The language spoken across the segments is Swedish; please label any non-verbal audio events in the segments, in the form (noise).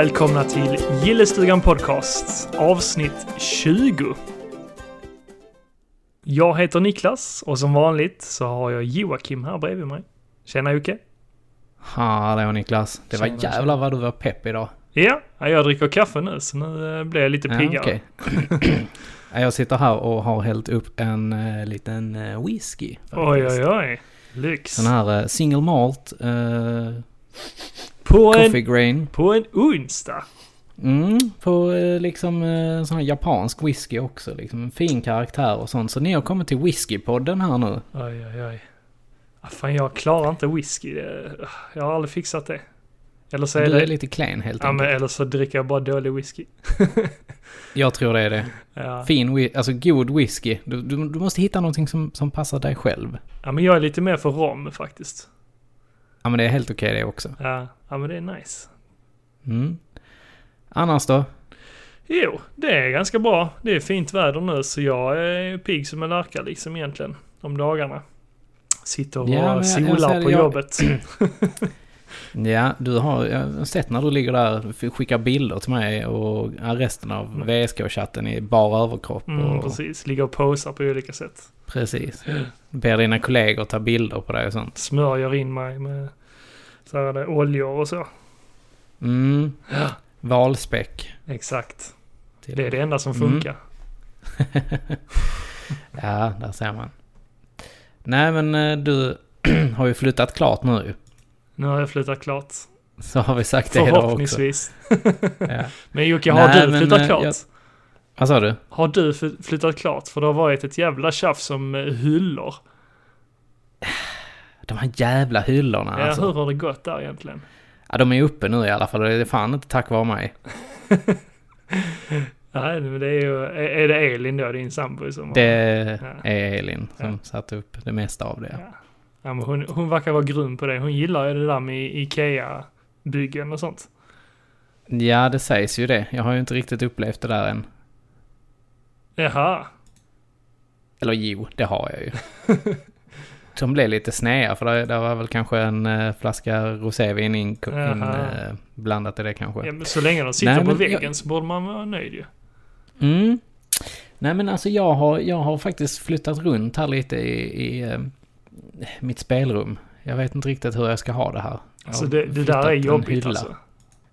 Välkomna till Gillestugan Podcast, avsnitt 20. Jag heter Niklas och som vanligt så har jag Joakim här bredvid mig. Tjena Jocke! Hallå Niklas. Det var Tjena, jävlar vad du var pepp idag. Ja, jag dricker kaffe nu så nu eh, blir jag lite piggare. (clears throat) Ja, jag sitter här och har hällt upp en uh, liten uh, whisky. Oj, faktiskt. oj, oj. Lyx. Sån här uh, single malt, På coffee en, grain. på en onsdag. Mm, på uh, liksom uh, sån här japansk whisky också. Liksom en fin karaktär och sånt. Så ni har kommit till whiskypodden här nu. Oj, oj, oj. Fan, jag klarar inte whisky. Det- Jag har aldrig fixat det. Eller så är Du det... är lite klen helt Ja, men enkelt. eller så dricker jag bara dålig whisky. (laughs) Jag tror det är det. Ja. Fin, alltså god whisky. Du, du, du måste hitta någonting som, som passar dig själv. ja, men jag är lite mer för rom faktiskt. Ja men det är helt okej det också. Ja, ja men det är nice. Mm. Annars då? Jo, det är ganska bra. Det är fint väder nu så jag är pigg som en lärka liksom egentligen. Om dagarna. Sitter och Ja, solar på jag- jobbet. (clears throat) (clears throat) Ja, du har, jag har sett när du ligger där och skickar bilder till mig och resten av VSK-chatten i bar överkropp. Mm, och, precis, ligger och posar på olika sätt. precis. Ber dina kollegor ta bilder på dig och sånt. Smörjer in mig med så här, oljor och så. Mm, Ja, valspäck. exakt. till- Det är det enda som Mm. funkar. (laughs) Ja, där ser man. Nej men eh, du (clears throat) har ju flyttat klart nu. Nu har jag flyttat klart. Så har vi sagt det idag också. Förhoppningsvis. Ja. (laughs) Men Jocke, har Nej, du men, flyttat eh, klart? jag- Vad sa du? Har du fly- flyttat klart? För det har varit ett jävla tjafs om eh, hyllor. (sighs) De här jävla hyllorna Ja, alltså. hur har det gått där egentligen? Ja, de är uppe nu i alla fall och det är fan inte tack vare mig. (laughs) Nej, men det är ju, är, det Elin då, din sambo som har- Det Ja. är Elin som Ja. satte upp det mesta av det. Ja. Ja, men hon, hon verkar vara grym på det. Hon gillar ju det där med Ikea-byggen och sånt. Ja, det sägs ju det. Jag har ju inte riktigt upplevt det där än. Jaha. Eller jo, det har jag ju. (laughs) De blev lite snea för det, det var väl kanske en eh, flaska rosévin in, in, eh, blandat i det kanske. Ja, men så länge de sitter Nej, på väggen jag- så borde man vara nöjd ju. Mm. Nej men alltså jag har, jag har faktiskt flyttat runt här lite i, i eh, mitt spelrum. Jag vet inte riktigt hur jag ska ha det här. Alltså det, det där är jobbigt alltså.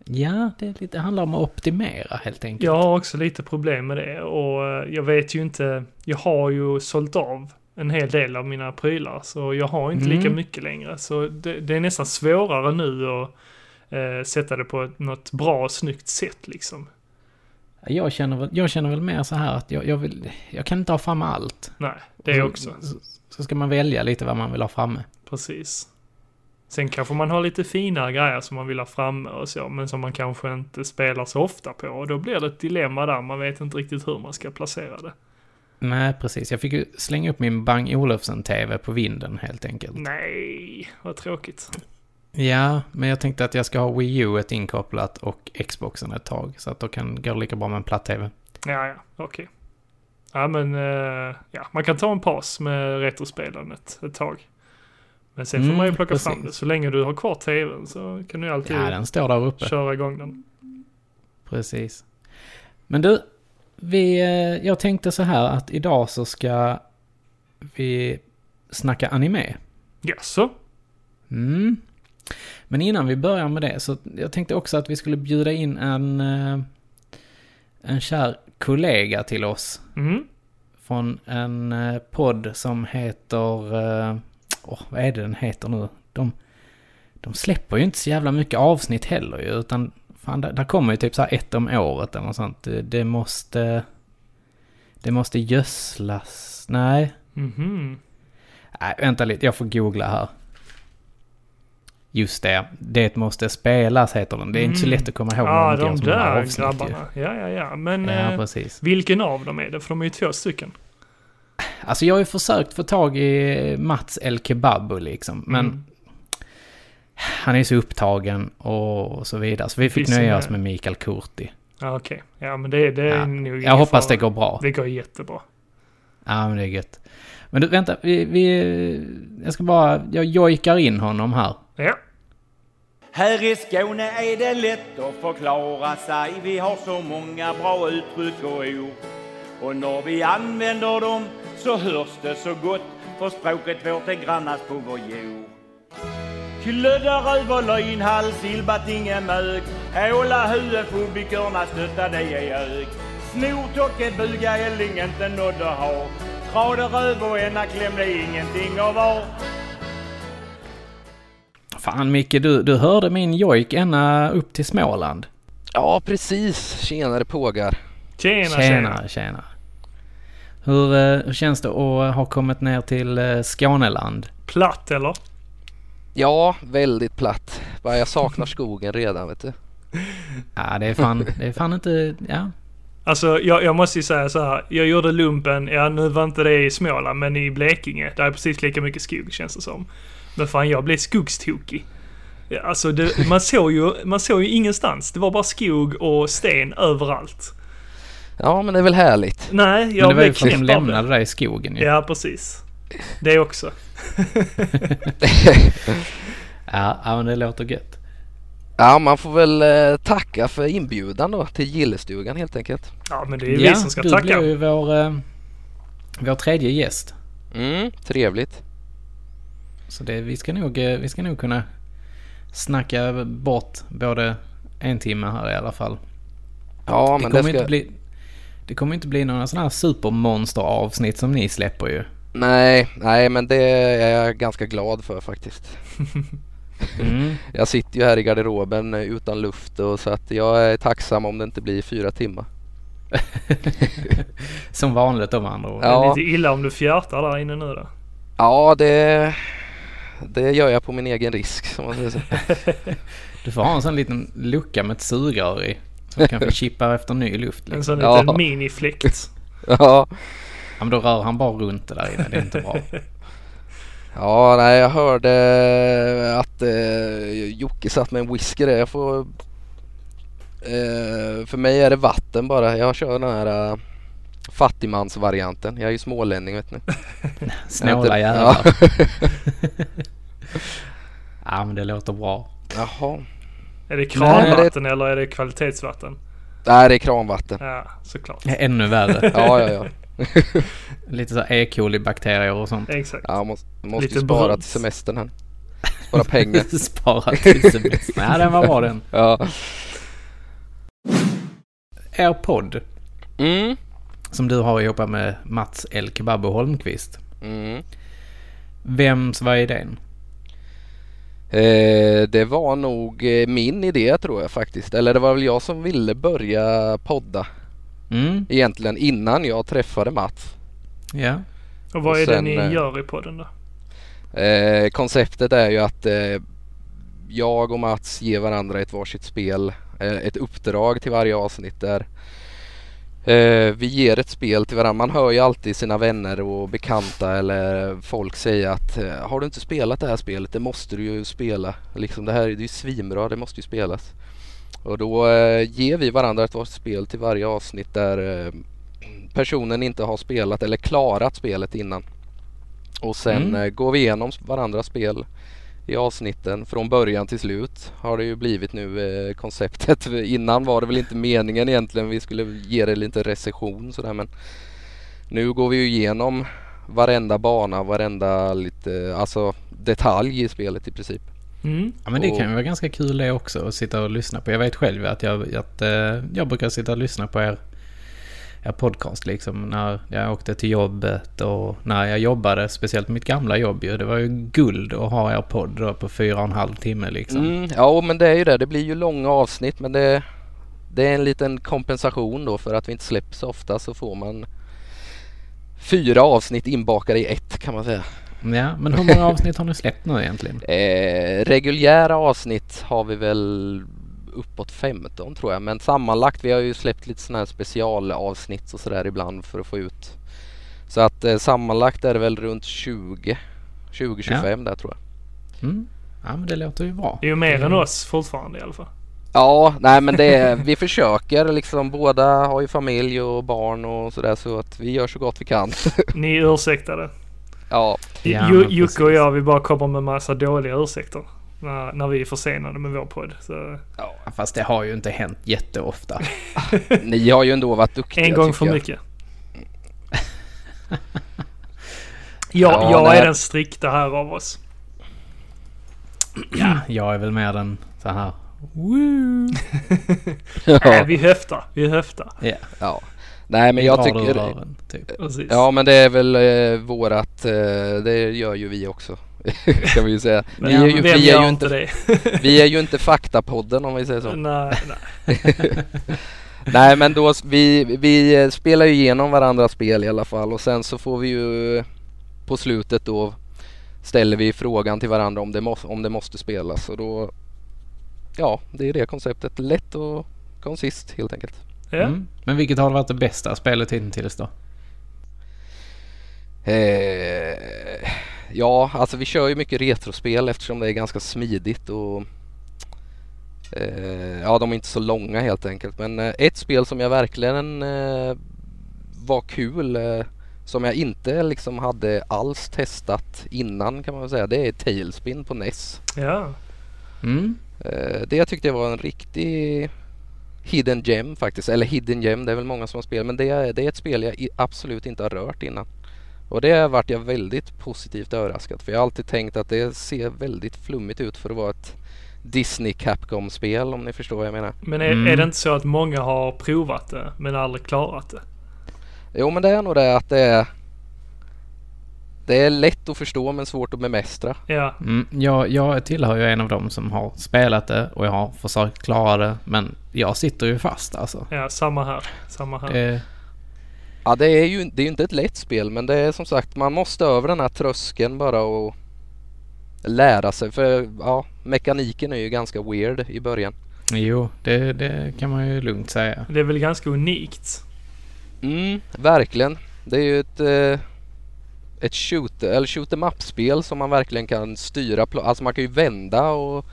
Ja, det, är lite, det handlar om att optimera helt enkelt. Jag har också lite problem med det och eh, jag vet ju inte, jag har ju sålt av en hel del av mina prylar så jag har inte lika Mm. mycket längre. Så det, det är nästan svårare nu att eh, sätta det på ett, något bra och snyggt sätt liksom. Jag, känner jag känner väl mer så här att jag, jag, vill, jag kan inte ha framme allt. Nej, det är Så- också. Så, så ska man välja lite vad man vill ha framme. Precis. Sen kanske man har lite fina grejer som man vill ha framme och så, men som man kanske inte spelar så ofta på. Och då blir det ett dilemma där, man vet inte riktigt hur man ska placera det. Nej, precis. Jag fick ju slänga upp min Bang Olufsen-TV på vinden helt enkelt. Nej, vad tråkigt. Ja, men jag tänkte att jag ska ha Wii U ett inkopplat och Xboxen ett tag. Så att då kan gå lika bra med en platt-TV. Ja, ja, okej. Ja, men eh, ja, man kan ta en paus med retrospelandet ett tag. Men sen får Mm, man ju plocka precis. fram det. Så länge du har kvar tvn så kan du ju alltid Ja, den står där uppe. köra igång den. Precis. Men du, vi, eh, jag tänkte så här att idag så ska vi snacka anime. Jaså? Mm. Men innan vi börjar med det så jag tänkte också att vi skulle bjuda in en, eh, en kär kollega till oss. Mm. Från en eh, podd som heter... Åh, vad är det den heter nu? De, de släpper ju inte så jävla mycket avsnitt heller ju, utan fan, där, där kommer ju typ så här ett om året eller något sånt. Det, måste... Det måste gödslas. Nej. Mhm. Nej, vänta lite, jag får googla här. Just det, Det måste spelas heter den. Det är inte så Mm. lätt att komma ihåg Ja, de där avsnitt ju. grabbarna. Ja, ja, ja. Men Ja, eh, vilken av dem är det? För de är ju två stycken. Alltså jag har ju försökt få tag i Mats El Kebabu liksom, men Mm. han är så upptagen och så vidare. Så vi fick Finns nöja oss med Mikael Kurti. Ja, okej. Ja, men det, det är Ja. nog Jag hoppas fara. det går bra. Det går jättebra. Ja, men det är gött. Men du, vänta, vi, vi... Jag ska bara... Jag jojkar in honom här. Ja. Här i Skåne är det lätt att förklara sig. Vi har så många bra uttryck och ord. Och när vi använder dem så hörs det så gott. För språket vårt är grannast på vår jord. Klöddar över lögnhals, silbatinge mög. Åla hue, fobikerna stötta det är ög. Snortocke, buga, älling, inte nådde ha. Trader, röv och ena klämde ingenting av var. Fan Micke, du, du hörde min jojk ända upp till Småland. Ja, precis. Tjenare pågar. Tjena, tjena. Tjena, tjena. Hur, eh, hur känns det att ha kommit ner till eh, Skåneland? Platt eller? Ja, väldigt platt. Bara jag saknar skogen redan, vet du. Ja, det är fan, det är fan inte, ja. Alltså jag, jag måste ju säga så här. Jag gjorde lumpen, ja nu var inte det i Småland, men i Blekinge. Där är precis lika mycket skog känns det som. Men fan jag blev skogstokig. Ja, alltså det, man, såg ju, man såg ju ingenstans. Det var bara skog och sten överallt. Ja, men det är väl härligt. Nej, Men jag det var ju blev för att de knäpp av det. lämnade dig i skogen ju. Ja, precis. Det också. (laughs) Ja, ja, men det låter gött. Ja, man får väl eh, tacka för inbjudan då till gillestugan helt enkelt. Ja, men det är ja, vi som ska du tacka. blir ju vår, eh, vår tredje gäst. Mm, trevligt. Så det, vi, ska nog, eh, vi ska nog kunna snacka bort både en timme här i alla fall. Ja, det, men kommer det ska... inte bli, det kommer inte bli några sådana här supermonster-avsnitt som ni släpper ju. Nej, nej, men det är jag ganska glad för faktiskt. (laughs) Mm. (laughs) Jag sitter ju här i garderoben utan luft och så att jag är tacksam om det inte blir fyra timmar. (laughs) Som vanligt om andra ord. Det är Ja. lite illa om du fjärtar där inne nu då. Ja, det, det gör jag på min egen risk som man säger så. (laughs) Du får ha en sån liten lucka med ett sugrör i. Så du kanske chippar efter ny luft. En Liksom. sån Ja. liten minifläkt. Ja, Ja, men då rör han bara runt det där inne. Det är inte bra. Ja nej, jag hörde att eh, Jocke satt med en whisky där. Jag får... Eh, för mig är det vatten bara. Jag kör den här eh, fattigmansvarianten. Jag är ju smålänning vet ni. (laughs) Snåla Ja. jävlar. (laughs) Ja, men det låter bra. Jaha. Är det Nej, kranvatten eller är det kvalitetsvatten? Nej, det är kranvatten. Ja, såklart. Ännu värre. Ja, ja, ja. Lite så E. coli-bakterier och sånt. Exakt. ja måste, måste Lite ju spara brunt. till semestern här. Spara pengar. (laughs) Spara till semestern. (laughs) Nej, den var bra den. Ja. Er podd, Mm. som du har ihop med Mats El Kebabo Holmqvist. Mm. Vems var idén? Eh, det var nog eh, min idé tror jag faktiskt. Eller det var väl jag som ville börja podda Mm, egentligen innan jag träffade Mats. ja. Och vad Och är det ni eh, gör i podden då? Eh, konceptet är ju att eh, jag och Mats ger varandra ett varsitt spel, eh, ett uppdrag till varje avsnitt där eh, vi ger ett spel till varandra. Man hör ju alltid sina vänner och bekanta eller folk säga att eh, har du inte spelat det här spelet, det måste du ju spela. Liksom det här det är ju svinbra, det måste ju spelas. Och då eh, ger vi varandra ett varsitt spel till varje avsnitt där eh, personen inte har spelat eller klarat spelet innan. Och sen Mm. eh, går vi igenom varandras spel i avsnitten från början till slut har det ju blivit nu eh, konceptet. (laughs) Innan var det väl inte meningen egentligen. Vi skulle ge det lite recension sådär men nu går vi ju igenom varenda bana, varenda lite, alltså detalj i spelet i princip. Mm. Ja men det Och- kan ju vara ganska kul det också att sitta och lyssna på. Jag vet själv att jag, att, eh, jag brukar sitta och lyssna på er, er podcast liksom när jag åkte till jobbet och när jag jobbade, speciellt mitt gamla jobb ju. Det var ju guld att ha er podd då på fyra och en halv timme liksom. Mm, ja men det är ju det, det blir ju långa avsnitt men det, det är en liten kompensation då för att vi inte släpper så ofta så får man fyra avsnitt inbakade i ett kan man säga. Ja, men hur många avsnitt har ni släppt nu egentligen? (laughs) Eh, reguljära avsnitt har vi väl uppåt 15 tror jag. Men sammanlagt, vi har ju släppt lite sådana här specialavsnitt och sådär ibland för att få ut. Så att eh, sammanlagt är det väl runt 20, 20-25 där tror jag. Mm. Ja men det låter ju bra. Det är ju mer än oss fortfarande i alla fall. Ja, nej men det är, vi försöker liksom. Båda har ju familj och barn och sådär så att vi gör så gott vi kan. (laughs) Ni är ursäktade. Ja, Jocke och jag, vi bara kommer med massa dåliga ursäkter. När, när vi är försenade med vår podd. Så Ja, Fast det har ju inte hänt jätteofta. (laughs) Ni har ju ändå varit duktiga en gång för jag. mycket. (laughs) Jag, Ja, jag nej. är den strikta här av oss. Ja, jag är väl mer den så här... Woo! (laughs) Nej, Ja, vi höftar. Vi höftar. Ja, ja. Nej men jag tycker... rören, typ. Precis. Ja men det är väl eh, vårat, eh, det gör ju vi också. (laughs) kan vi ju säga. Men vi, är ju, vi, är ju inte (laughs) vi är ju inte faktapodden om vi säger så. nej, nej. (laughs) Nej men då, vi, vi eh, spelar ju igenom varandras spel i alla fall och sen så får vi ju på slutet då ställer vi frågan till varandra om det, må, om det måste spelas och då Ja, det är det konceptet. Lätt och koncist helt enkelt. Ja. Mm. Men vilket har varit det bästa spelet hittills då? Eh, ja, alltså vi kör ju mycket retrospel eftersom det är ganska smidigt och eh, ja, de är inte så långa helt enkelt. Men eh, ett spel som jag verkligen eh, var kul eh, som jag inte liksom hade alls testat innan kan man väl säga. Det är Tailspin på NES. ja. Mm. Eh, det jag tyckte var en riktig hidden gem faktiskt. Eller hidden gem, det är väl många som har spelat. Men det är, det är ett spel jag absolut inte har rört innan. Och det vart jag väldigt positivt överraskad. För jag har alltid tänkt att det ser väldigt flummigt ut för att vara ett Disney Capcom-spel om ni förstår vad jag menar. Men är, Mm. är det inte så att många har provat det men aldrig klarat det? Jo men det är nog det att det är det är lätt att förstå men svårt att bemästra. Ja. Mm. Jag, jag tillhör ju en av dem som har spelat det och jag har försökt klara det. Men jag sitter ju fast alltså. Ja, samma här. Samma här. Det, Ja det är ju det är inte ett lätt spel men det är som sagt man måste över den här tröskeln bara och lära sig för ja mekaniken är ju ganska weird i början. jo, det, det kan man ju lugnt säga. Det är väl ganska unikt. Mm, verkligen. Det är ju ett eh, ett shoot eller shoot em up-spel som man verkligen kan styra. Alltså man kan ju vända och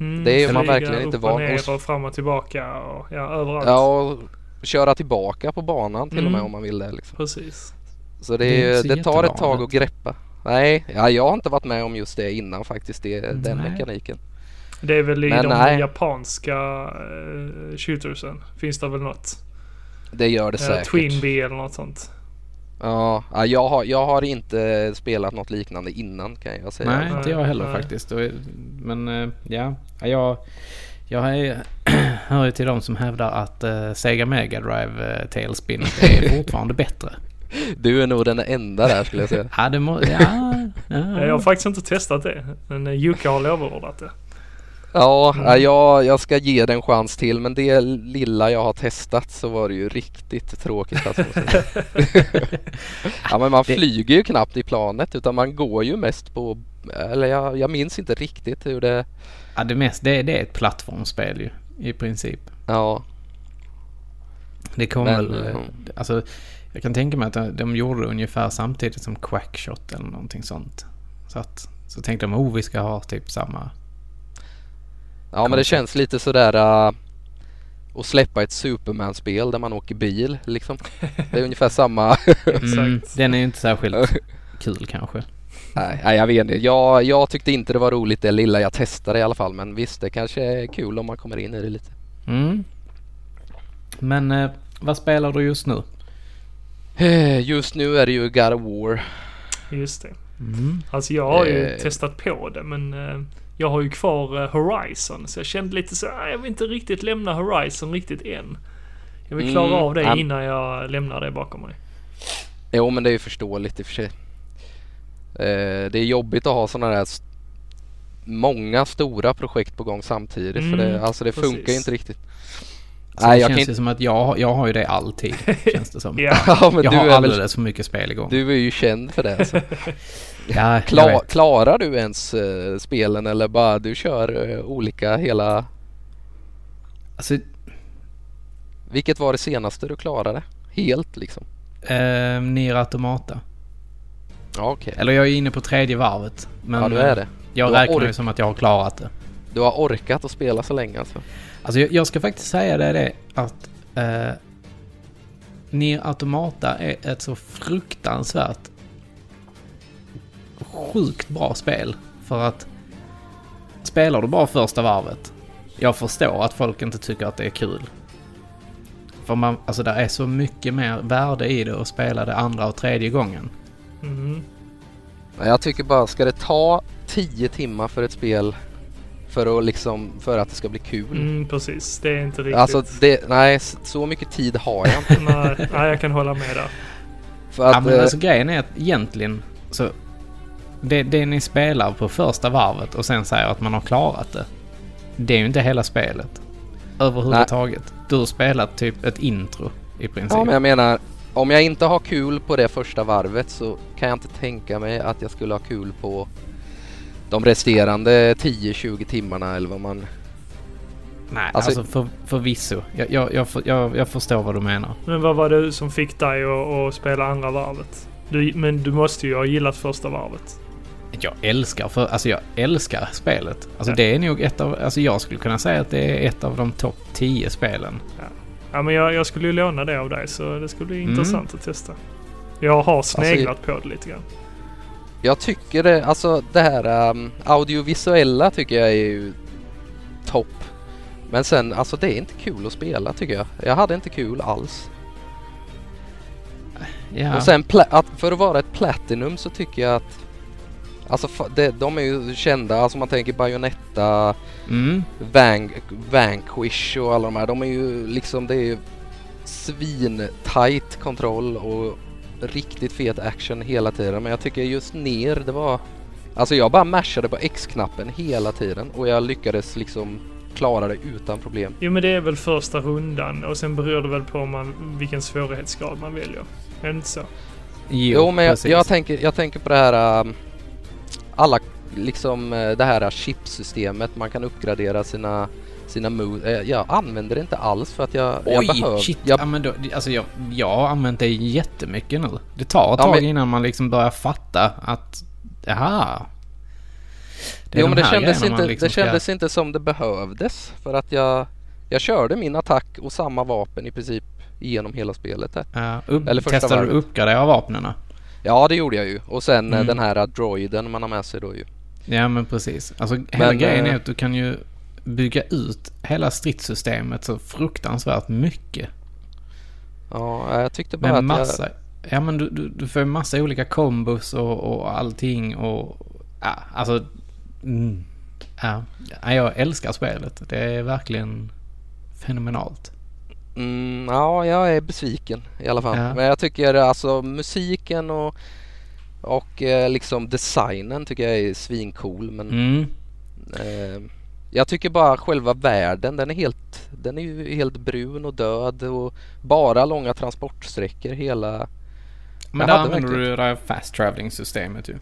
Mm, Det är flyga man verkligen inte van hos. och fram och tillbaka och ja, överallt. ja, och köra tillbaka på banan till och med Mm. om man vill det. Liksom. Precis. Så det, Det det tar ett tag att greppa. Nej, ja, jag har inte varit med om just det innan faktiskt. Det, den Nej. mekaniken. Det är väl i Men de nej. japanska uh, shootersen. Finns det väl något? Det gör det Uh, säkert. Twin Bee eller något sånt. Ja, ja, jag, har, jag har inte spelat något liknande innan kan jag säga. Nej, inte jag heller Nej. faktiskt. Men eh, ja, Ja, jag, jag är, (clears throat) hör ju till de som hävdar att uh, Sega Mega Drive uh, Tailspin är (laughs) fortfarande bättre. Du är nog den enda där skulle jag säga. Ja, det må, ja, ja. Jag har faktiskt inte testat det. Men Jocke har lovordat det. Ja, Mm. ja, jag, jag ska ge det en chans till men det lilla jag har testat så var det ju riktigt tråkigt alltså. (laughs) (laughs) ja men man Det- flyger ju knappt i planet utan man går ju mest på, eller jag, jag minns inte riktigt hur det, ja det, mest, det, det är ett plattformsspel ju, i princip. ja. Det kom Men, väl... mm. Alltså, jag kan tänka mig att de, de gjorde ungefär samtidigt som Quackshot eller någonting sånt. Så att... Så tänkte de, oh vi ska ha typ samma... Ja men det känns lite sådär uh, att släppa ett Superman-spel där man åker bil liksom. Det är ungefär samma. (laughs) Mm, den är ju inte särskilt kul kanske. nej, nej jag vet inte. Jag, jag tyckte inte det var roligt det lilla jag testade i alla fall men visst det kanske är kul om man kommer in i det lite. Mm. Men eh, vad spelar du just nu? Eh, Just nu är det ju God of War. Just det. Mm. Alltså jag har ju Eh. testat på det men eh, jag har ju kvar eh, Horizon. Så jag kände lite så ah, jag vill inte riktigt lämna Horizon riktigt än. Jag vill klara Mm, av det innan jag lämnar det bakom mig. Jo men det är ju förståeligt i och för sig. Eh, det är jobbigt att ha sådana där st- många stora projekt på gång samtidigt för det, Mm, alltså det funkar ju precis. inte riktigt. Så Nej det jag känns kan ju inte... som att jag, jag har ju det alltid, (laughs) känns det som. Ja, (laughs) Ja men jag du har är väl... alldeles för mycket spel igång. Du är ju känd för det alltså. (laughs) ja, (laughs) Kla- klarar du ens eh, spelen eller bara du kör eh, olika hela... Alltså, Vilket var det senaste du klarade? Helt liksom? eh, Nier Automata. Ja okej. Eller jag är inne på tredje varvet. Men Ja du är det. jag Du räknar ju som att jag har klarat det. Du har orkat att spela så länge alltså. Alltså jag, jag ska faktiskt säga det, det att eh, Nier Automata är ett så fruktansvärt sjukt bra spel. För att spelar du bara första varvet, jag förstår att folk inte tycker att det är kul. För man, alltså det är så mycket mer värde i det att spela det andra och tredje gången. Mm. Men Jag tycker bara, ska det ta 10 timmar för ett spel för att liksom, för att det ska bli kul? Mm, precis. Det är inte riktigt... Alltså det, nej, så mycket tid har jag inte. nej, nej, jag kan hålla med där. För att, ja, men eh, alltså grejen är att egentligen så... Det, det ni spelar på första varvet och sen säger att man har klarat det. Det är ju inte hela spelet. Överhuvudtaget. Du har spelat typ ett intro i princip. ja, men jag menar, om jag inte har kul på det första varvet så kan jag inte tänka mig att jag skulle ha kul på de resterande 10-20 timmarna eller vad man... Nej, Alltså- alltså, för, förvisso. Jag, jag, jag, jag förstår vad du menar. Men vad var det som fick dig att, att spela andra varvet? Du, men du måste ju ha gillat första varvet. Jag älskar, för, alltså jag älskar spelet. Alltså Ja. det är nog ett av, alltså jag skulle kunna säga att det är ett av de topp 10 spelen. Ja, men jag, jag skulle ju låna det av dig så det skulle bli Mm. intressant att testa. Jag har sneglat på det lite grann. Jag tycker det, alltså det här um, audiovisuella tycker jag är ju topp. Men sen, alltså det är inte kul att spela tycker jag. Jag hade inte kul alls. Ja. Och sen att för att vara ett Platinum så tycker jag att Alltså det, de är ju kända, alltså man tänker Bayonetta, Mm. Van- Vanquish och alla de här. De är ju liksom, det är ju svin-tight kontroll och riktigt fet action hela tiden. Men jag tycker just ner, det var... Alltså jag bara mashade på X-knappen hela tiden och jag lyckades liksom klara det utan problem. Jo men det är väl första rundan och sen beror det väl på man, vilken svårighetsgrad man väljer. Är det inte så? Jo, Jo, men jag, jag, tänker, jag tänker på det här um, alla liksom eh, det här chipsystemet man kan uppgradera sina sina moves. Eh, Jag använder det inte alls för att jag, jag Oj, behöver... shit. Jag, Ja, men då, alltså jag, jag har använt det jättemycket nu. Det tar ett Ja, tag men- innan man liksom börjar fatta att, jaha. Det jo de men det kändes, inte, liksom det ska- kändes inte som det behövdes för att jag jag körde min attack och samma vapen i princip igenom hela spelet. Ja, upp, eller första testade du varvet. uppgradera vapnen? Ja det gjorde jag ju och sen eh, Mm. den här droiden man har med sig då ju. Ja, men precis. Alltså, hela Men, grejen eh, är att du kan ju bygga ut hela stridssystemet så fruktansvärt mycket. Ja jag tyckte bara Med att massa... Ja, men du, du, du får massa olika kombos och, och allting och... Ja, alltså... Mm, Ja, jag älskar spelet. Det är verkligen fenomenalt. Mm, ja, jag är besviken i alla fall. Ja. Men jag tycker alltså musiken och, och eh, liksom designen tycker jag är svincool. Men Mm. eh, jag tycker bara själva världen, den är helt, den är ju helt brun och död och bara långa transportsträckor hela. Men där använder verkligen- du det där fast traveling systemet ju.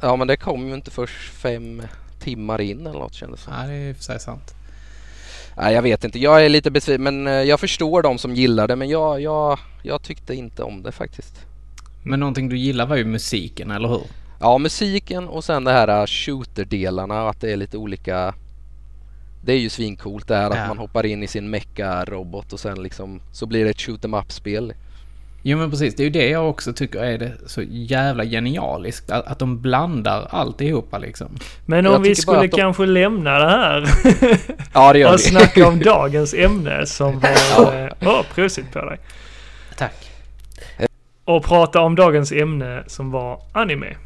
Ja, men det kom ju inte först fem timmar in eller något kändes som. Ja, det är i och för sig sant. Nej, jag vet inte. Jag är lite besviken, men eh, jag förstår de som gillar det. Men jag, jag, jag tyckte inte om det faktiskt. Men någonting du gillar var ju musiken, eller hur? Ja, musiken och sen det här uh, shooter-delarna, att det är lite olika. Det är ju svincoolt det här Ja. att man hoppar in i sin mecha-robot och sen liksom så blir det ett shoot em up-spel. Jo men precis, det är ju det jag också tycker är det så jävla genialiskt. Att, att de blandar alltihopa liksom. Men Jag om vi skulle de- kanske lämna det här (laughs) Ja, det gör och vi. snacka om dagens ämne som (laughs) var... Åh, oh, prosit på dig. Tack. Och prata om dagens ämne som var anime.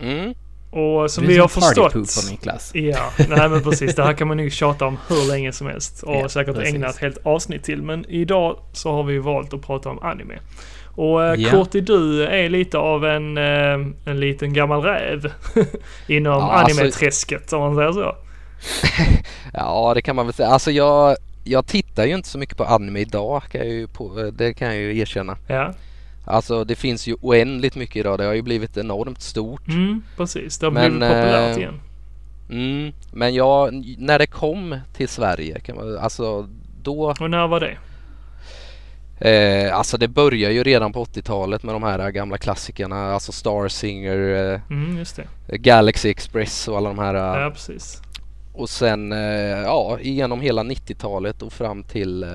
Mm. Och som vi har förstått... Niklas. Ja, nej men (laughs) precis. Det här kan man nog tjata om hur länge som helst och Ja, säkert precis. ägna ett helt avsnitt till. Men idag så har vi valt att prata om anime. Och eh, Ja. Kurti, du är lite av en, eh, en liten gammal räv (laughs) inom Ja, alltså- anime-träsket om man säger så. (laughs) Ja, det kan man väl säga. Alltså jag, jag tittar ju inte så mycket på anime idag, kan jag ju på, det kan jag ju erkänna. Ja, Alltså det finns ju oändligt mycket idag. Det har ju blivit enormt stort. mm, precis. Det har Men, blivit populärt eh, igen. Mm. Men jag, när det kom till Sverige, kan man, alltså då Och när var det? Eh, alltså det börjar ju redan på 80-talet med de här gamla klassikerna, alltså Star Singer, eh, Mm. Galaxy Express och alla de här. eh, Ja, precis. Och sen eh, ja, igenom hela 90-talet och fram till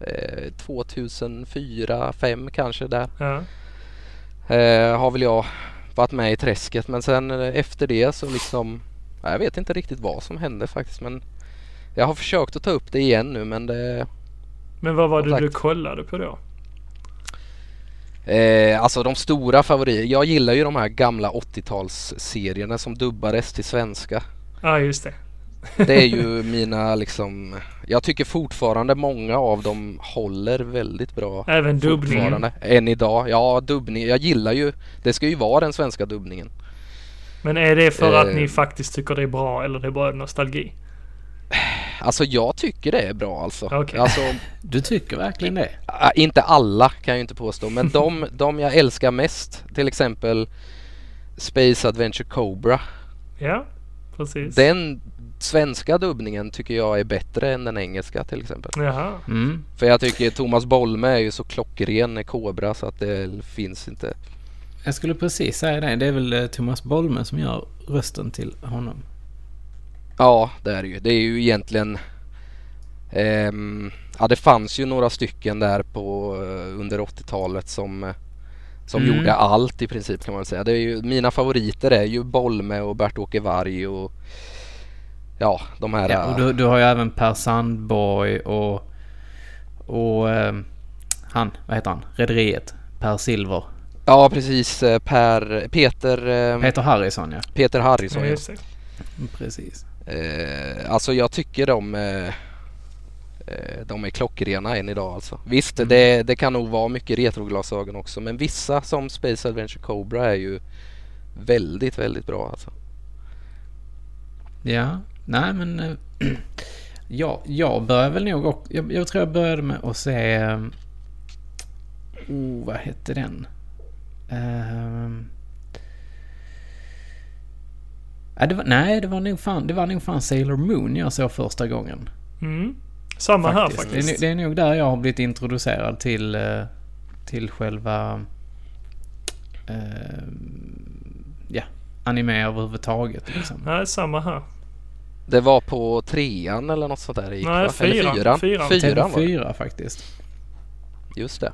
eh, eh, 2004, 2005 kanske där. Ja. Eh, har väl jag varit med i träsket men sen eh, efter det så liksom Jag vet inte riktigt vad som hände faktiskt men jag har försökt att ta upp det igen nu men det... Men vad var det du sagt. kollade på då? Eh, alltså de stora favoriter. Jag gillar ju de här gamla 80-talsserierna som dubbades till svenska. Ja, ah, just det. Det är ju (laughs) mina liksom... Jag tycker fortfarande många av dem håller väldigt bra. Även dubbningen. Än idag. Ja, dubbning. Jag gillar ju... Det ska ju vara den svenska dubbningen. Men är det för att Eh. ni faktiskt tycker det är bra eller det är bara nostalgi? Alltså jag tycker det är bra alltså. Okej. Alltså (laughs) Du tycker verkligen det? Inte alla kan jag ju inte påstå men de, (laughs) de jag älskar mest till exempel Space Adventure Cobra. Ja, precis. Den svenska dubbningen tycker jag är bättre än den engelska till exempel. Jaha. Mm. För jag tycker Thomas Bolme är ju så klockren Cobra så att det finns inte. Jag skulle precis säga det. Det är väl eh, Thomas Bolme som gör rösten till honom. Ja det är det ju. Det är ju egentligen ehm, Ja det fanns ju några stycken där på eh, under 80-talet som eh, som Mm. gjorde allt i princip kan man väl säga. Det är ju, mina favoriter är ju Bolme och Bert-Åke Varg och ja de här. Ja, och du, du har ju även Per Sandborg och... Och... Eh, han, vad heter han? Rederiet. Per Silver. Ja precis eh, Per, Peter, eh, Peter Harrison ja. Peter Harrison. Ja. Precis. Eh, alltså jag tycker de eh, eh, de är klockrena än idag alltså. Visst Mm. det, det kan nog vara mycket retroglasögon också men vissa som Space Adventure Cobra är ju väldigt väldigt bra alltså. Ja, nej men... eh, (clears throat) ja, jag började väl nog också... Jag, jag tror jag började med att se... eh, Oh, vad hette den? Ehm. ja, det var, nej, det var, nog fan, det var nog fan Sailor Moon jag såg första gången. Mm. Samma här Det, är, faktiskt. det är nog där jag har blivit introducerad till, eh, till själva... eh, ja, anime överhuvudtaget liksom. Nej, samma här. Det var på trean eller något sånt där det gick Nej, va? Eller fyran. fyran? Fyran. Fyran var det. TV4 faktiskt. Just det.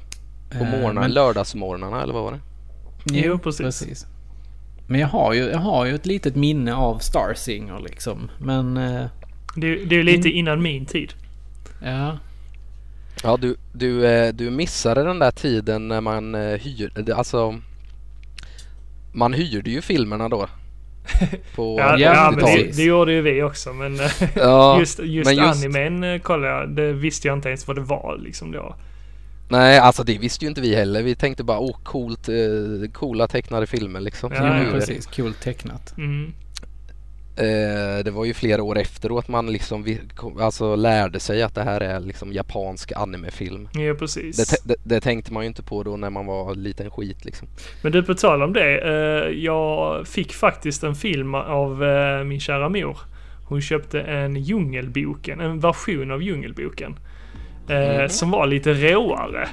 På Eh, morgnarna, men- lördagsmorgnarna eller vad var det? Jo, precis. Men jag har, ju, jag har ju ett litet minne av Star Singer liksom. Men eh, Det, det är ju lite Mm. innan min tid. ja. Ja du, du, eh, du missade den där tiden när man eh, hyrde, alltså man hyrde ju filmerna då. (laughs) På Ja, ja, men det, det gjorde ju vi också. Men (laughs) eh, Ja, just, just, men just- animen eh, kollade jag. Det visste jag inte ens vad det var liksom då. Nej, alltså det visste ju inte vi heller. Vi tänkte bara åh coolt, eh, coola tecknade filmer liksom. Ja, Ja, precis. Kul tecknat. Mm. Eh, det var ju flera år efteråt man liksom alltså lärde sig att det här är liksom japansk animefilm. Ja, precis. Det, det, det tänkte man ju inte på då när man var liten skit liksom. Men du, på tal om det. Eh, jag fick faktiskt en film av eh, min kära mor. Hon köpte en Djungelboken, en version av Djungelboken. Eh, Mhm. Som var lite råare.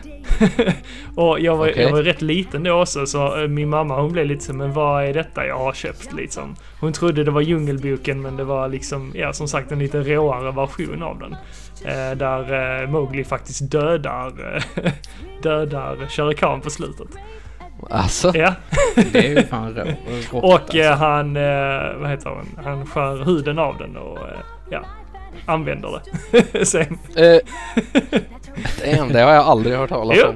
(laughs) och jag var, Okej. jag var rätt liten då också så eh, min mamma hon blev lite så men vad är detta jag har köpt liksom. Hon trodde det var Djungelboken men det var liksom, ja som sagt en lite råare version av den. Eh, där eh, Mowgli faktiskt dödar, (laughs) dödar Shere Khan på slutet. Alltså, Ja. (laughs) Det är ju fan rå, rått, Och alltså. eh, han, eh, vad heter han, han skär huden av den och ja, använder det. (laughs) Sen. eh, damn, det har jag aldrig hört talas om.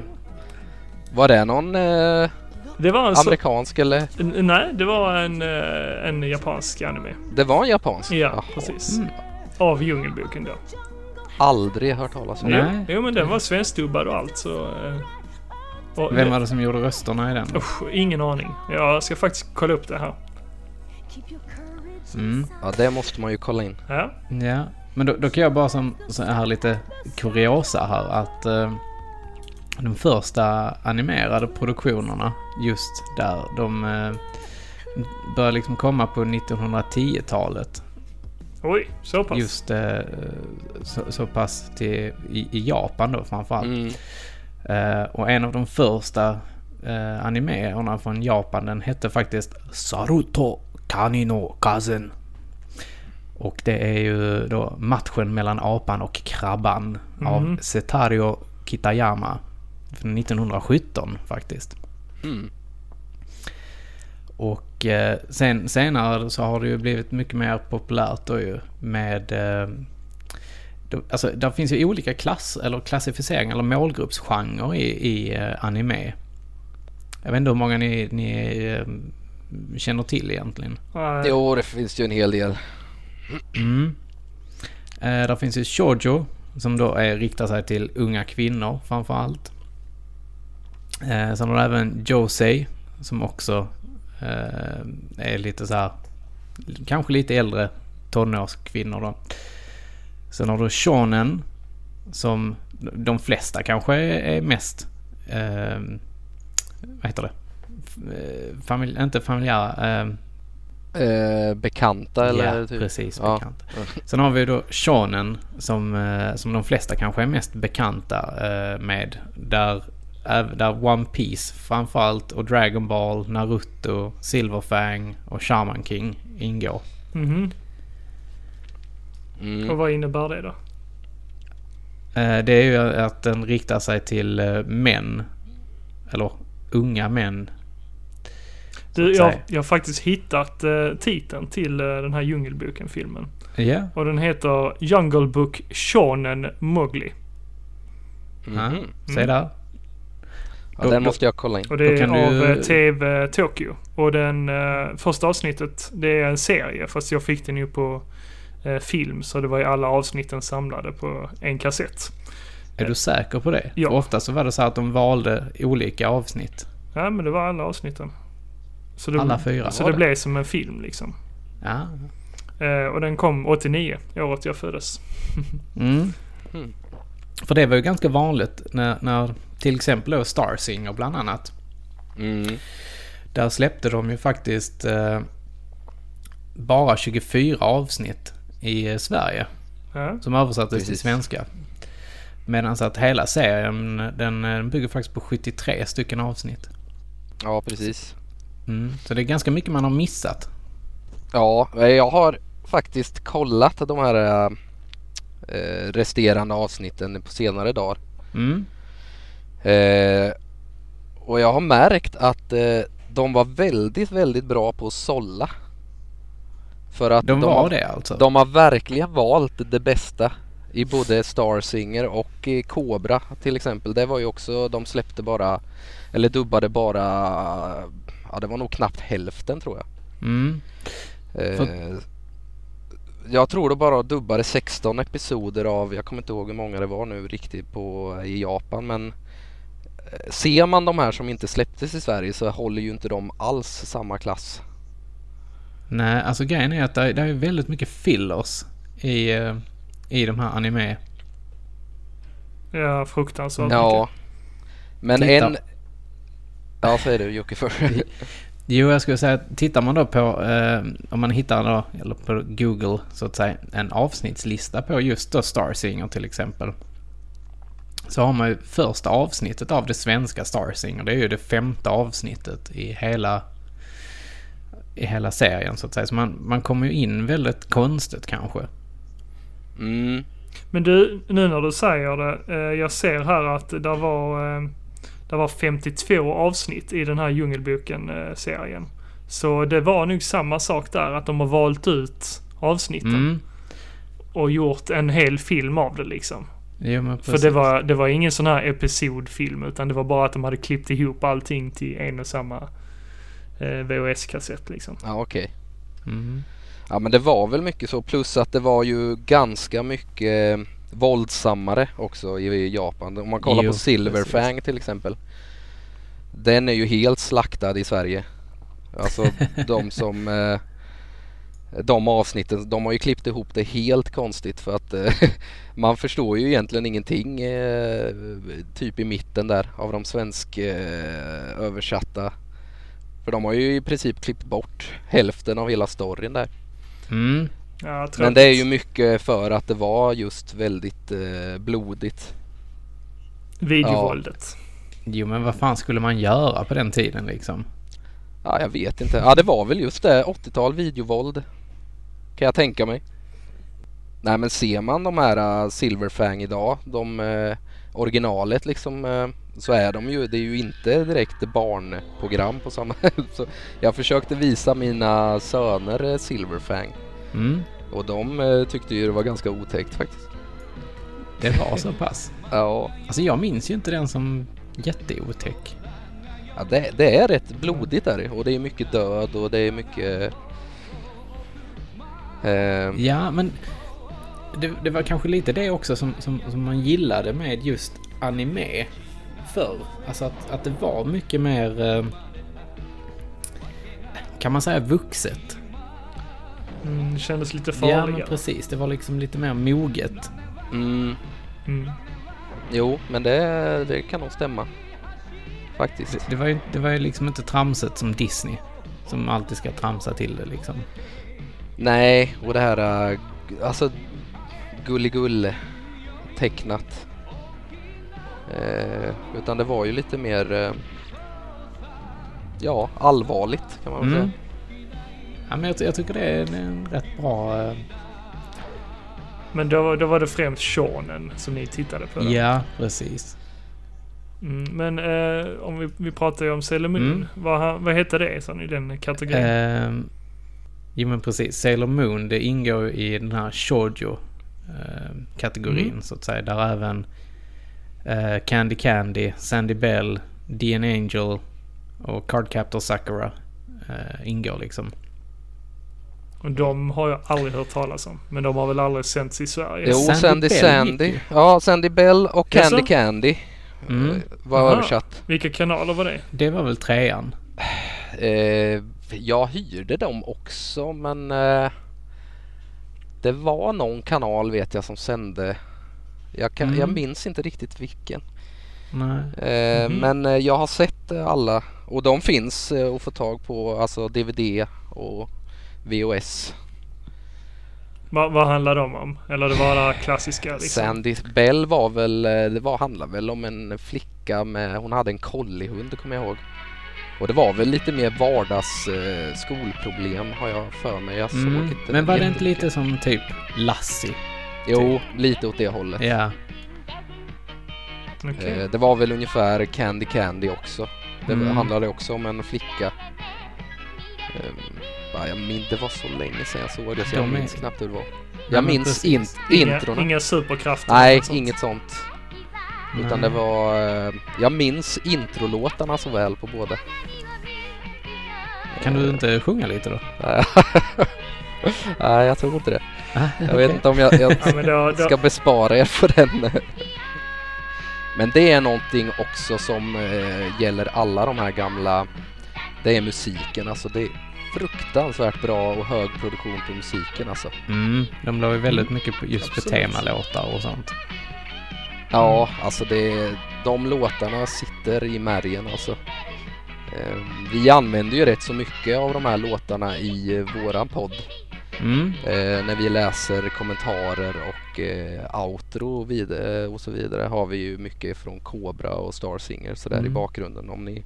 Var det någon eh, Det var en så, amerikansk eller? Nej, det var en, eh, en japansk anime. Det var en japansk? Ja, Jaha. precis. Mm. Av Djungelboken då. Aldrig hört talas om. Nej. Jo, men den var svenskdubbad och allt så... eh, och, Vem var det som gjorde rösterna i den? Usch, ingen aning. Jag ska faktiskt kolla upp det här. Mm. Ja, det måste man ju kolla in. Ja. Ja, men då, då kan jag bara som så här lite kuriosa här att eh, de första animerade produktionerna just där de eh, började liksom komma på 1910-talet. Oj, så pass. Just eh, så, så pass till i, i Japan då framförallt. Mm. Eh, och en av de första eh, animerna från Japan den hette faktiskt Saruto Kanino Kazen. Och det är ju då matchen mellan apan och krabban av Mhm. Setario Kitayama. Från 1917 faktiskt. Mm. Och eh, sen, senare så har det ju blivit mycket mer populärt då ju med... Eh, då, alltså där finns ju olika klass eller klassificeringar eller målgruppsgenrer i, i eh, anime. Jag vet inte hur många ni, ni eh, känner till egentligen. Jo, det finns ju en hel del. Mm. Eh, där finns ju shoujo som då är, riktar sig till unga kvinnor framför allt. Eh, sen har du även josei som också eh, är lite så här kanske lite äldre tonårskvinnor då. Sen har du shonen som de flesta kanske är, mest eh, vad heter det? Eh, familj, inte familjära. Eh, Eh, bekanta eller ja, typ? precis. Ja. Bekant. Sen har vi då shonen som, eh, som de flesta kanske är mest bekanta eh, med. Där, äv- där One Piece framförallt och Dragon Ball, Naruto, Silverfang och Shaman King ingår. Mhm. Och Mm. vad innebär det då? Eh, det är ju att den riktar sig till eh, män. Eller unga män. Du, jag, jag har faktiskt hittat eh, titeln till eh, den här Djungelboken-filmen. Ja, Och den heter Jungle Book Shonen Mowgli. Mhm. se Mm. där. Ja, Då- den måste jag kolla in. Och det är av du- eh, TV Tokyo. Och den eh, första avsnittet, det är en serie. Fast jag fick den ju på eh, film. Så det var ju alla avsnitten samlade på en kassett. Är du säker på det? Ja. För ofta så var det så att de valde olika avsnitt. Ja, men det var alla avsnitten. Så det, Alla fyra Så det det? blev som en film liksom. Ja. Eh, och den kom 89, året jag föddes. (laughs) Mm. Mm. För det var ju ganska vanligt när, när till exempel då Star Singer bland annat. Mm. Där släppte de ju faktiskt eh, bara 24 avsnitt i eh, Sverige. Ja. Som översattes till Precis. svenska. Medan att hela serien den, eh, den bygger faktiskt på 73 stycken avsnitt. Ja, precis. Mm. Så det är ganska mycket man har missat. Ja, eh, jag har faktiskt kollat de här eh, resterande avsnitten på senare dagar. Mm. Eh, och jag har märkt att eh, de var väldigt, väldigt bra på att sålla. För att De de, var har, det alltså? de har verkligen valt det bästa i både Star Singer och i Cobra till exempel. Det var ju också, de släppte bara, eller dubbade bara, ja det var nog knappt hälften tror jag. Mm. Eh, jag tror det bara dubbade 16 episoder av, jag kommer inte ihåg hur många det var nu riktigt på, i Japan men eh, Ser man de här som inte släpptes i Sverige så håller ju inte de alls samma klass. Nej, alltså grejen är att det, det är väldigt mycket fillers i, eh, i de här anime. Ja, fruktansvärt Ja. Men Titta. en... Ja, säg du Jocke för. Jo, jag skulle säga att tittar man då på, eh, om man hittar då, eller på Google så att säga, en avsnittslista på just då Star Singer till exempel. Så har man ju första avsnittet av det svenska Star Singer. Det är ju det femte avsnittet i hela, i hela serien så att säga. Så man, man kommer ju in väldigt konstigt kanske. Mm. Men du, nu när du säger det. Eh, jag ser här att det var, eh, det var 52 avsnitt i den här Djungelboken-serien. Så det var nog samma sak där, att de har valt ut avsnitten Mm. och gjort en hel film av det liksom. Jo, men För det var, det var ingen sån här episodfilm, utan det var bara att de hade klippt ihop allting till en och samma eh, VHS-kassett liksom. Ja, okej. Mm. Ja, men det var väl mycket så. Plus att det var ju ganska mycket eh, våldsammare också i Japan. Om man kollar Jo, på Silverfang till exempel. Den är ju helt slaktad i Sverige. Alltså (laughs) de som eh, de avsnitten, de har ju klippt ihop det helt konstigt för att eh, (laughs) man förstår ju egentligen ingenting eh, typ i mitten där av de svensk eh, översatta. För de har ju i princip klippt bort hälften av hela storyn där. Mm. Ja, Men det är ju mycket för att det var just väldigt eh, blodigt. Videovåldet. Jo, men vad fan skulle man göra på den tiden liksom? Ja, jag vet inte. Ja, det var väl just det. 80-tal videovåld. Kan jag tänka mig. Nej, men ser man de här uh, Silverfang idag, de uh, originalet liksom. Uh, så är de ju, det är ju inte direkt barnprogram på samma (laughs) så Jag försökte visa mina söner eh, Silverfang Mm. Och de eh, tyckte ju det var ganska otäckt faktiskt. Det var så pass. Ja, Alltså jag minns ju inte den som jätteotäck. ja det, det är rätt blodigt där och det är mycket död och det är mycket... Eh, Ja, men det, det var kanske lite det också som, som, som man gillade med just anime förr. Alltså att, att det var mycket mer... Eh, kan man säga vuxet? Mm, kändes lite Ja, men farligare. precis. Det var liksom lite mer moget. mm, Mm. jo, men det, det kan nog stämma. Faktiskt. Det, det, var ju, det var ju liksom inte tramset som Disney. Som alltid ska tramsa till det liksom. Nej, och det här äh, alltså gulligull tecknat. Eh, utan det var ju lite mer eh, ja, allvarligt kan man väl Mm. säga. Ja, men jag, jag tycker det är en rätt bra... eh, Men då, då var det främst shonen som ni tittade på? då? Ja, precis. Mm, men eh, om vi, vi pratar ju om Sailor Moon. Mm. Vad, vad heter det sa ni, den kategorin? Ehm, jo men precis. Sailor Moon det ingår i den här shoujo ehm, kategorin Mm. så att säga. Där även eh, Candy Candy, Sandy Bell, DN Angel och Cardcaptor Sakura eh, ingår liksom. Och de har jag aldrig hört talas om. Men de har väl aldrig sänts i Sverige? Jo, Sandy Sandy Bell Sandy. Ja, Sandy Bell och Candy Jaså? Candy Mm. eh, var Aha. översatt. Vilka kanaler var det? Det var väl trean? Eh, jag hyrde dem också men eh, det var någon kanal vet jag som sände. Jag, kan, Mm. jag minns inte riktigt vilken. Nej. Eh, Mhm. Men eh, jag har sett alla och de finns eh, att få tag på, alltså DVD och VHS. Va, vad handlar de om? Eller det var det klassiska liksom? Sandy Bell var väl, eh, det var, handlade väl om en flicka med, hon hade en colliehund kommer jag ihåg. Och det var väl lite mer vardags eh, skolproblem har jag för mig. Jag såg Mm. inte Men var det inte lite som typ Lassie? Jo, lite åt det hållet. Ja. Okej. Eh, det var väl ungefär Candy Candy också. Det Mm. handlade också om en flicka. Ehm, ja, jag minns, det var så länge sedan jag såg det så jag De är- minns knappt hur det var. Ja, Jag men minns in, precis. inga, introna. inga superkrafter? Nej, sånt. inget sånt. Utan Nej. det var... eh, jag minns introlåtarna så väl på båda. Kan du inte sjunga lite då? (laughs) Nej, jag tror inte det. Ah, (laughs) Jag vet inte om jag, jag Ja, men då, då, ska bespara er på den. Men det är någonting också som eh, gäller alla de här gamla. Det är musiken, alltså det fruktansvärt bra och hög produktion på musiken alltså. Mm, de la ju väldigt mycket på, just på temalåtar och sånt. Ja, alltså det, de låtarna sitter i märgen alltså. Eh, vi använder ju rätt så mycket av de här låtarna i eh, våran podd. Mm, Eh, när vi läser kommentarer och eh, outro och, vid- och så vidare har vi ju mycket från Cobra och Star Singer så där i Mm. bakgrunden om ni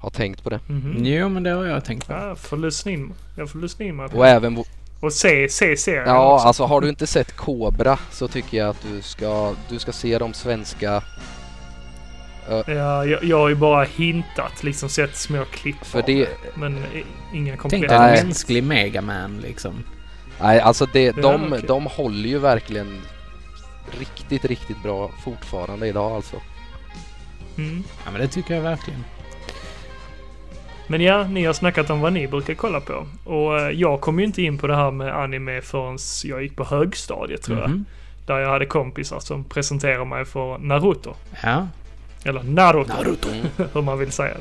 har tänkt på det. Mhm. Jo, men det har jag tänkt på. Ja, jag får lyssna in, jag får lyssna in mig på Och även vo- Och se, se serien Ja, också. alltså har du inte sett Cobra så tycker jag att du ska, du ska se de svenska Ja, jag, jag har ju bara hintat, liksom sett små klipp För det- Men i- inga Tänk kompletta. dig en mänsklig Megaman liksom. Nej, alltså det, de, okej. de håller ju verkligen riktigt, riktigt bra fortfarande idag alltså. Mm. Ja, men det tycker jag verkligen. Men ja, ni har snackat om vad ni brukar kolla på. Och eh, jag kom ju inte in på det här med anime förrän jag gick på högstadiet tror jag. Mhm. Där jag hade kompisar som presenterade mig för Naruto. Ja. Eller Naruto, Naruto. Mm. (laughs) hur man vill säga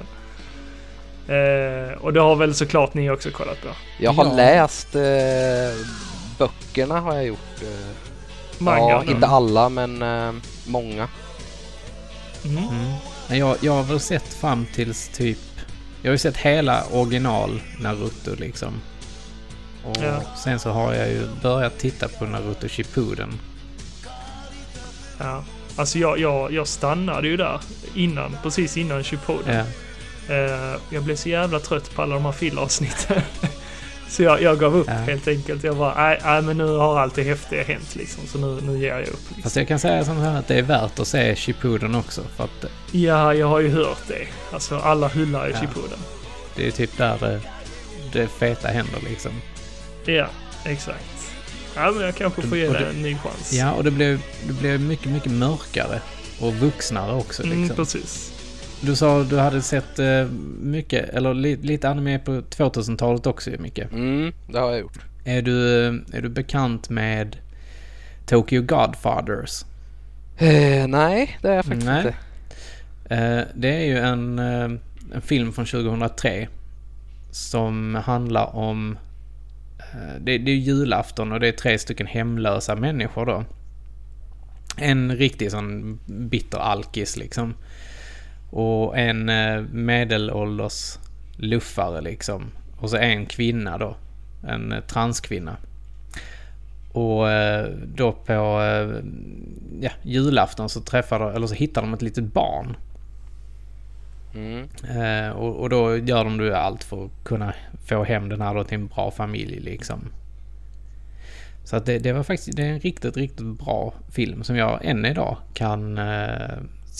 det. Eh, och det har väl såklart ni också kollat på. Jag har Ja. läst eh, böckerna har jag gjort. Eh, Manga. ja, inte alla men eh, många. Mm. Mm. Men jag, jag har väl sett fram tills typ... Jag har ju sett hela original Naruto liksom. Och Ja. sen så har jag ju börjat titta på Naruto Shippuden. Ja. Alltså jag, jag, jag stannade ju där innan, precis innan Shippuden. Ja. Eh, jag blev så jävla trött på alla de här filleravsnitten. (laughs) Så jag, jag gav upp Ja. helt enkelt. Jag bara, nej, nej men nu har allt det häftiga hänt liksom. Så nu, nu ger jag upp. Liksom. Fast jag kan säga som här att det är värt att se Shippuden också. För att Ja, jag har ju hört det. Alltså alla hyllar ju Ja. Shippuden. det är typ där det, det feta händer liksom. Ja, exakt. Ja, men jag kanske får ge det det- en ny chans. Ja, och det blev, det blev mycket, mycket mörkare. Och vuxnare också mm, liksom. precis. Du sa du hade sett eh, mycket, eller li, lite anime på 2000-talet också Micke. Mm, det har jag gjort. Är du, är du bekant med Tokyo Godfathers? Eh, nej, det är jag faktiskt Nej. inte. Eh, det är ju en, eh, en film från 2003 som handlar om... Eh, det, det är julafton och det är tre stycken hemlösa människor då. En riktig sån bitter alkis liksom. Och en eh, medelålders luffare liksom. Och så en kvinna då. En eh, transkvinna. Och eh, då på ja, julafton så träffar de, eller så hittar de ett litet barn. Mm. Och, och då gör de ju allt för att kunna få hem den här då till en bra familj liksom. Så att det, det var faktiskt det är en riktigt, riktigt bra film som jag än idag kan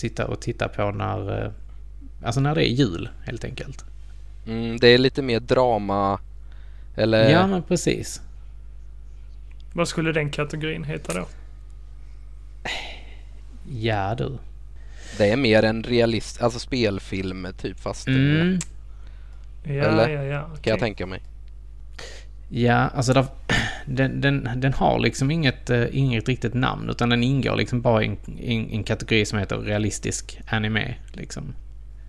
sitta och titta på när, eh, alltså när det är jul helt enkelt. Mm, det är lite mer drama. Eller Ja men precis. Vad skulle den kategorin heta då? Ja du. det är mer en realist, alltså spelfilm typ fast Mm. Ja, Eller? ja, ja. kan jag tänka mig. Ja, alltså där, (clears throat) den, den, den har liksom inget, eh, inget riktigt namn utan den ingår liksom bara i en, en, en kategori som heter realistisk anime. Liksom.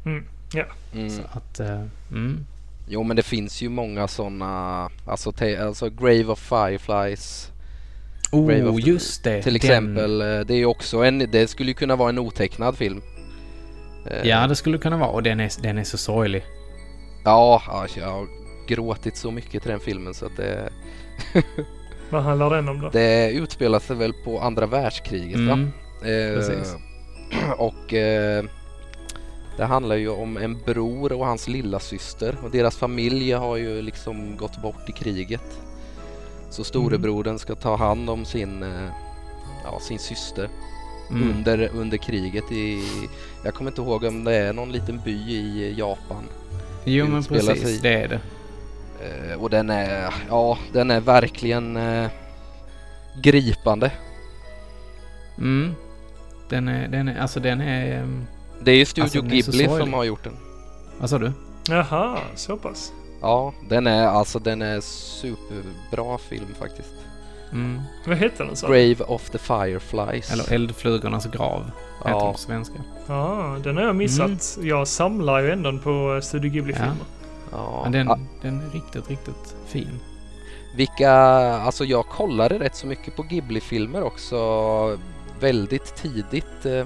Mm, ja. Mm. Så att, eh, mm. Jo men det finns ju många sådana, alltså, te- alltså Grave of Fireflies Grave Oh, of the- just det. till den- exempel. eh, Det är ju också en, det skulle ju kunna vara en otecknad film. Ja, det skulle kunna vara. Och den är, den är så sorglig. Ja, alltså, jag gråtit så mycket till den filmen så att det, (laughs) Vad handlar den om då? det utspelar sig väl på andra världskriget va? Mm. Eh, precis. (clears throat) och eh, det handlar ju om en bror och hans lilla syster och deras familj har ju liksom gått bort i kriget. Så storebrodern ska ta hand om sin, eh, ja, sin syster Mm. under, under kriget i, jag kommer inte ihåg om det är någon liten by i Japan. Jo, men utspelar sig precis. Det är det. Eh, och den är, ja den är verkligen eh, gripande. Mm. Den är, den är, alltså den är... ehm, Det är ju Studio Alltså, Ghibli som har gjort den. Vad sa du? Jaha, så pass. Ja, den är alltså den är superbra film faktiskt. Mm. Vad heter den så? Grave of the Fireflies. Eller Eldflugornas grav. Heter den ja, på svenska. Ja, den har jag missat. Jag samlar ju ändå på eh, Studio Ghibli-filmer. ja. Men den, Ja, den är riktigt, riktigt fin. vilka, alltså jag kollade rätt så mycket på Ghibli-filmer också väldigt tidigt. Eh,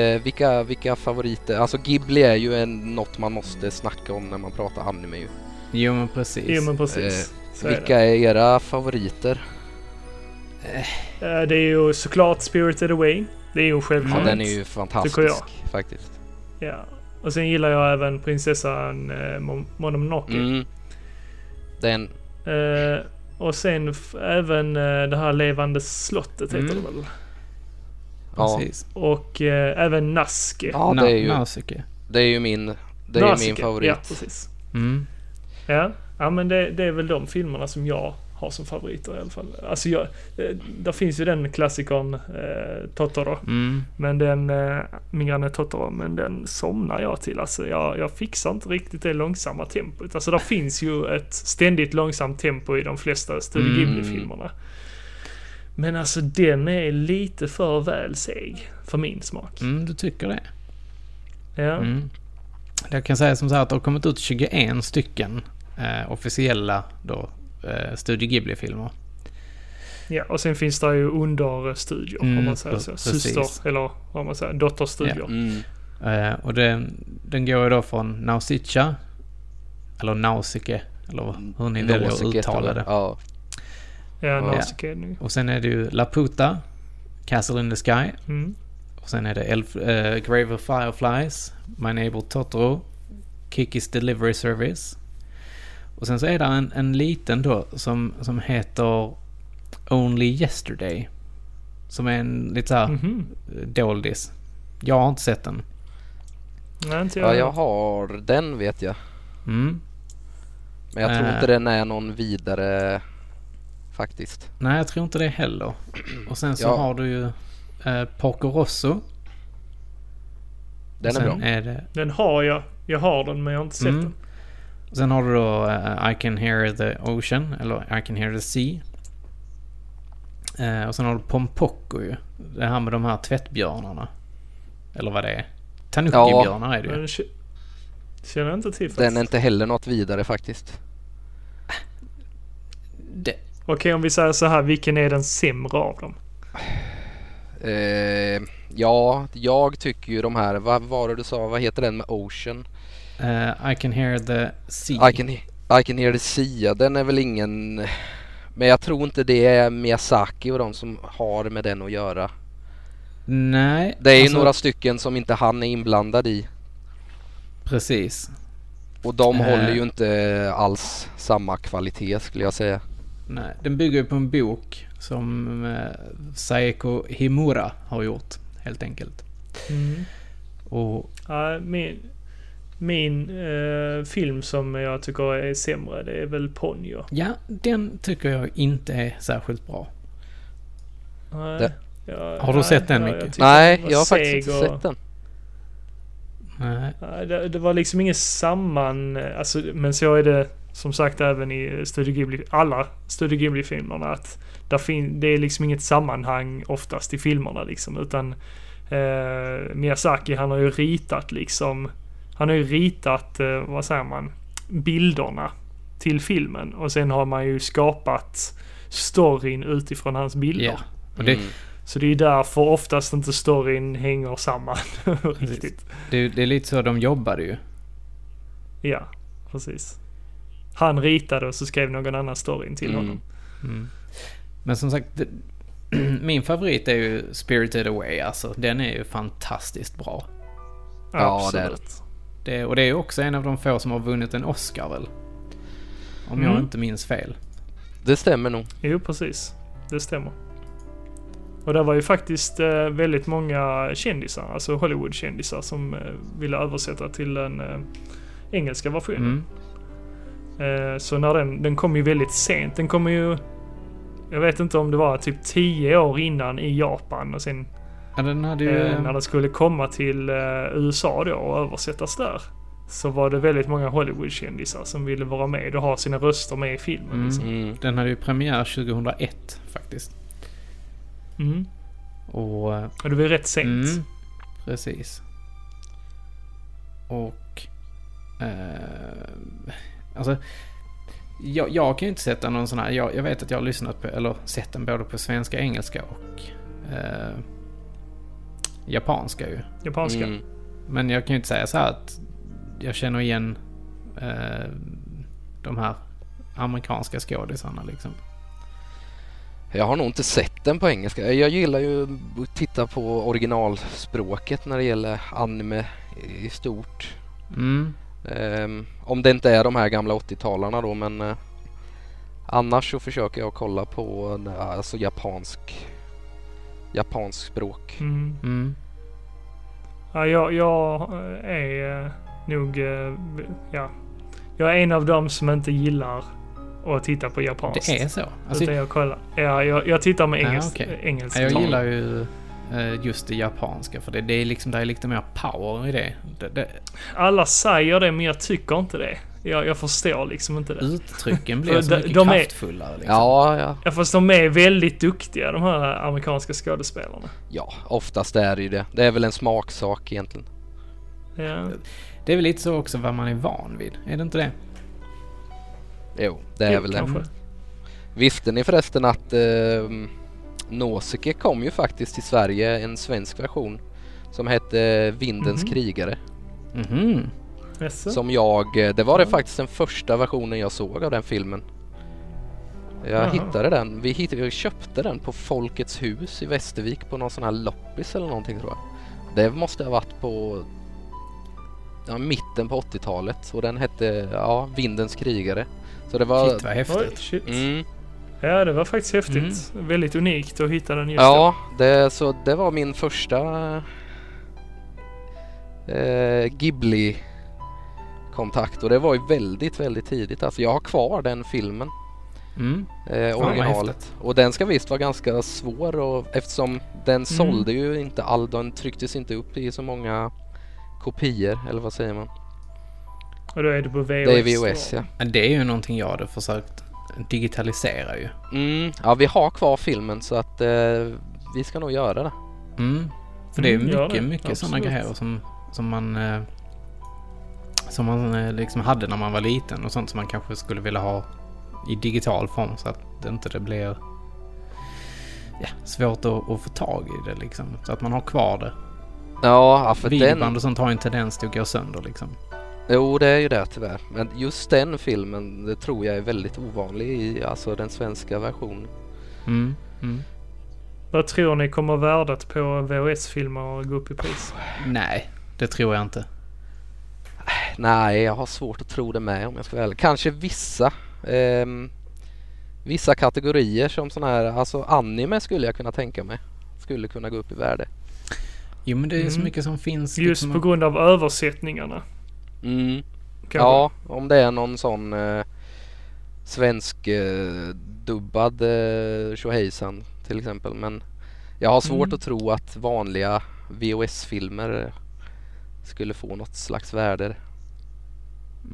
eh, vilka, vilka favoriter, alltså Ghibli är ju en, något man måste snacka om när man pratar anime ju. Jo, men precis. Jo men precis. Är Vilka är era favoriter? det. Eh, det är ju såklart Spirited Away. Det är ju en Ja, den är ju fantastisk faktiskt. Ja. Och sen gillar jag även prinsessan eh, Mon- Mononoke. Mm. Den, Eh, och sen även eh, det här Levande slottet heter Mm. det väl? ja, Precis. Och eh, även Naske. ja det är ju, det är ju min, det är Nausicaa, min favorit. Ja, precis. Mm. Ja, ja men det, det är väl de filmerna som jag har som favoriter i alla fall. Alltså jag, eh, där finns ju den klassikern eh, Totoro. Mm. Men den, eh, min granne Totoro, men den somnar jag till. Alltså jag, jag fixar inte riktigt det långsamma tempot. Alltså där finns ju ett ständigt långsamt tempo i de flesta Studio Mm. Ghibli-filmerna. Men alltså den är lite för väl seg för min smak. Mm, du tycker det? Ja. Mm. Jag kan säga som så här att det har kommit ut 21 stycken eh, officiella då, eh, Studio Ghibli-filmer. ja, och sen finns det ju understudior om Mm, man säger så. precis. Syster, eller vad man säger, dotterstudior. Mm. Eh, och den, den går ju då från Nausicaa, eller Nausicaa, eller hur ni väljer att uttala det. Ja. Ja, Ja. Nausicaa det. Och sen är det ju Laputa, Castle in the Sky. Mm. Och sen är det Elf, eh, Grave of Fireflies, My Neighbor Totoro, Kikis Delivery Service. Och sen så är det en, en liten då som, som heter Only Yesterday. Som är en lite såhär Mhm. doldis. Jag har inte sett den. Nej, inte jag. Ja, jag har den vet jag. Mm. Men jag tror Eh. inte den är någon vidare faktiskt. Nej, jag tror inte det heller. Och sen så Ja. har du ju eh, Porco Rosso. Den är bra. Är det, Den har jag. Jag har den men jag har inte sett Mm. den. Sen har du då eh, I Can Hear the Ocean, eller I Can Hear the Sea. Eh, och sen har du Pompoko ju. Det här med de här tvättbjörnarna. Eller vad det är. Tanuki-björnar är det ju. k- känner jag inte till faktiskt. Den är inte heller något vidare faktiskt. Det, Okej, om vi säger så här. Vilken är den sämre av dem? Eh, ja, jag tycker ju de här, vad var det du sa, vad heter den med Ocean? Eh, I Can Hear the Sea. I can, I can hear the sea, den är väl ingen... Men jag tror inte det är Miyazaki och de som har med den att göra. Nej. Det är ju alltså, några stycken som inte han är inblandad i. Precis. Och de Eh. håller ju inte alls samma kvalitet skulle jag säga. Nej, den bygger ju på en bok som eh, Saeko Himura har gjort, helt enkelt. Mm. Och Ja, min min eh, film som jag tycker är sämre, det är väl Ponyo. ja, den tycker jag inte är särskilt bra. Nej, jag- Har du nej, sett den, Micke? Nej, jag har faktiskt inte och- sett den. Nej. Det, det var liksom ingen samman... Alltså, men så är det som sagt även i Studio Ghibli, alla Studio Ghibli-filmerna. Att där fin, det är liksom inget sammanhang oftast i filmerna liksom. Utan eh, Miyazaki han har ju ritat liksom... Han har ju ritat, eh, vad säger man, bilderna till filmen. Och sen har man ju skapat storyn utifrån hans bilder. Det, Mm. Så det är därför oftast inte storyn hänger samman (laughs) riktigt. det, det är lite så de jobbade ju. Ja, precis. Han ritade och så skrev någon annan storyn till Mm. honom. Mm. Men som sagt, det, (clears throat) min favorit är ju Spirited Away. Alltså, den är ju fantastiskt bra. Ja, det är Absolut. Det, och det är ju också en av de få som har vunnit en Oscar väl? Om jag Mm. inte minns fel. Det stämmer nog. Jo, precis. Det stämmer. Och det var ju faktiskt eh, väldigt många kändisar, alltså Hollywood-kändisar som eh, ville översätta till den eh, engelska versionen. Mm. Eh, så när den, den kom ju väldigt sent. Den kom ju, jag vet inte om det var typ 10 år innan i Japan och sen Ja, den hade ju... Eh, när den skulle komma till eh, USA då och översättas där. Så var det väldigt många Hollywood-kändisar som ville vara med och ha sina röster med i filmen. Mm. Liksom. Mm. Den hade ju premiär 2001 faktiskt. Mm. Och... eh, Och det var ju rätt sent. Mm, precis. Och... Eh, alltså... Jag, jag kan ju inte sätta någon sån här... Jag, jag vet att jag har lyssnat på, eller sett den både på svenska, engelska och eh, japanska ju. Japanska. Mm. Men jag kan ju inte säga så här att jag känner igen eh, de här amerikanska skådisarna liksom. Jag har nog inte sett den på engelska. Jag gillar ju att titta på originalspråket när det gäller anime i stort. Mm. Ehm, om det inte är de här gamla 80-talarna då men eh, annars så försöker jag kolla på eh, alltså japansk japansk språk. Mm. Mm. Ja, jag, jag eh, är eh, nog... eh, Ja. Jag är en av dem som inte gillar att titta på japanskt. Det är så. Alltså, Utan jag kollar. Ja, jag, jag tittar med Ja, engelskt. okej. engelskt Ja, jag gillar ju just det japanska för det, det är liksom, det är lite mer power i det. det, det Alla säger det, men jag tycker inte det. Jag, jag förstår liksom inte det. uttrycken (laughs) blir så de- mycket de är- kraftfullare liksom. Ja, ja, Ja, fast de är väldigt duktiga, de här amerikanska skådespelarna. ja, oftast är det ju det. Det är väl en smaksak egentligen. Ja. Det är väl lite så också vad man är van vid, är det inte det? Jo, det är Jo, väl det. Visste ni förresten att eh, Nausicaa kom ju faktiskt till Sverige, en svensk version som hette Vindens Mhm. krigare. Mhm. Jaså? Som jag, eh, det var det faktiskt den första versionen jag såg av den filmen. Jag Jaha. hittade den, vi, hittade, vi köpte den på Folkets hus i Västervik på någon sån här loppis eller någonting tror jag. Det måste ha varit på ja, mitten på 80-talet och den hette ja, Vindens krigare. Så det var... Shit vad Oj, häftigt. shit. Mm, Ja, det var faktiskt häftigt. Väldigt unikt att hitta den just ja, det, så det var min första eh, Ghibli kontakt och det var ju väldigt, väldigt tidigt. Alltså jag har kvar den filmen, Mm. eh, originalet. Och den ska visst vara ganska svår och eftersom den sålde ju inte all, den trycktes inte upp i så många kopior eller vad säger man? Och då är det på VHS. Det är VHS då. ja. Men Det är ju någonting jag hade försökt digitalisera ju. Mm, ja vi har kvar filmen så att eh, vi ska nog göra det. Mm. För det är Mm, mycket, det. mycket sådana grejer som, som man eh, som man eh, liksom hade när man var liten och sånt som man kanske skulle vilja ha i digital form så att det inte det blir ja, svårt att, att få tag i det liksom. Så att man har kvar det. Ja, för Videoband den... och sånt har ju en tendens till att gå sönder liksom. Jo, det är ju det tyvärr. Men just den filmen, det tror jag är väldigt ovanlig i alltså den svenska versionen. Mm. Mm. Vad tror ni kommer värdet på VHS-filmer att gå upp i pris? Nej, det tror jag inte. Nej, jag har svårt att tro det med om jag ska vara ärlig. Kanske vissa ehm, vissa kategorier som sån här, alltså anime skulle jag kunna tänka mig. Skulle kunna gå upp i värde. Jo men det är så Mm. mycket som finns. Just liksom, på grund av översättningarna. Mm. kanske. Ja, om det är någon sån eh, svensk eh, dubbad eh, tjohejsan till exempel. Men jag har svårt Mm. att tro att vanliga VHS-filmer eh, skulle få något slags värde. Mm,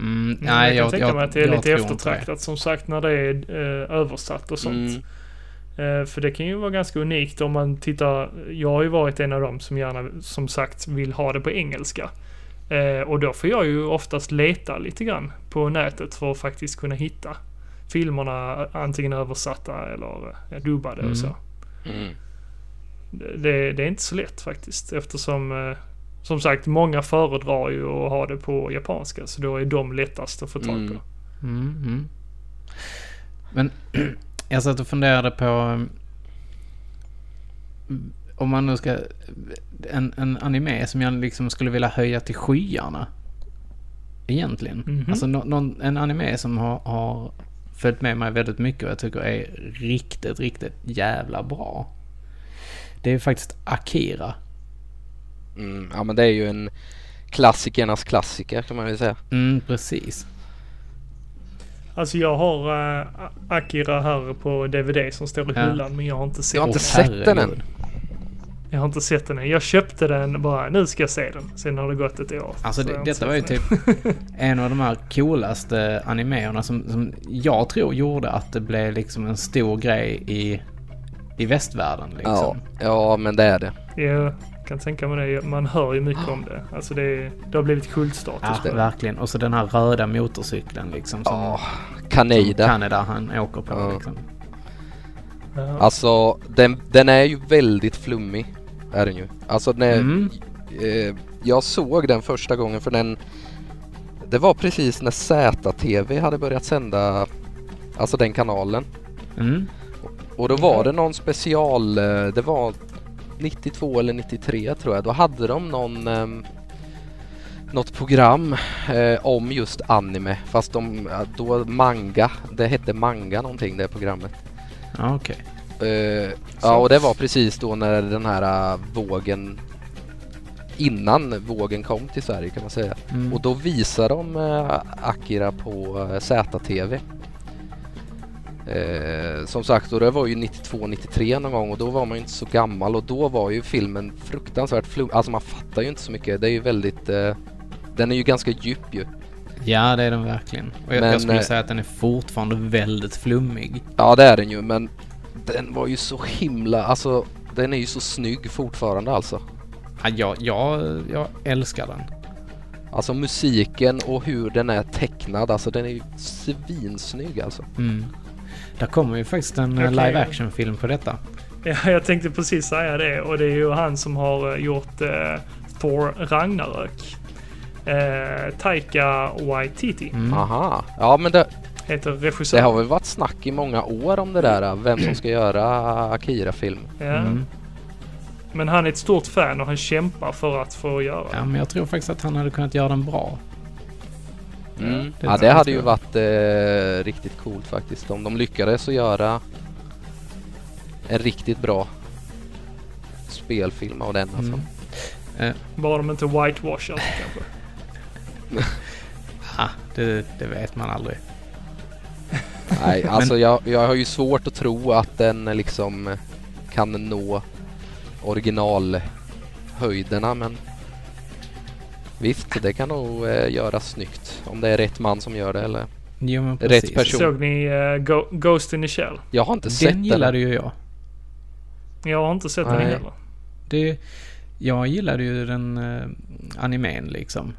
Mm, nej, jag kan jag, tänka mig att det är lite eftertraktat som sagt när det är eh, översatt och sånt. Mm. Eh, för det kan ju vara ganska unikt om man tittar. Jag har ju varit en av dem som gärna som sagt vill ha det på engelska. Eh, och då får jag ju oftast leta lite grann på nätet för att faktiskt kunna hitta filmerna antingen översatta eller eh, dubbade Mm. och så. Mm. Det, det är inte så lätt faktiskt eftersom eh, som sagt många föredrar ju att ha det på japanska så då är de lättast att få tag på. Mm. Mm, mm. Men (clears throat) jag satt och funderade på um, om man nu ska en, en anime som jag liksom skulle vilja höja till skyarna. Egentligen. Mhm. Alltså nå- någon, en anime som har, har följt med mig väldigt mycket och jag tycker är riktigt, riktigt jävla bra. Det är faktiskt Akira. Mm. Ja men det är ju en klassikernas klassiker kan man väl säga. Mm, precis. Alltså jag har eh, Akira här på DVD som står i Ja. hyllan men jag har inte sett Jag har inte den. sett den än. Jag har inte sett den än. Jag köpte den bara, nu ska jag se den. Sen har det gått ett år. Alltså så det, detta var ju typ (laughs) en av de här coolaste animerna som, som jag tror gjorde att det blev liksom en stor grej i, i västvärlden Ja, liksom. ja men det är det. den. Kan tänka mig det. Man hör ju mycket om det. Alltså det, det har blivit kultstatus Ja, verkligen. Och så den här röda motorcykeln liksom som, Ja, som Kaneda. Kanada han åker på Ja. liksom. Ja. Alltså den, den är ju väldigt flummig. Är den ju. Alltså den är, Mm. eh, jag såg den första gången för den Det var precis när ZTV hade börjat sända Alltså den kanalen. Mm. Och då var det någon special, eh, det var 92 eller 93 tror jag. Då hade de någon ehm, något program eh, om just anime fast de, då manga, det hette manga någonting det programmet. Ja, okej. Eh, ja och det var precis då när den här uh, vågen innan vågen kom till Sverige kan man säga. Mm. Och då visade de eh, Akira på eh, ZTV. Eh, som sagt, och det var ju 92-93 någon gång och då var man ju inte så gammal och då var ju filmen fruktansvärt flum. Alltså man fattar ju inte så mycket. Det är ju väldigt... Eh, den är ju ganska djup ju. Ja, det är den verkligen. Och jag, Men, jag skulle eh, säga att den är fortfarande väldigt flummig. Ja det är den ju men den var ju så himla... Alltså den är ju så snygg fortfarande alltså. Ja, jag, jag, jag älskar den. Alltså musiken och hur den är tecknad, alltså den är ju svinsnygg alltså. Mm. Där kommer ju faktiskt en eh, Okej. live action-film på detta. Ja, jag tänkte precis säga det och det är ju han som har eh, gjort eh, Thor Ragnarök. Eh, Taika Waititi Mm. Aha, ja men det, heter det regissören. har väl varit snack i många år om det där, vem som ska göra Akira-film. Ja. Mm. Men han är ett stort fan och han kämpar för att få göra Ja, det. men jag tror faktiskt att han hade kunnat göra den bra. Mm. det Ja, det hade ju varit eh, riktigt coolt faktiskt. Om de lyckades att göra en riktigt bra spelfilm av den alltså. Mm. Bara de inte whitewashar det (laughs) kanske. (laughs) Ah, det, det vet man aldrig. Nej, (laughs) alltså jag, jag har ju svårt att tro att den eh, liksom eh, kan nå originalhöjderna men visst, det kan nog eh, göras snyggt om det är rätt man som gör det eller Jo, men Rätt precis. person. Såg ni uh, Go- Ghost in the Shell? jag har inte sett Den gillade ju jag. Jag har inte sett den Nej. heller. Det, jag gillade ju den uh, animen liksom.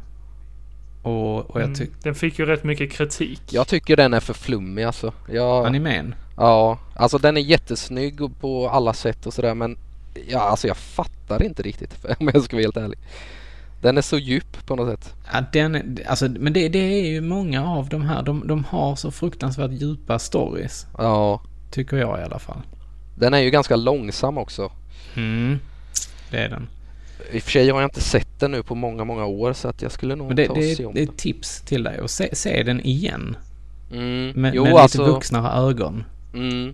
Och, och jag Mm. tyckte... Den fick ju rätt mycket kritik. Jag tycker den är för flummig alltså. Jag, Animen? ja, alltså den är jättesnygg på alla sätt och sådär men ja, alltså jag fattar inte riktigt (laughs) om jag ska vara helt ärlig. Den är så djup på något sätt. Ja, den, alltså, men det, det är ju många av de här. De, de har så fruktansvärt djupa stories. Ja, Tycker jag i alla fall. den är ju ganska långsam också. Mm. Det är den. I och för sig har jag inte sett den nu på många, många år så att jag skulle nog det, ta och det, se om det är ett tips till dig att se, se den igen. Mm. Med, jo, med lite alltså, vuxnare ögon. mm.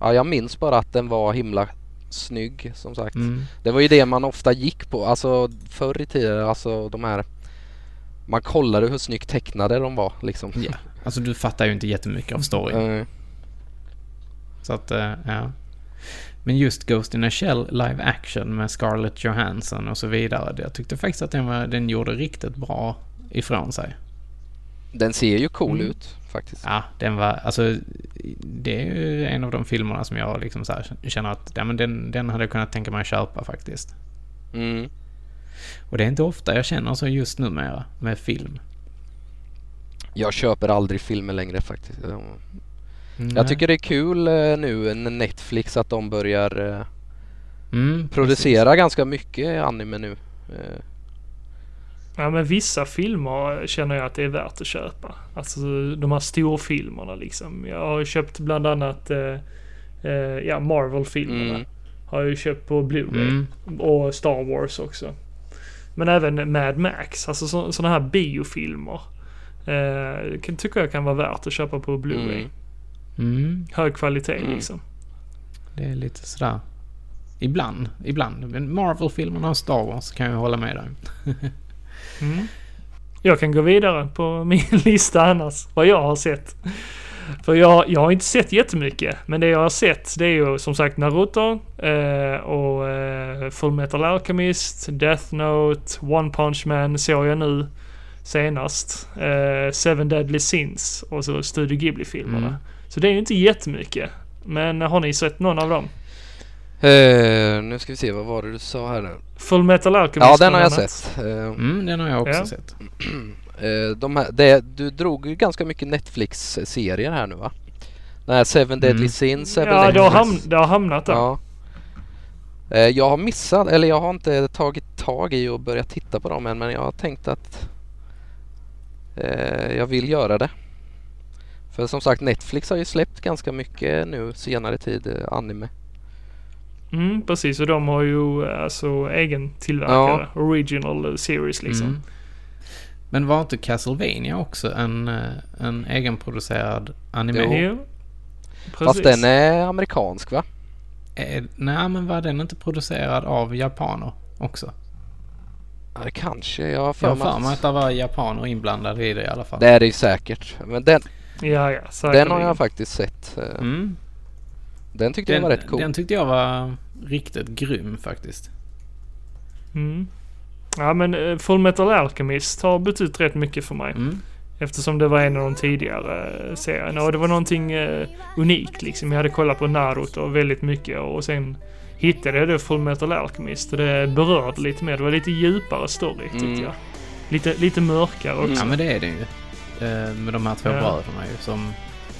Ja, jag minns bara att den var himla snygg som sagt. Mm. Det var ju det man ofta gick på. Alltså förr i tiden, alltså de här man kollade hur snyggt tecknade de var liksom. Ja. Alltså du fattar ju inte jättemycket av storyn. Eh, Så att, eh, ja. Men just Ghost in a Shell live action med Scarlett Johansson och så vidare. Jag tyckte faktiskt att den, var, den gjorde riktigt bra ifrån sig. Den ser ju cool Mm. ut faktiskt. Ja, den var, alltså det är ju en av de filmerna som jag liksom så här känner att, ja men den, den hade jag kunnat tänka mig att köpa faktiskt. Mm. Och det är inte ofta jag känner så just numera med film. Jag köper aldrig filmer längre faktiskt. Ja. Nej. Jag tycker det är kul eh, nu när Netflix att de börjar eh, mm, producera ganska mycket anime nu. Ja men vissa filmer känner jag att det är värt att köpa. Alltså de här storfilmerna liksom. Jag har köpt bland annat eh, eh, ja, Marvel-filmerna. Mm. Har jag ju köpt på Blu-ray. Mm. Och Star Wars också. Men även Mad Max. Alltså så, sådana här biofilmer. Eh, kan, tycker jag kan vara värt att köpa på Blu-ray. Mm. Mm, Hög kvalitet Mm. liksom. det är lite sådär. Ibland, ibland. Men Marvel-filmerna och Star Wars kan jag hålla med dig. (laughs) Mm. Jag kan gå vidare på (laughs) min lista annars, vad jag har sett. För jag, jag har inte sett jättemycket, men det jag har sett det är ju som sagt Naruto eh, och eh, Full Metal Alchemist, Death Note, One Punch Man såg jag nu senast. Eh, Seven Deadly Sins och så Studio Ghibli-filmerna. Mm. Så det är ju inte jättemycket. Men har ni sett någon av dem? Eh, nu ska vi se, vad var det du sa här nu? Full Metal Alchemist Ja, den har jag sett. Eh, Mm, den har jag också Ja. sett. (clears throat) eh, de här, det, du drog ju ganska mycket Netflix-serier här nu va? Den här Seven Deadly Mm. Sins väl Ja, det har, ham- det har hamnat där. Ja. Jag har missat, eller jag har inte tagit tag i och börjat titta på dem än men jag har tänkt att jag vill göra det. För som sagt Netflix har ju släppt ganska mycket nu senare tid anime. Mm, precis. Och de har ju alltså egen tillverkare. Original series liksom. Mm. Men var inte Castlevania också en, eh, en egenproducerad anime? Jo. Precis. Fast den är amerikansk va? Eh, nej, men var den inte producerad av japaner också? Ja, det kanske. Jag har Jag för har mig för mig att att det var japaner inblandade i det i alla fall. det är det ju säkert. Men den, Ja, ja. den har jag faktiskt sett. Eh, Mm. Den tyckte Den, jag var rätt cool. den tyckte jag var riktigt grym faktiskt. Mm. Ja, men eh, Full Metal Alchemist har betytt rätt mycket för mig. Mm. Eftersom det var en av de tidigare eh, serierna. Och det var någonting eh, unikt liksom. Jag hade kollat på Naruto väldigt mycket och sen hittade jag då Full Metal Alchemist och det berörde lite mer. Det var lite djupare story tyckte Mm. jag. Lite, lite mörkare också. Ja, men det är det ju. Eh, med de här två Ja. bröderna ju som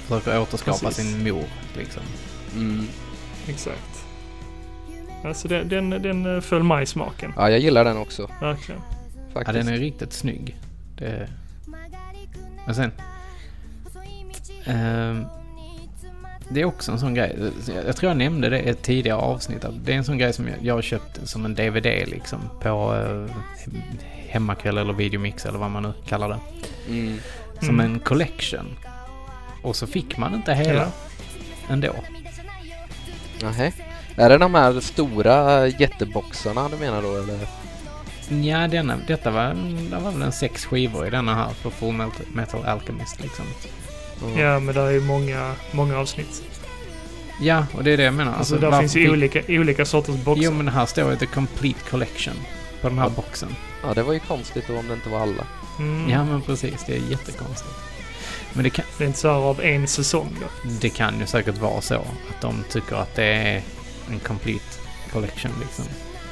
försöker återskapa Precis. sin mor liksom. Mm. Exakt. Alltså den, den, den eh, föll mig smaken. Ja, jag gillar den också Verkligen. Ja, faktiskt. den är riktigt snygg. Det... Men sen... ehm, det är också en sån grej. Jag tror jag nämnde det i ett tidigare avsnitt. att Det är en sån grej som jag, jag har köpt som en DVD liksom. På eh, hemmakväll eller videomix eller vad man nu kallar det. Mm. Som Mm. en collection. Och så fick man inte hela Ja. ändå. Nähä. Är det de här stora jätteboxarna du menar då eller? Ja, denna, detta var, det var väl en sex skivor i denna här för Full Metal, Metal Alchemist liksom. Mm. Ja, men det är ju många, många avsnitt. Ja, och det är det jag menar. Alltså, där varför finns ju olika, olika sorters boxar. Jo, men det här står ju The Complete Collection på den här Ja. boxen. Ja, det var ju konstigt då om det inte var alla. Mm. Ja, men precis. Det är jättekonstigt. Men det kan, Det är inte så här av en säsong då. det kan ju säkert vara så att de tycker att det är en complete collection liksom.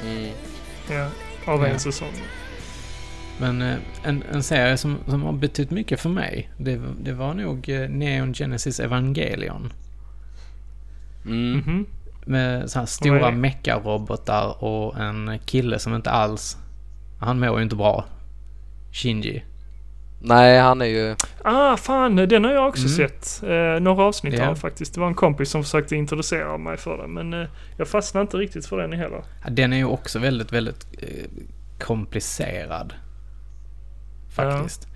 Mm. Ja, av Ja. en säsong. Men eh, en, en serie som, som har betytt mycket för mig, det, det var nog eh, Neon Genesis Evangelion. Mm. Mhm. Med så här stora det? mecha-robotar och en kille som inte alls... Han mår ju inte bra. Shinji. Nej, han är ju... Ah, fan, den har jag också Mm. sett. Eh, några avsnitt Ja. av faktiskt. Det var en kompis som försökte introducera mig för den, men eh, jag fastnade inte riktigt för den heller. Ja, Den är ju också väldigt, väldigt eh, komplicerad. Faktiskt.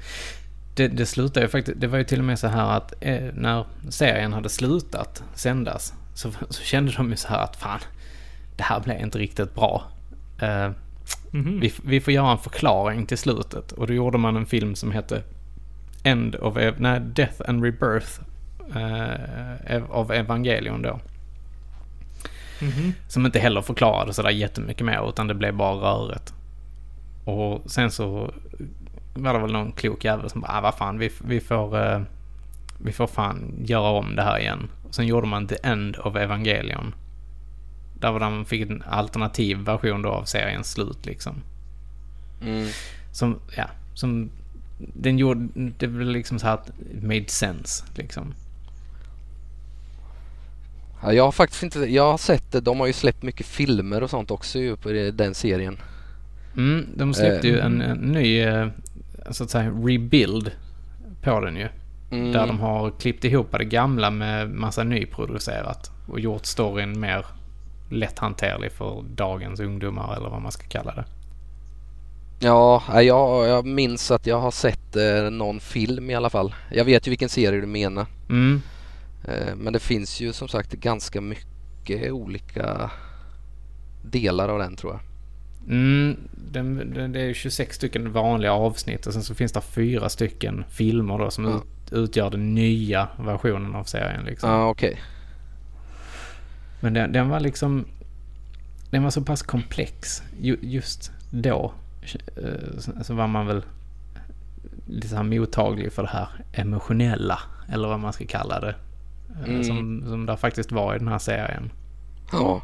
Det, det slutade ju faktiskt, det var ju till och med så här att eh, när serien hade slutat sändas så, så kände de ju så här att fan, det här blev inte riktigt bra. Eh, Mhm. vi, vi får göra en förklaring till slutet och då gjorde man en film som hette End of, Ev- nej, Death and Rebirth eh, av Evangelion då. Mhm. Som inte heller förklarade sådär jättemycket mer utan det blev bara röret. Och sen så var det väl någon klok jävel som bara, ah, vad fan, vi, vi får... eh, vi får fan göra om det här igen. Och sen gjorde man The End of Evangelion. Där var man fick en alternativ version då av seriens slut liksom. Mm. Som, ja, som... Den gjorde, det blev liksom så här att it made sense liksom. Ja, jag har faktiskt inte... Jag har sett det. De har ju släppt mycket filmer och sånt också ju på den serien. Mm, de släppte ju Eh. en, en ny, eh, så att säga, rebuild på den ju. Mm. Där de har klippt ihop det gamla med massa nyproducerat. Och gjort storyn mer lätthanterlig för dagens ungdomar eller vad man ska kalla det. Ja, ja, jag, jag minns att jag har sett eh, någon film i alla fall. Jag vet ju vilken serie du menar. Mm. Eh, men det finns ju som sagt ganska mycket olika delar av den tror jag. Mm, den, den, det är 26 stycken vanliga avsnitt och sen så finns det fyra stycken filmer då som Ja. ut, utgör den nya versionen av serien liksom. Ja, okej. Men den, den var liksom... Den var så pass komplex ju, just då. eh, Så, var man väl lite så här mottaglig för det här emotionella. Eller vad man ska kalla det. eh, Mm. Som, som det faktiskt var i den här serien. Ja.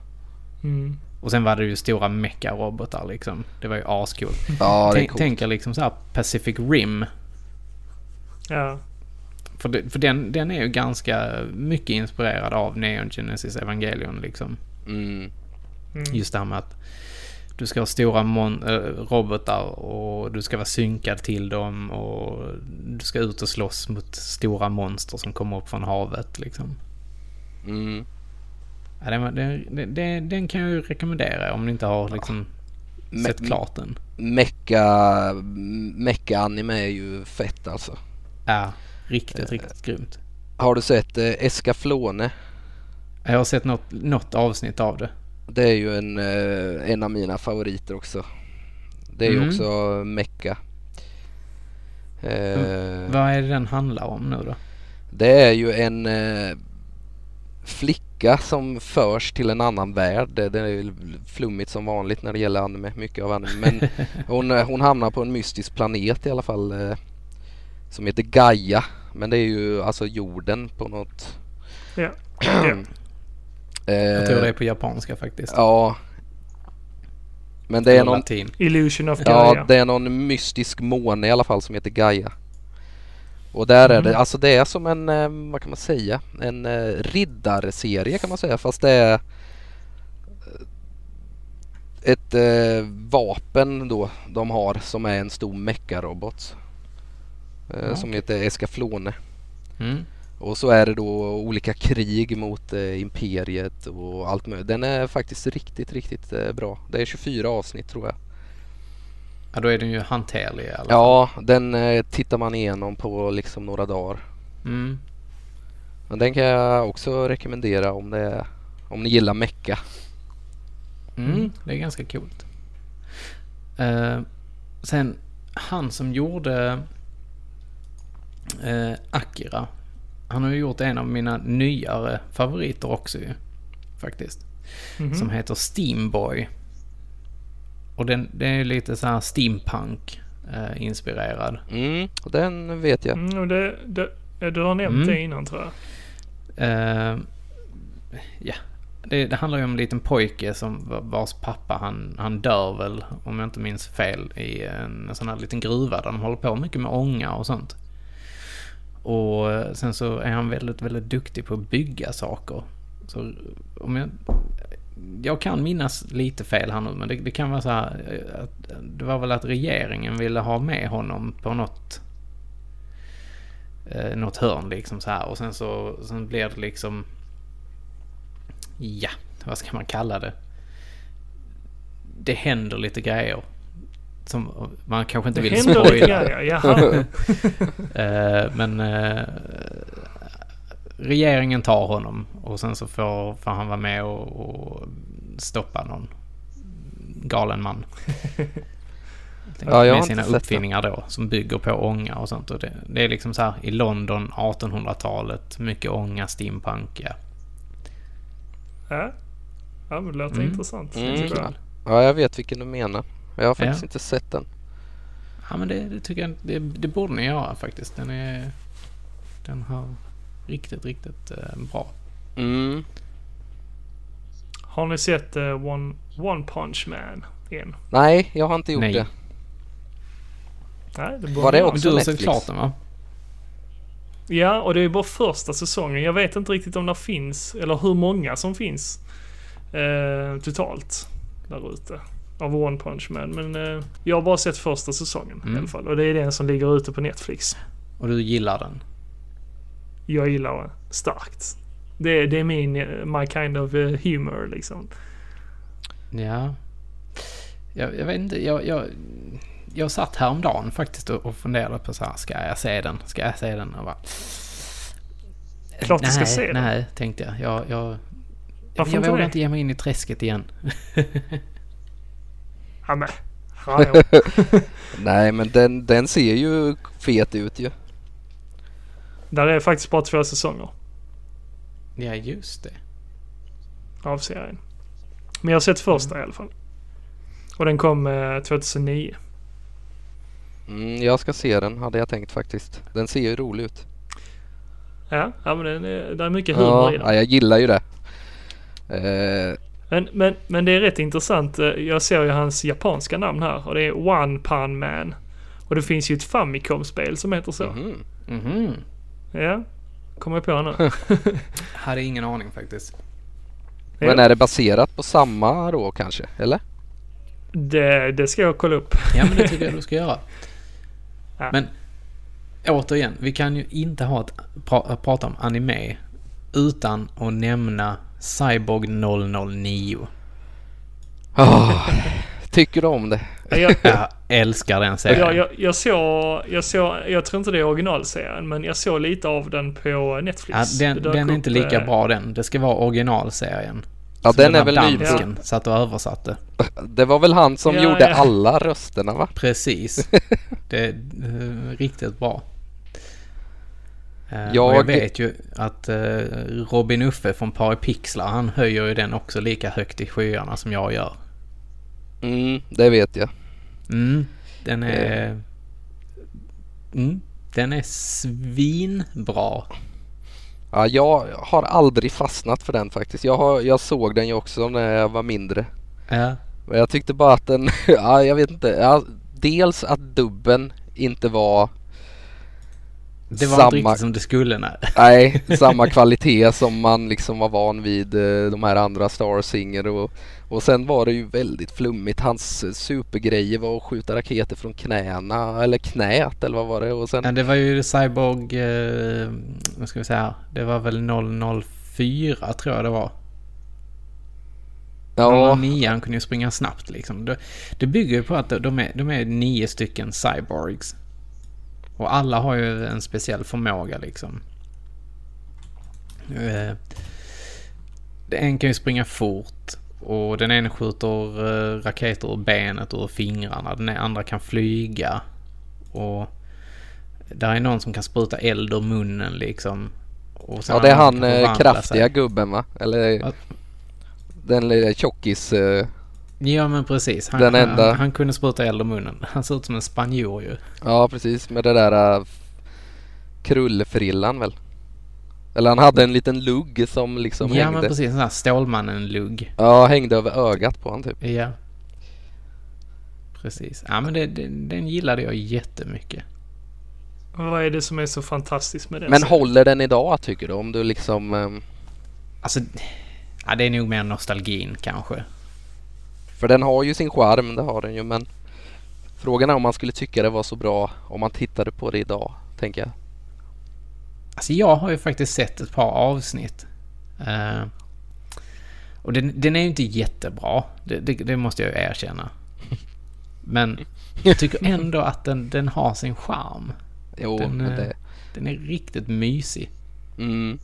Mm. Och sen var det ju stora mecha-robotar liksom. Det var ju ascoolt. ja, Tänk, tänk er liksom så här Pacific Rim. Ja. För, det, för den, den är ju ganska mycket inspirerad av Neon Genesis Evangelion liksom. Mm. Mm. Just det här med att du ska ha stora mon- äh, robotar och du ska vara synkad till dem och du ska ut och slåss mot stora monster som kommer upp från havet liksom. Mm. Ja, den, den, den, den, kan jag ju rekommendera om ni inte har liksom Me- sett klart den. Mecka, mecka anime är ju fett alltså. Ja, riktigt, riktigt grymt. Har du sett eh, Escaflone? Jag har sett något, något avsnitt av det. Det är ju en, eh, en av mina favoriter också. Det är ju Mm. också mecka. Eh, Vad är det den handlar om nu då? det är ju en eh, flicka som förs till en annan värld. Det, är ju flummigt som vanligt när det gäller anime, mycket av anime. Men (laughs) hon, eh, hon hamnar på en mystisk planet i alla fall. Eh, som heter Gaia. Men det är ju alltså jorden på något... Ja. (clears throat) ja. Jag tror det är Eh, på japanska faktiskt. Ja. Men det är någon, latin. Illusion of Gaia. Ja, det är någon mystisk måne i alla fall som heter Gaia. Och där är det, Mhm. alltså det är som en, eh, vad kan man säga, en eh, riddarserie kan man säga fast det är eh, ett eh, vapen då de har som är en stor meckarobot. Eh, Ja, som heter Escaflone. Mm. Och så är det då olika krig mot eh, imperiet och allt möjligt. Den är faktiskt riktigt, riktigt eh, bra. Det är 24 avsnitt tror jag. Ja, då är den ju hanterlig i alla fall. Ja, den eh, tittar man igenom på liksom några dagar. Mm. Men den kan jag också rekommendera om, det, om ni gillar mecka. Mm, Mm. det är ganska coolt. Eh, sen, han som gjorde eh, Akira. Han har ju gjort en av mina nyare favoriter också ju. Faktiskt. Mhm. Som heter Steamboy. Och den, den är ju lite så här steampunk eh, inspirerad. Mm, och den vet jag. Mm, och det, det, du har nämnt Mm. det innan tror jag. Eh, ja, det, det handlar ju om en liten pojke som vars pappa han, han dör väl, om jag inte minns fel, i en sån här liten gruva där de håller på mycket med ånga och sånt. Och sen så är han väldigt, väldigt duktig på att bygga saker. Så om jag... Jag kan minnas lite fel här nu, men det, det kan vara så här att det var väl att regeringen ville ha med honom på något eh, något hörn liksom så här och sen så sen blir det liksom ja, vad ska man kalla det? Det händer lite grejer. Som man kanske inte Det vill spoila. jaha. (laughs) Eh, men eh, regeringen tar honom och sen så får, får han vara med och, och stoppa någon galen man. (laughs) Ja, med sina sett det. uppfinningar då som bygger på ånga och sånt. Och det, det är liksom så här i London 1800-talet, mycket ånga, steampunk, ja. ja. ja, men det låter Mm. intressant. Mm. jag. Ja, jag vet vilken du menar. Jag har faktiskt Ja. inte sett den. Ja men det, det tycker jag, det, det borde ni göra faktiskt. Den är, den har riktigt, riktigt eh, bra. Mm. Har ni sett eh, One, One Punch Man än? Nej, jag har inte gjort Nej. det. Nej, det borde Var det också Men du har sett Netflix? klart den va? Ja, och det är bara första säsongen. Jag vet inte riktigt om det finns, eller hur många som finns eh, totalt där ute av One Punch Man. Men eh, jag har bara sett första säsongen i Mm. alla fall. Och det är den som ligger ute på Netflix. Och du gillar den? Jag gillar det starkt. Det, det är min, eh, my kind of eh, humor liksom. Ja. Jag, jag vet inte, jag, jag, jag satt häromdagen faktiskt och, och funderade på så här, ska jag se den? Ska jag se den? Och bara, Klart du ska nej, se den. Nej, tänkte jag. Jag, jag, jag, jag vågar inte ge mig in i träsket igen. (laughs) Ja, men. (laughs) Nej, men den, den ser ju fet ut ju. Där är faktiskt bara två säsonger Ja, just det. av serien. Men jag har sett första i alla fall. Och den kom eh, 2009. Mm, jag ska se den hade jag tänkt faktiskt. Den ser ju rolig ut. Ja, ja men den är, det är mycket humor Ja, i den. ja, jag gillar ju det. Eh, Men, men, men det är rätt intressant. Eh, Jag ser ju hans japanska namn här och det är One Pan Man. Och det finns ju ett Famicom-spel som heter så. mhm. Mhm. Ja, kommer jag på nu. (laughs) Hade ingen aning faktiskt. Men är det baserat på samma då kanske? Eller? Det, det ska jag kolla upp. Ja, men det tycker jag du ska göra. (laughs) Ja. Men återigen, vi kan ju inte ha ett pra, prata om anime utan att nämna Cyborg 009. Ah, tycker du om det? Jag, (laughs) Jag älskar den serien. jag, jag, jag såg, jag såg, jag tror inte det är originalserien, men jag såg lite av den på Netflix. Ja, den, den är inte lika eh, bra den. Det ska vara originalserien. Ja, den är väl dansken ny. satt och översatte. (laughs) Det var väl han som Ja, gjorde ja. alla rösterna va? Precis. (laughs) Det är eh, riktigt bra. Eh, Jag- jag vet ju att eh, Robin Uffe från Paripixlar, han höjer ju den också lika högt i skyarna som jag gör. Mm, det vet jag. Mm, den är... Mm, den är svinbra. Ja, jag har aldrig fastnat för den faktiskt. Jag, har, jag såg den ju också när jag var mindre. Ja. Men jag tyckte bara att den, (laughs) ja jag vet inte. Ja, dels att dubben inte var Det var samma, inte riktigt som det skulle nej. (laughs) nej, samma kvalitet som man liksom var van vid eh, de här andra Star Singer och, och sen var det ju väldigt flummigt. Hans eh, supergrejer var att skjuta raketer från knäna eller knät eller vad var det? Och sen, Ja, det var ju Cyborg, eh, vad ska vi säga, det var väl 004 tror jag det var. ja, 09 han kunde ju springa snabbt liksom. Det, det bygger ju på att de är, de är nio stycken cyborgs. Och alla har ju en speciell förmåga liksom. Eh, En kan ju springa fort och den ena skjuter eh, raketer ur benet och ur fingrarna. Den andra kan flyga. Och där är någon som kan spruta eld ur munnen liksom. Ja det är han eh, kraftiga sig. gubben va? Eller Ja. den lilla tjockis. Eh, Ja men precis. Han, Den enda- han, han kunde spruta eld ur munnen. Han ser ut som en spanjor ju. ja precis med det där uh, krullfrillan väl? Eller han hade en liten lugg som liksom ja men hängde. precis, en sån här Stålmannen-lugg. Ja, hängde över ögat på honom typ. Ja. Precis. Ja men det, det, den gillade jag jättemycket. Vad är det som är så fantastiskt med den? Men håller den idag tycker du? Om du liksom... ehm, Alltså, ja det är nog mer nostalgin kanske. För den har ju sin charm, det har den ju men Frågan är om man skulle tycka det var så bra om man tittade på det idag, tänker jag. Alltså jag har ju faktiskt sett ett par avsnitt. Eh, och den, den är ju inte jättebra. Det, det, det måste jag ju erkänna. (laughs) Men jag tycker ändå att den, den har sin charm. Jo, Den, eh, det... Den är riktigt mysig. Mm.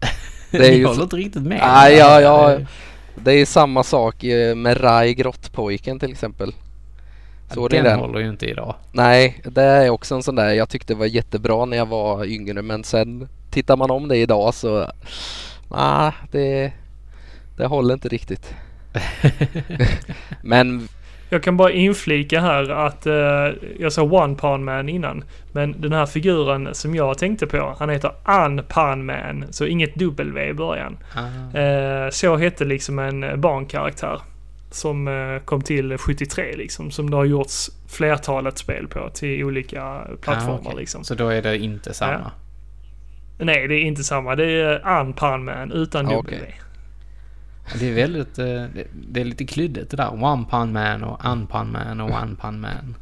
(laughs) Det är Ni ju håller inte riktigt med? Nej, ja, ja. Det är samma sak eh, med Rai Grottpojken till exempel. Ni den, den? håller ju inte idag. Nej, det är också en sån där jag tyckte var jättebra när jag var yngre men sen tittar man om det idag så nej, det, det håller inte riktigt. (laughs) men Jag kan bara inflika här att eh, jag sa One Pan Man innan. Men den här figuren som jag tänkte på, han heter An Pan Man. Så inget W i början. Ah. Eh, så hette liksom en barnkaraktär. Som eh, kom till 73 liksom. Som det har gjorts flertalet spel på till olika plattformar Ah, okej. liksom. Så då är det inte samma? Nej, det är inte samma. Det är An Pan Man utan Ah, W. Det är väldigt, eh, det, det är lite klyddigt det där. One Pan Man och Unpan Man och One Pan Man.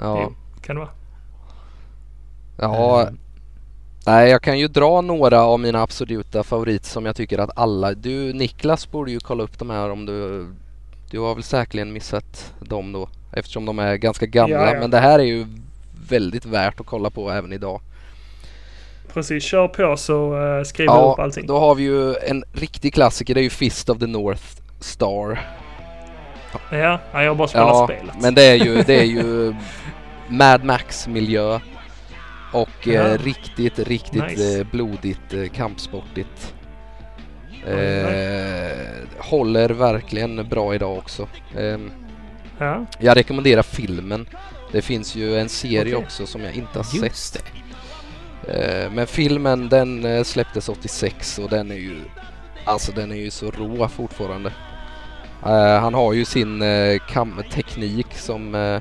ja, Kan det vara? ja Eh, nej jag kan ju dra några av mina absoluta favoriter som jag tycker att alla, du Niklas borde ju kolla upp de här om du, du har väl säkerligen missat dem då eftersom de är ganska gamla Ja, ja. men det här är ju väldigt värt att kolla på även idag. Precis, kör på så uh, skriver jag upp allting. då har vi ju en riktig klassiker, det är ju Fist of the North Star. Ja, ja, jag har bara spelat Ja, spelet. men det är ju, det är ju Mad Max-miljö och eh, Ja. riktigt, riktigt Nice. eh, blodigt, eh, kampsportigt. Eh, håller verkligen bra idag också. Ehm, Ja, jag rekommenderar filmen. Det finns ju en serie Okej. också som jag inte har sett. Just det. Eh, Men filmen den eh, släpptes 86 och den är ju Alltså den är ju så rå fortfarande. Eh, han har ju sin kamteknik som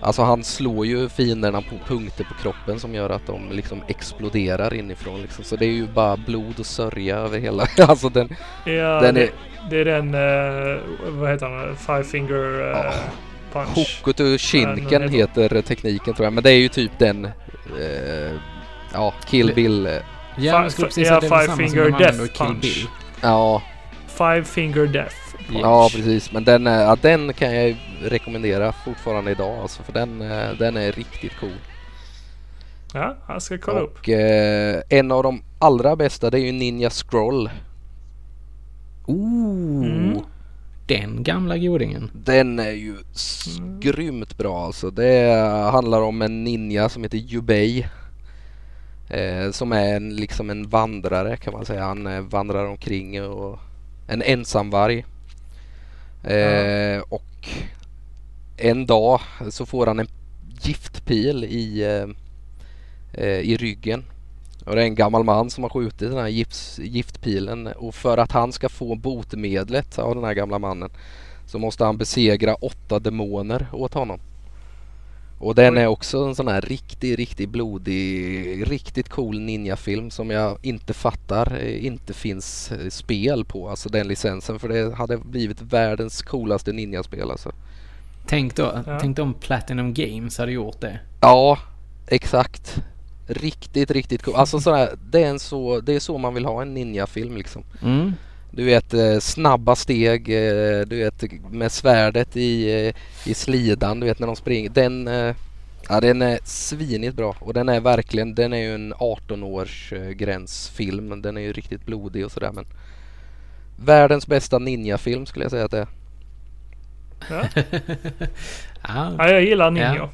Alltså han slår ju fienderna på punkter på kroppen som gör att de liksom exploderar inifrån liksom. Så det är ju bara blod och sörja över hela. (laughs) alltså den, ja den det, är det är den, eh, vad heter den, Five Finger uh, Ja. Punch. Hokuto Shinken heter tekniken tror jag. Men det är ju typ den eh, Ja, Kill Bill. eh, Ja, Fi- jag skulle precis ja, säga det är Five Finger Death Kill Punch. Bill. Ja, Five Finger Death Punch. Ja precis, men den, är- ja, den kan jag ju rekommendera fortfarande idag alltså, för den, eh, den är riktigt cool. Ja, jag ska kolla upp. Och eh, en av de allra bästa det är ju Ninja Scroll. Ooh, Mm den gamla godingen. Den är ju Mm. grymt bra alltså. Det handlar om en ninja som heter Yubei. Eh, som är en, liksom en vandrare kan man säga. Han eh, vandrar omkring och en ensamvarg. Eh, Och en dag så får han en giftpil i, eh, eh i ryggen. Och det är en gammal man som har skjutit den här gifts, giftpilen och för att han ska få botemedlet av den här gamla mannen så måste han besegra åtta demoner åt honom. Och den är också en sån här riktigt, riktigt blodig, riktigt cool ninjafilm som jag inte fattar eh, inte finns eh, spel på, alltså den licensen. För det hade blivit världens coolaste ninjaspel alltså. Tänk då, Ja. tänk då om Platinum Games hade gjort det. Ja, exakt. Riktigt, riktigt cool. Alltså sådär, det är, en så, det är så man vill ha en ninjafilm liksom. Mm. Du vet eh, snabba steg, eh, du vet med svärdet i, eh, i slidan, du vet när de springer. Den, ja, den är svinigt bra och den är verkligen, den är ju en 18 års eh, gränsfilm. Den är ju riktigt blodig och sådär men Världens bästa ninjafilm skulle jag säga att det är. Ja, (laughs) ja, jag gillar ninja. Ja.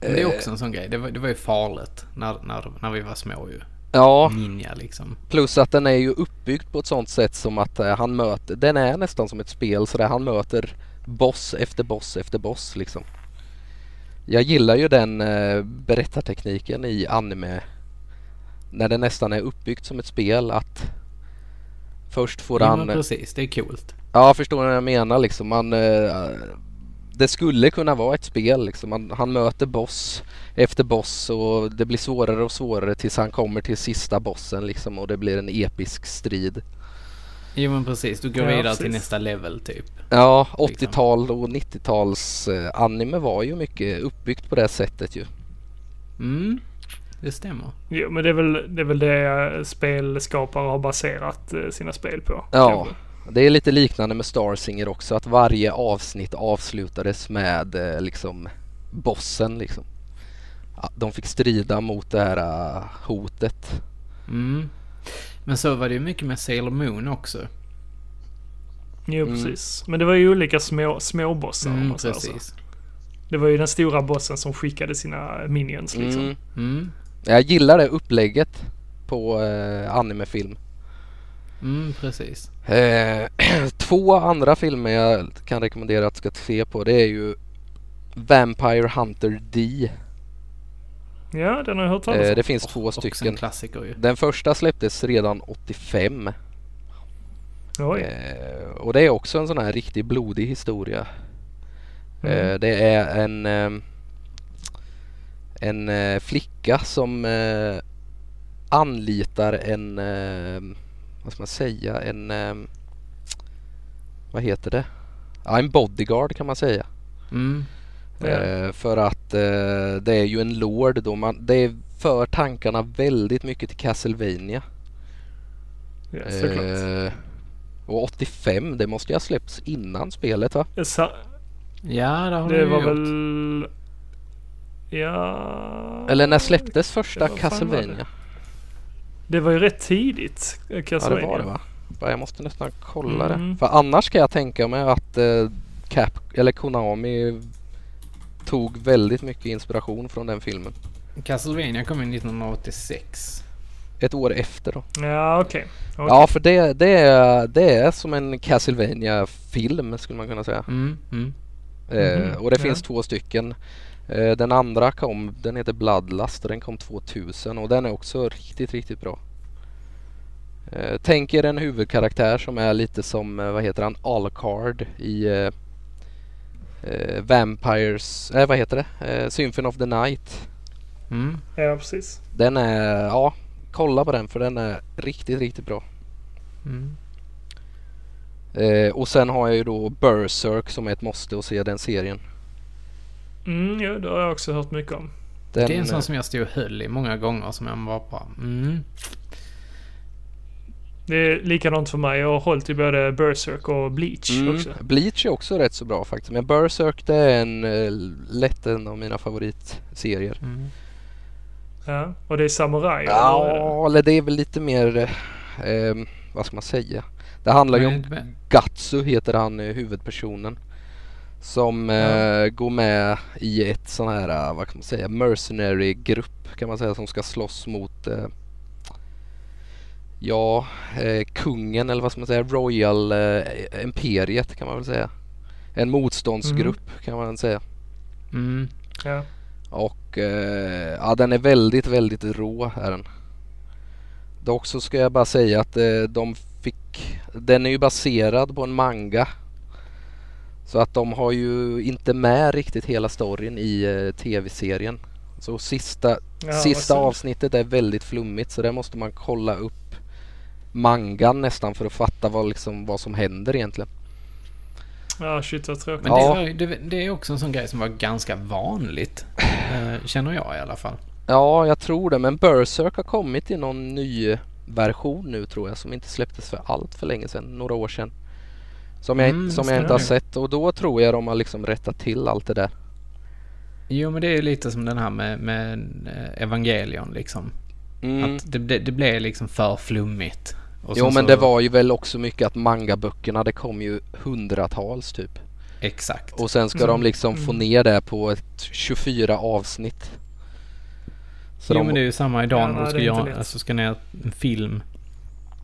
Men det är också en sån grej. Det var, det var ju farligt när, när, när vi var små ju. Ja, Ninja liksom. plus att den är ju uppbyggd på ett sånt sätt som att eh, han möter, den är nästan som ett spel så där han möter boss efter boss efter boss liksom. Jag gillar ju den eh, berättartekniken i anime när det nästan är uppbyggt som ett spel att först får Ja, han men precis, det är coolt. Ja, förstår ni vad jag menar liksom. Man, eh, det skulle kunna vara ett spel liksom. Man, han möter boss efter boss och det blir svårare och svårare tills han kommer till sista bossen liksom och det blir en episk strid. Jo men precis, du går Ja, vidare precis. till nästa level typ. Ja, Liksom. 80-tal och 90-tals eh, anime var ju mycket uppbyggt på det sättet ju. Mm, det stämmer. Jo, men det är väl det, är väl det eh, spelskapare har baserat eh, sina spel på. Ja, kanske. Det är lite liknande med Starsinger också att varje avsnitt avslutades med eh, liksom bossen liksom. Ja, de fick strida mot det här eh, hotet. Mm. Men så var det ju mycket med Sailor Moon också. Jo, Mm. precis. Men det var ju olika små, småbossar Mm, man säger så. precis. Det var ju den stora bossen som skickade sina minions liksom. Mm. Mm, Jag gillar det upplägget på eh, animefilm. Mm, precis. Eh, (clears throat) två andra filmer jag kan rekommendera att ska se på det är ju Vampire Hunter D. Ja, den har jag hört talas Eh, om. det finns Och- två Också en stycken. klassiker ju. Den första släpptes redan 85 Oj. eh, och det är också en sån här riktigt blodig historia. Mm. Eh, det är en eh, en eh, flicka som eh, anlitar en eh, vad ska man säga en eh, vad heter det? Ja, en bodyguard kan man säga. Mm. Eh, för att eh, det är ju en lord då. Man, det för tankarna väldigt mycket till Castlevania. ja. Eh, och 85, det måste ju ha släppts innan spelet va? Jag sa- ja, det har det var gjort. väl... Ja... Eller när släpptes första Castlevania? Det? Var ju rätt tidigt, eh, Ja det Castlevania. var det va? Jag måste nästan kolla Mm. det. För annars kan jag tänka mig att eh, Cap eller Konami tog väldigt mycket inspiration från den filmen. Castlevania kom ju 1986. Ett år efter då. Ja, okej. Okej. Ja för det, det, är, det är som en castlevania film skulle man kunna säga. Mm, mm. Eh, Mhm, och det ja. finns två stycken. Eh, den andra kom, den heter Bloodlust och den kom 2000 och den är också riktigt, riktigt bra. Eh, tänk er en huvudkaraktär som är lite som, eh, vad heter han, Alucard i eh, eh, Vampires, eh, vad heter det? Eh, Symphony of the Night. Mm. Ja, precis. Den är, ja, kolla på den för den är riktigt, riktigt bra. Mm. Eh, och sen har jag ju då Berserk som är ett måste att se den serien. Mm, ja, det har jag också hört mycket om. Den, det är en eh, sån som jag stod och höll i många gånger som jag bara bara, mm. Det är likadant för mig. Jag har hållit i både Berserk och Bleach Mm, också. Bleach är också rätt så bra faktiskt. Men Berserk det är en, eh, lätt en av mina favoritserier. Mm. Ja, och det är samurai. Ja, eller det är väl lite mer, eh, eh, vad ska man säga? Det handlar ju om Gatsu heter han eh, huvudpersonen. Som eh, går med i ett sån här, eh, vad kan man säga, mercenary grupp kan man säga som ska slåss mot eh, Ja, eh, kungen eller vad ska man säga, Royal eh, Imperiet kan man väl säga. En motståndsgrupp kan man säga. Mm. Ja. Och eh, ja, den är väldigt, väldigt rå är den. Dock så ska jag bara säga att eh, de fick, den är ju baserad på en manga. Så att de har ju inte med riktigt hela storyn i eh, tv-serien. Så sista, Ja, sista avsnittet är väldigt flummigt så där måste man kolla upp mangan nästan för att fatta vad, liksom, vad som händer egentligen. Ja, shit vad tråkigt. Men Ja. det, var, ju- det, det är också en sån grej som var ganska vanligt. Eh, känner jag i alla fall. Ja, jag tror det. Men Berserk har kommit i någon ny version nu tror jag som inte släpptes för allt för länge sedan, några år sedan. Som jag, Mm, som jag inte har sett och då tror jag de har liksom rättat till allt det där. Jo, men det är ju lite som den här med, med eh, Evangelion liksom. Mm. Att det, det, det blev liksom för flummigt. Och Jo men så- det var ju väl också mycket att mangaböckerna det kom ju hundratals typ. Exakt. Och sen ska Mm. de liksom få Mm. ner det på ett 24 avsnitt. Så jo, de, men det är ju samma idag Ja, när nej, du ska, göra, alltså, ska ner en film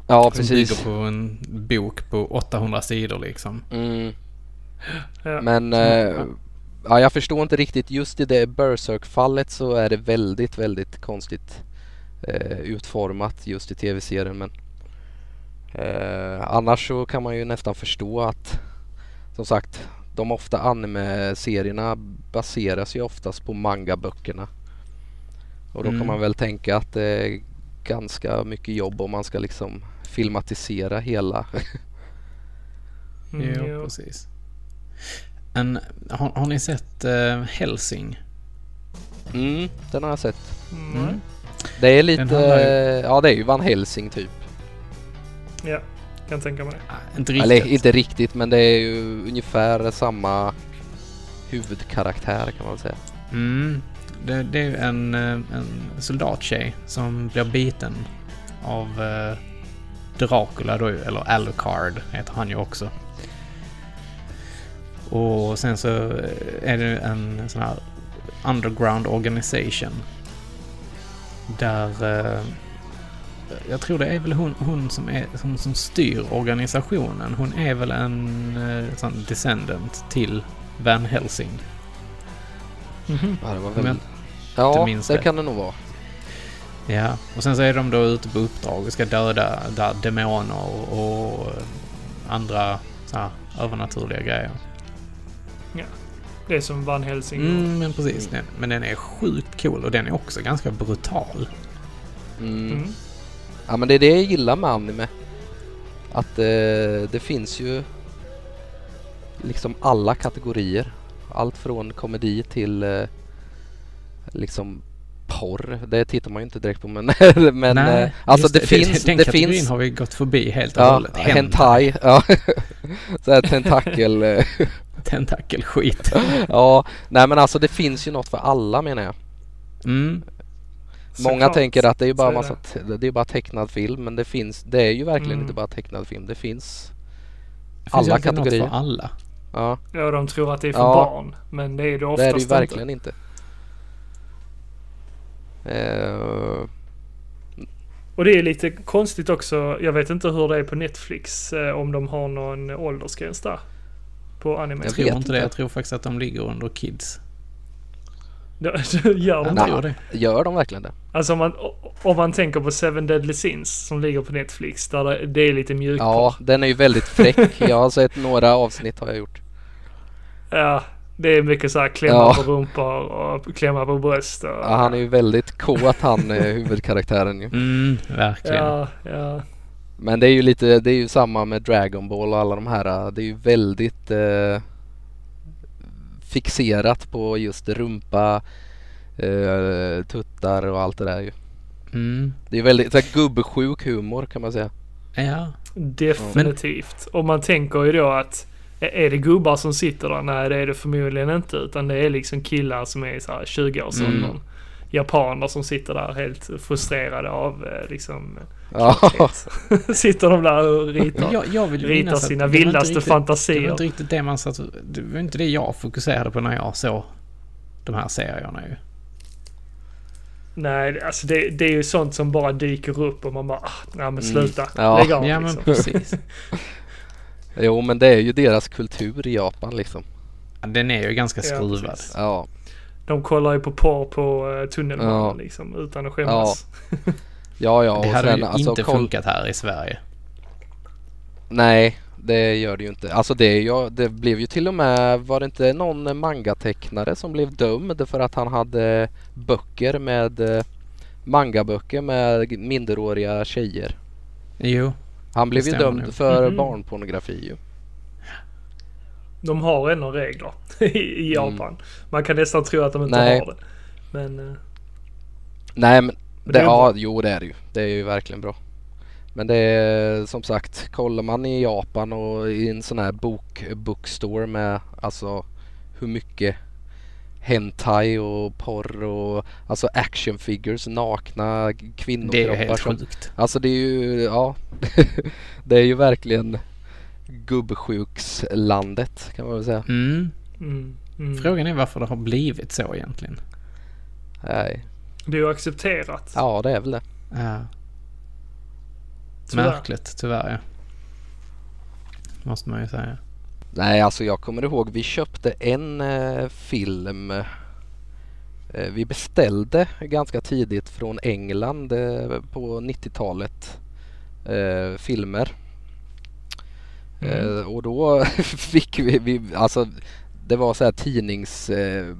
ja som precis. bygger på en bok på 800 sidor liksom. Mm. Ja. Men eh, ja, jag förstår inte riktigt. Just i det Berserk-fallet så är det väldigt, väldigt konstigt eh, utformat just i tv-serien. Men eh, annars så kan man ju nästan förstå att som sagt de ofta anime-serierna baseras ju oftast på manga-böckerna. Och då Mm. kan man väl tänka att det är ganska mycket jobb om man ska liksom filmatisera hela. Mm, jo, precis. En, har, har ni sett uh, Helsing? Mm, den har jag sett. Mm. Mm. Det är lite, ju- ja det är ju Van Helsing typ. Ja, kan tänka mig det. Ah, inte riktigt. Eller inte riktigt men det är ju ungefär samma huvudkaraktär kan man säga. Mm. Det, det är ju en, eh, en soldattjej som blir biten av eh, Dracula då, eller Alucard heter han ju också. Och sen så eh, är det en sån här underground organisation. Där... Eh, jag tror det är väl hon, hon som, är, som, som styr organisationen. Hon är väl en eh, sån descendant till Van Helsing. Mhm. Ja, det var väl... jag Ja, det det. kan det nog vara. Ja, och sen så är de då ute på uppdrag och ska döda där demoner och andra så här övernaturliga grejer. Det är som Van Helsing. Mm, men precis. Den, men den är sjukt cool och den är också ganska brutal. Mm. Mm. Ja men det är det jag gillar med anime. Att eh, det finns ju liksom alla kategorier. Allt från komedi till eh, liksom porr. Det tittar man ju inte direkt på men, (laughs) men eh, alltså just det, finns, Den det kategorin finns har vi gått förbi helt och ja, hållet. hentai. (laughs) Ja. Så här tentakel. (laughs) Tentakelskit. ja, nej men alltså det finns ju något för alla menar jag. Mm. Många Såklart. tänker att det är ju bara är massa, te- det är bara tecknad film men det finns, det är ju verkligen Mm. inte bara tecknad film. Det finns, Det finns Alla alltid något kategorier. för alla. ja Ja, de tror att det är för Ja. barn. Men det är det det oftast är det ju inte. verkligen inte. Eh, Och det är lite konstigt också. Jag vet inte hur det är på Netflix. Eh, om de har någon åldersgräns där. På anime. Jag tror inte det. Jag tror faktiskt att de ligger under kids. (laughs) Gör de Nej. det? tror det. gör de verkligen det? Alltså om man, om man tänker på Seven Deadly Sins som ligger på Netflix. Där det, det är lite mjukporr. Ja, den är ju väldigt fräck. (laughs) Jag har sett några avsnitt har jag gjort. Ja, det är mycket så här klämma Ja. på rumpor och klämma på bröst. Och, Ja, han är ju väldigt kåt han eh, (laughs) huvudkaraktären ju. Mm, verkligen. Ja, ja. Men det är ju lite, det är ju samma med Dragon Ball och alla de här. Det är ju väldigt eh, fixerat på just rumpa, eh, tuttar och allt det där ju. Mm. Det är väldigt så här, gubbsjuk humor kan man säga. Ja. Definitivt. Och man tänker ju då att är det gubbar som sitter där? Nej, det är det förmodligen inte. Utan det är liksom killar som är så här 20-årsåldern. Mm. Japaner som sitter där helt frustrerade av eh, liksom... (laughs) Ja, (laughs) sitter de där och ritar, Men jag, jag vill ritar sina vildaste riktigt- Det var fantasier. inte riktigt det man satt... Det var inte det jag fokuserade på när jag såg de här serierna ju. Nej, alltså det, det är ju sånt som bara dyker upp och man bara, ah, nej men sluta. Ja. Lägg av Ja, men liksom. precis. (laughs) jo men det är ju deras kultur i Japan liksom. Ja, Den är ju ganska Ja, skruvad. precis. Ja, De kollar ju på porr på uh, tunnelbanan Ja. liksom utan att skämmas. ja, ja det och hade sen ju alltså inte funkat här i Sverige. Nej, det gör det ju inte. Alltså det, ju, det blev ju till och med, var det inte någon mangatecknare som blev dömd för att han hade böcker med eh, mangaböcker med minderåriga tjejer. Jo. Han blev ju dömd för Mhm. barnpornografi ju. De har ändå regler (laughs) i Japan. Man kan nästan tro att de inte Mm. Nej. har det. Men eh, Nej men, Men det, det är ja, bra. jo det är det ju. Det är ju verkligen bra. Men det är som sagt, kollar man i Japan och i en sån här bok, bookstore med alltså hur mycket hentai och porr och alltså action figures, nakna Det är ju kvinnokroppar. helt som- sjukt. Alltså det är ju, ja. (laughs) det är ju verkligen gubbsjukslandet kan man väl säga. Mm. mm, mm. Frågan är varför det har blivit så egentligen. Nej. det är ju accepterat. Ja det är väl det. Ja. tyvärr. Märkligt, tyvärr ja. Måste man ju säga. Nej, alltså jag kommer ihåg vi köpte en eh, film. Eh, vi beställde ganska tidigt från England eh, på 90-talet eh, filmer. Mm. Eh, och då (laughs) fick vi, vi, alltså det var så här tidnings eh,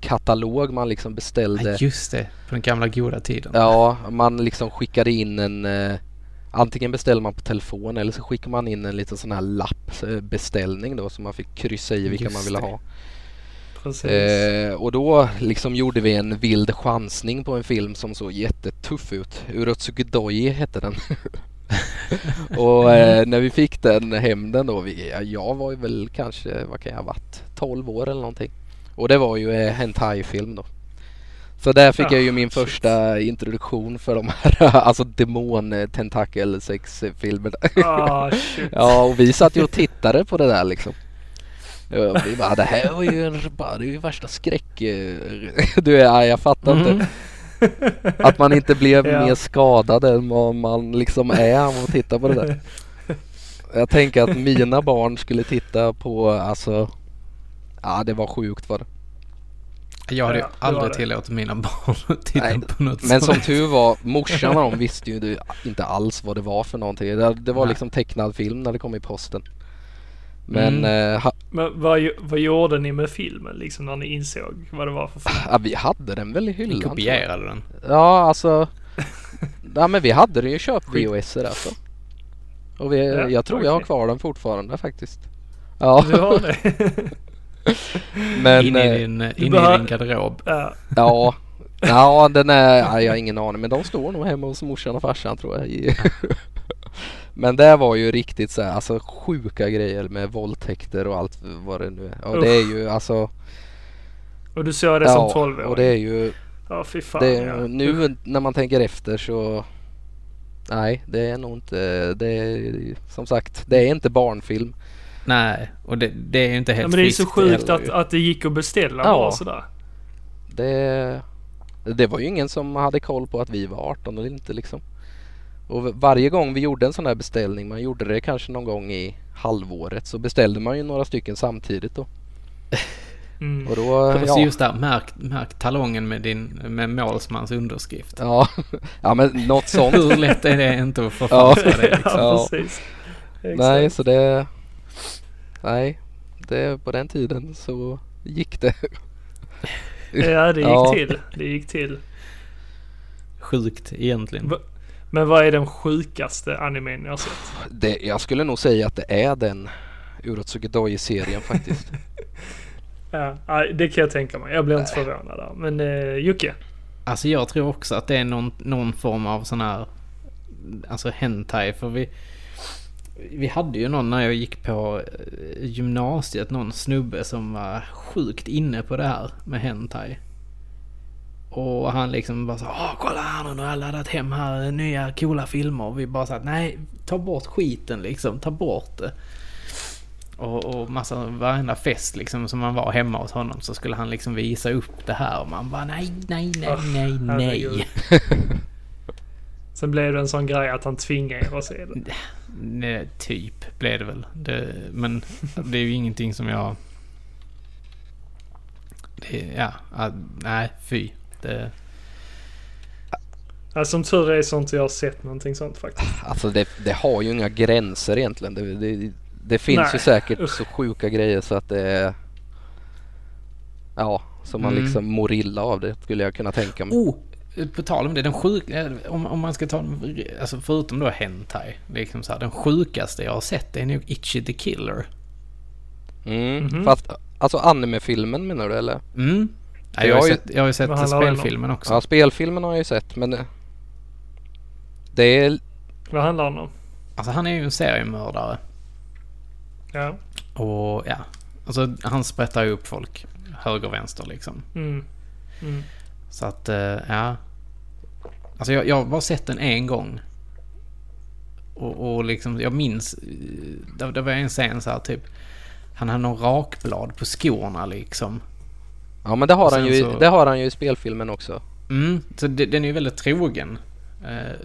katalog man liksom beställde. Ja, just det. På den gamla goda tiden. Ja, man liksom skickade in en Antingen beställer man på telefon eller så skickar man in en liten sån här lapp eh, då så man fick kryssa i vilka Just man ville det. ha. Eh, och då liksom gjorde vi en vild chansning på en film som såg jättetuff ut. Urotsukudoi hette den. (laughs) och eh, när vi fick den hem den då, vi, ja, jag var ju väl kanske, vad kan jag ha varit, 12 år eller någonting. Och det var ju eh, hentai-film då. Så där fick Ah, jag ju min shit. första introduktion för de här (laughs) alltså demon tentakel sex filmerna. ah. Ja, och vi satt ju och tittade på det där liksom. Ja, vi bara, det här var ju, en, bara, det är ju värsta skräck... eh, (laughs) Du är, ja, jag fattar Mm. inte. Att man inte blev (laughs) Ja. mer skadad än vad man liksom är av att titta på det där. Jag tänker att mina barn skulle titta på, alltså... Ja, det var sjukt var det. Jag hade ju Ja, aldrig tillåtit mina barn att titta Nej, på något Men som sånt. tur var, morsan och de visste ju inte alls vad det var för någonting. Det, det var Nej. liksom tecknad film när det kom i posten. Men Mm. eh, ha, Men vad, vad gjorde ni med filmen liksom när ni insåg vad det var för film? ja, vi hade den väl i hyllan. Jag. kopierade den. Ja, alltså. ja, men vi hade den ju köpt VHS alltså. Och vi, Ja, jag tror jag har kvar den fortfarande faktiskt. Ja, Du har det? (laughs) (laughs) (laughs) men in i eh, din, in i behö- din garderob. ja. ja. Ja, den är, ja, jag har ingen aning men de står nog hemma hos morsan och farsan tror jag. i- (laughs) men det var ju riktigt så här, alltså sjuka grejer med våldtäkter och allt vad det nu är. Och det är ju alltså. Och du såg det som 12 och det är ju Ja, fy fan. Det, ja. nu när man tänker efter så Nej, det är nog inte, det är, som sagt, det är inte barnfilm. Nej, och det, det är ju inte Ja, helt men det är så friskt sjukt att, ju. att det gick att beställa Ja. bara sådär. Det, det var ju ingen som hade koll på att vi var 18 eller inte liksom. Och varje gång vi gjorde en sån här beställning, man gjorde det kanske någon gång i halvåret, så beställde man ju några stycken samtidigt då. (laughs) Mm. Och då, så ja, just där, märk, märk talongen med din, med målsmans underskrift. ja, (laughs) ja men något sånt. Hur lätt är det inte att förfalska det (laughs) liksom? ja, Ja. precis. Exakt. Nej, så det, nej, det, på den tiden så gick det. (laughs) Ja, det gick Ja. till. Det gick till. Sjukt egentligen. Va- Men vad är den sjukaste animen jag har sett? Det, jag skulle nog säga att det är den Urotsukidoji-serien faktiskt. (laughs) Ja, det kan jag tänka mig. Jag blir inte förvånad där. Men eh, Jocke? Alltså jag tror också att det är någon, någon form av sån här... Alltså hentai för vi... Vi hade ju någon när jag gick på eh, gymnasiet, någon snubbe som var sjukt inne på det här med hentai. Och han liksom bara så Åh kolla här nu har jag laddat hem här nya coola filmer. Och vi bara sa nej ta bort skiten liksom, ta bort det. Och, och massa, varenda fest liksom som man var hemma hos honom så skulle han liksom visa upp det här och man bara nej, nej, nej, Åh, nej, nej. (laughs) Sen blev det en sån grej att han tvingade er att se det. (laughs) nej. Typ blev det väl. Det, men det är ju ingenting som jag... Det, ja, ah, nej fy. Det, Ja, som tur är så har inte jag sett någonting sånt faktiskt. Alltså det, det har ju inga gränser egentligen. Det, det, det finns Nej, ju säkert usch. så sjuka grejer så att det är... Ja, så man Mm. liksom mår illa av det skulle jag kunna tänka mig. Oh! På tal om det, den sjuka, om, om man ska ta, alltså förutom då Hentai, liksom så här, den sjukaste jag har sett är nog Itchy the Killer. Mm. Mhm. Fast alltså animefilmen menar du eller? Mm. Ja, jag, har jag ju sett, jag har ju sett spelfilmen också. Ja, spelfilmen har jag ju sett men eh, det är... Vad handlar den om? Alltså han är ju en seriemördare. Ja. Och ja, alltså han sprättar ju upp folk. Höger och vänster liksom. Mm. Mm. Så att, eh, ja. Alltså jag, jag har bara sett den en gång. Och, och liksom, jag minns, eh, det, det var en scen så här typ. Han hade någon rakblad på skorna liksom. Ja men det har, han ju, så- det har han ju i spelfilmen också. Mm, så det, den är ju väldigt trogen. Eh,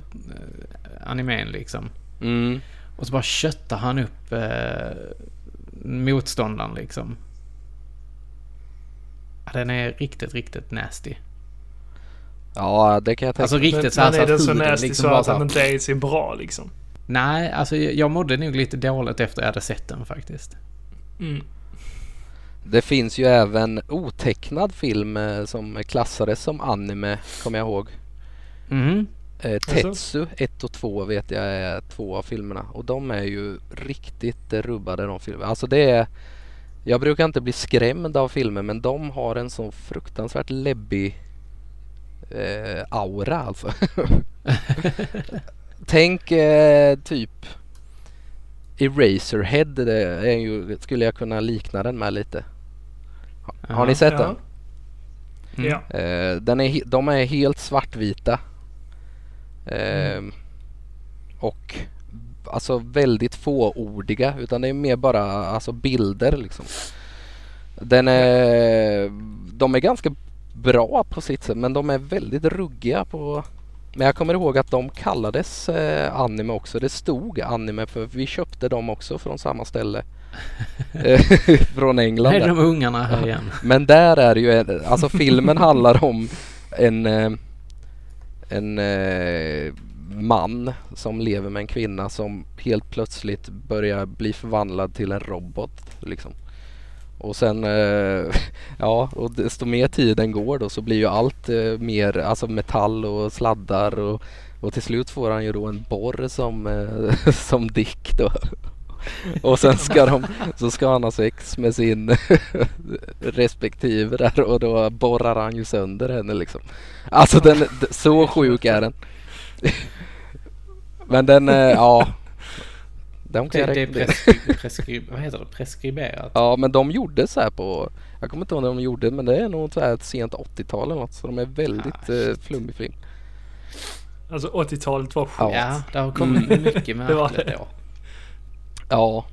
animen liksom. Mm. Och så bara köttar han upp eh, motståndaren liksom. Ja, den är riktigt, riktigt nasty. Ja det kan jag tänka Alltså Men, riktigt så här men så är den att så nasty liksom så att så den inte är så bra liksom? Nej, alltså jag mådde nog lite dåligt efter jag hade sett den faktiskt. Mm. Det finns ju även otecknad film eh, som klassades som anime, kommer jag ihåg. Eh, Tetsu 1 och 2 vet jag är två av filmerna och de är ju riktigt rubbade de filmerna. Alltså det är Jag brukar inte bli skrämd av filmer men de har en så fruktansvärt läbbig eh, aura alltså. (laughs) Tänk eh, typ Eraserhead det är ju, skulle jag kunna likna den med lite. Ha, har ni Ja. sett Ja. den? Mm. Ja. Eh, den är, de är helt svartvita. Eh, Och alltså väldigt fåordiga utan det är mer bara alltså bilder liksom. Den är, de är ganska bra på sitt sätt men de är väldigt ruggiga på men jag kommer ihåg att de kallades eh, anime också. Det stod anime för vi köpte dem också från samma ställe. (laughs) Eh, (laughs) från England. är där. de ungarna här igen. Men där är det ju, alltså filmen handlar om en, eh, en eh, man som lever med en kvinna som helt plötsligt börjar bli förvandlad till en robot. Liksom. Och sen, eh, (laughs) ja, och desto mer tiden går då så blir ju allt eh, mer, alltså metall och sladdar och, och till slut får han ju då en borr som, eh, (laughs) som dick då. (laughs) Och sen ska de, så ska han ha sex med sin respektive där och då borrar han ju sönder henne liksom. Alltså den, så sjuk är den. Men den, ja. De kan Det, jag det är preskri, preskri, vad heter det? Preskriberat. Ja men de gjorde så här på, jag kommer inte ihåg när de gjorde men det är nog så här ett sent 80-tal eller något så de är väldigt Ah, eh, flummig film. Alltså 80-talet var sjukt. Ja. Det har kommit mycket (laughs) Det var märkligt det. då. Ja,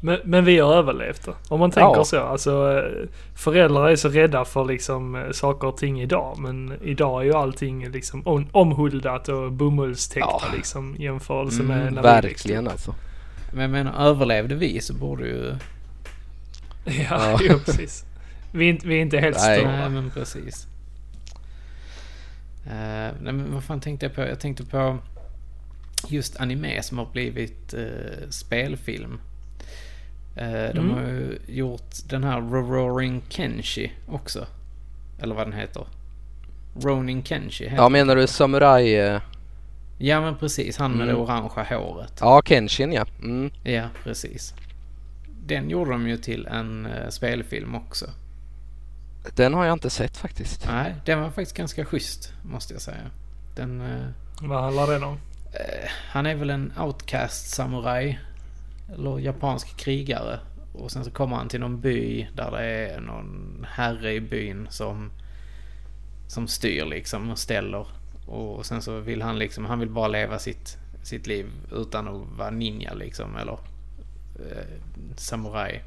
Men, men vi har överlevt det. Om man tänker Ja. så. Alltså, eh, föräldrar är så rädda för liksom eh, saker och ting idag. Men idag är ju allting liksom om, omhuldat och bomullstäckt Ja. liksom jämförelse Mm, med när vi verkligen upp. alltså. Men jag menar, överlevde vi så borde ju... Ja, Ja. (laughs) jo, precis. Vi är, inte, vi är inte helt Nej. stora. Nej, men precis. Uh, nej, men vad fan tänkte jag på? Jag tänkte på just anime som har blivit eh, spelfilm. De Mm. har ju gjort den här Roaring Kenshi också. Eller vad den heter. Ronin Kenshi heter Ja menar du Samurai? Ja men precis, han med Mm. det orangea håret. Ja Kenshin ja. Mm. Ja, precis. Den gjorde de ju till en eh, spelfilm också. Den har jag inte sett faktiskt. Nej, den var faktiskt ganska schysst, måste jag säga. Den... eh, Vad handlar det om? eh, han är väl en outcast samuraj. Eller japansk krigare. Och sen så kommer han till någon by där det är någon herre i byn som... Som styr liksom och ställer. Och sen så vill han liksom, han vill bara leva sitt, sitt liv utan att vara ninja liksom. Eller eh, samuraj.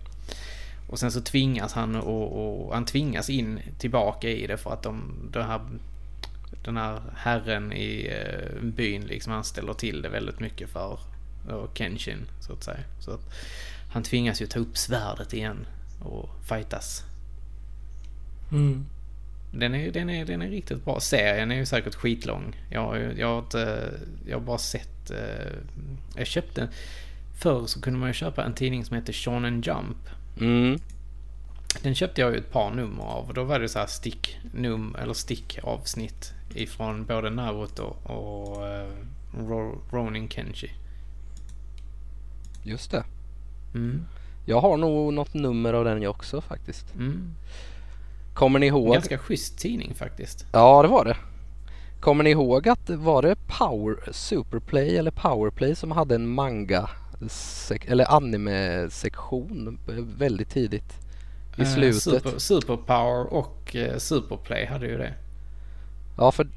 Och sen så tvingas han och, och han tvingas in tillbaka i det för att de, den här den här herren i eh, byn liksom, han ställer till det väldigt mycket för och Kenshin, så att säga. Så att han tvingas ju ta upp svärdet igen och fightas. Mm. Den är, den, är, den är riktigt bra. Serien är ju säkert skitlång. Jag, jag, har, inte, jag har bara sett... eh, Jag köpte... Förr så kunde man ju köpa en tidning som heter Shonen Jump. Mm. Den köpte jag ju ett par nummer av. Och då var det så här stick, num, eller stickavsnitt ifrån både Naruto och uh, Ro, Ronin Kenshi. Just det. Mm. Jag har nog något nummer av den jag också faktiskt. Mm. Kommer ni ihåg? Ganska schysst tidning faktiskt. Ja, det var det. Kommer ni ihåg att var det Power Superplay eller Powerplay som hade en manga eller anime-sektion väldigt tidigt i Eh, slutet? Super, Superpower och eh, Superplay hade ju det. Ja, för,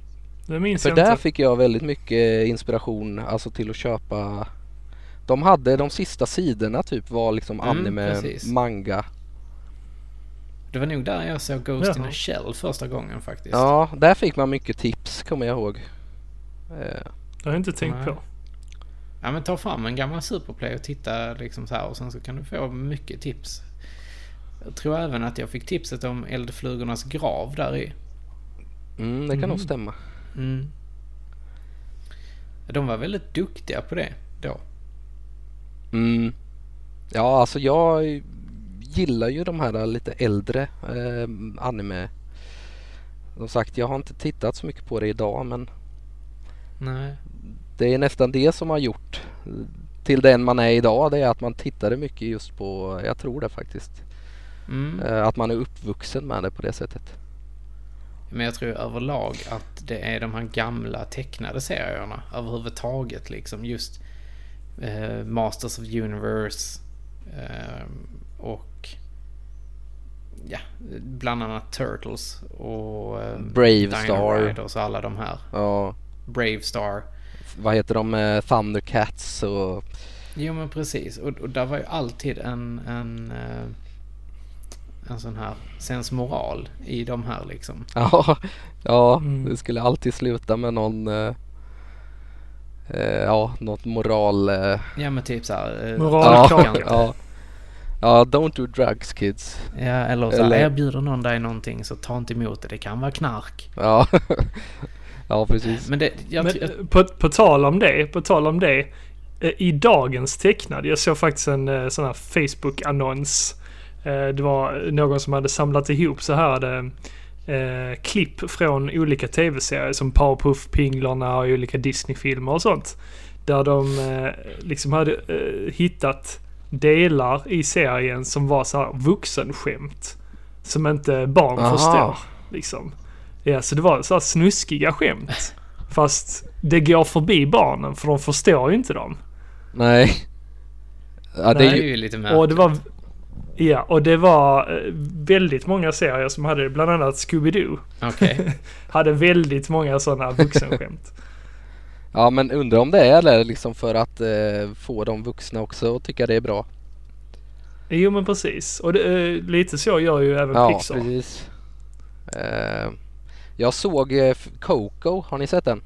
Det minns för jag där inte. fick jag väldigt mycket inspiration alltså till att köpa. De hade de sista sidorna typ var liksom Mm, anime, precis. manga. Det var nog där jag såg Ghost in Jaha. a Shell första gången faktiskt. Ja, där fick man mycket tips kommer jag ihåg. Eh, Det har jag inte tänkt Nej. på. Ja men ta fram en gammal Superplay och titta liksom så här och sen så kan du få mycket tips. Jag tror även att jag fick tipset om Eldflugornas grav där i. mm, det kan nog Mm. stämma. Mm. De var väldigt duktiga på det då. Mm. Ja, alltså jag gillar ju de här lite äldre eh, anime. Som sagt, jag har inte tittat så mycket på det idag men Nej. det är nästan det som har gjort till den man är idag. Det är att man tittade mycket just på, jag tror det faktiskt, Mm. eh, att man är uppvuxen med det på det sättet. Men jag tror överlag att det är de här gamla tecknade serierna överhuvudtaget liksom. Just eh, Masters of Universe eh, och ja, bland annat Turtles och eh, Brave Dino Star. Riders och alla de här. Ja, Brave Star. vad heter de? Eh, Thundercats och Jo men precis. Och, och där var ju alltid en, en, eh, en sån här sensmoral i de här liksom. (laughs) Ja, ja Mm. det skulle alltid sluta med någon eh, Ja, något moral Ja men typ såhär. Eh, Moral- ja, ja, ja, don't do drugs kids Ja, eller så Eller- erbjuder någon dig någonting så ta inte emot det. Det kan vara knark. Ja, (laughs) ja precis Men det, jag, Men jag, på, på tal om det, på tal om det. eh, I dagens tecknad, jag såg faktiskt en eh, sån här Facebook-annons. Eh, Det var någon som hade samlat ihop så här eh, klipp från olika tv-serier som Powerpuff Pinglarna och olika Disney-filmer och sånt. Där de eh, liksom hade eh, hittat delar i serien som var så här vuxenskämt. Som inte barn Aha. förstår. Liksom. Ja, så det var så här snuskiga skämt. Fast det går förbi barnen för de förstår ju inte dem. Nej Ja, det är ju, lite märkligt. Och det var... Ja, och det var eh, väldigt många serier som hade, bland annat Scooby-Doo, Okej. (laughs) hade väldigt många sådana vuxenskämt. Ja men undrar om det är det liksom för att eh, få de vuxna också att tycka det är bra jo men precis. Och det, eh, lite så gör ju även Ja, Pixar. precis eh, Jag såg eh, Coco, har ni sett den?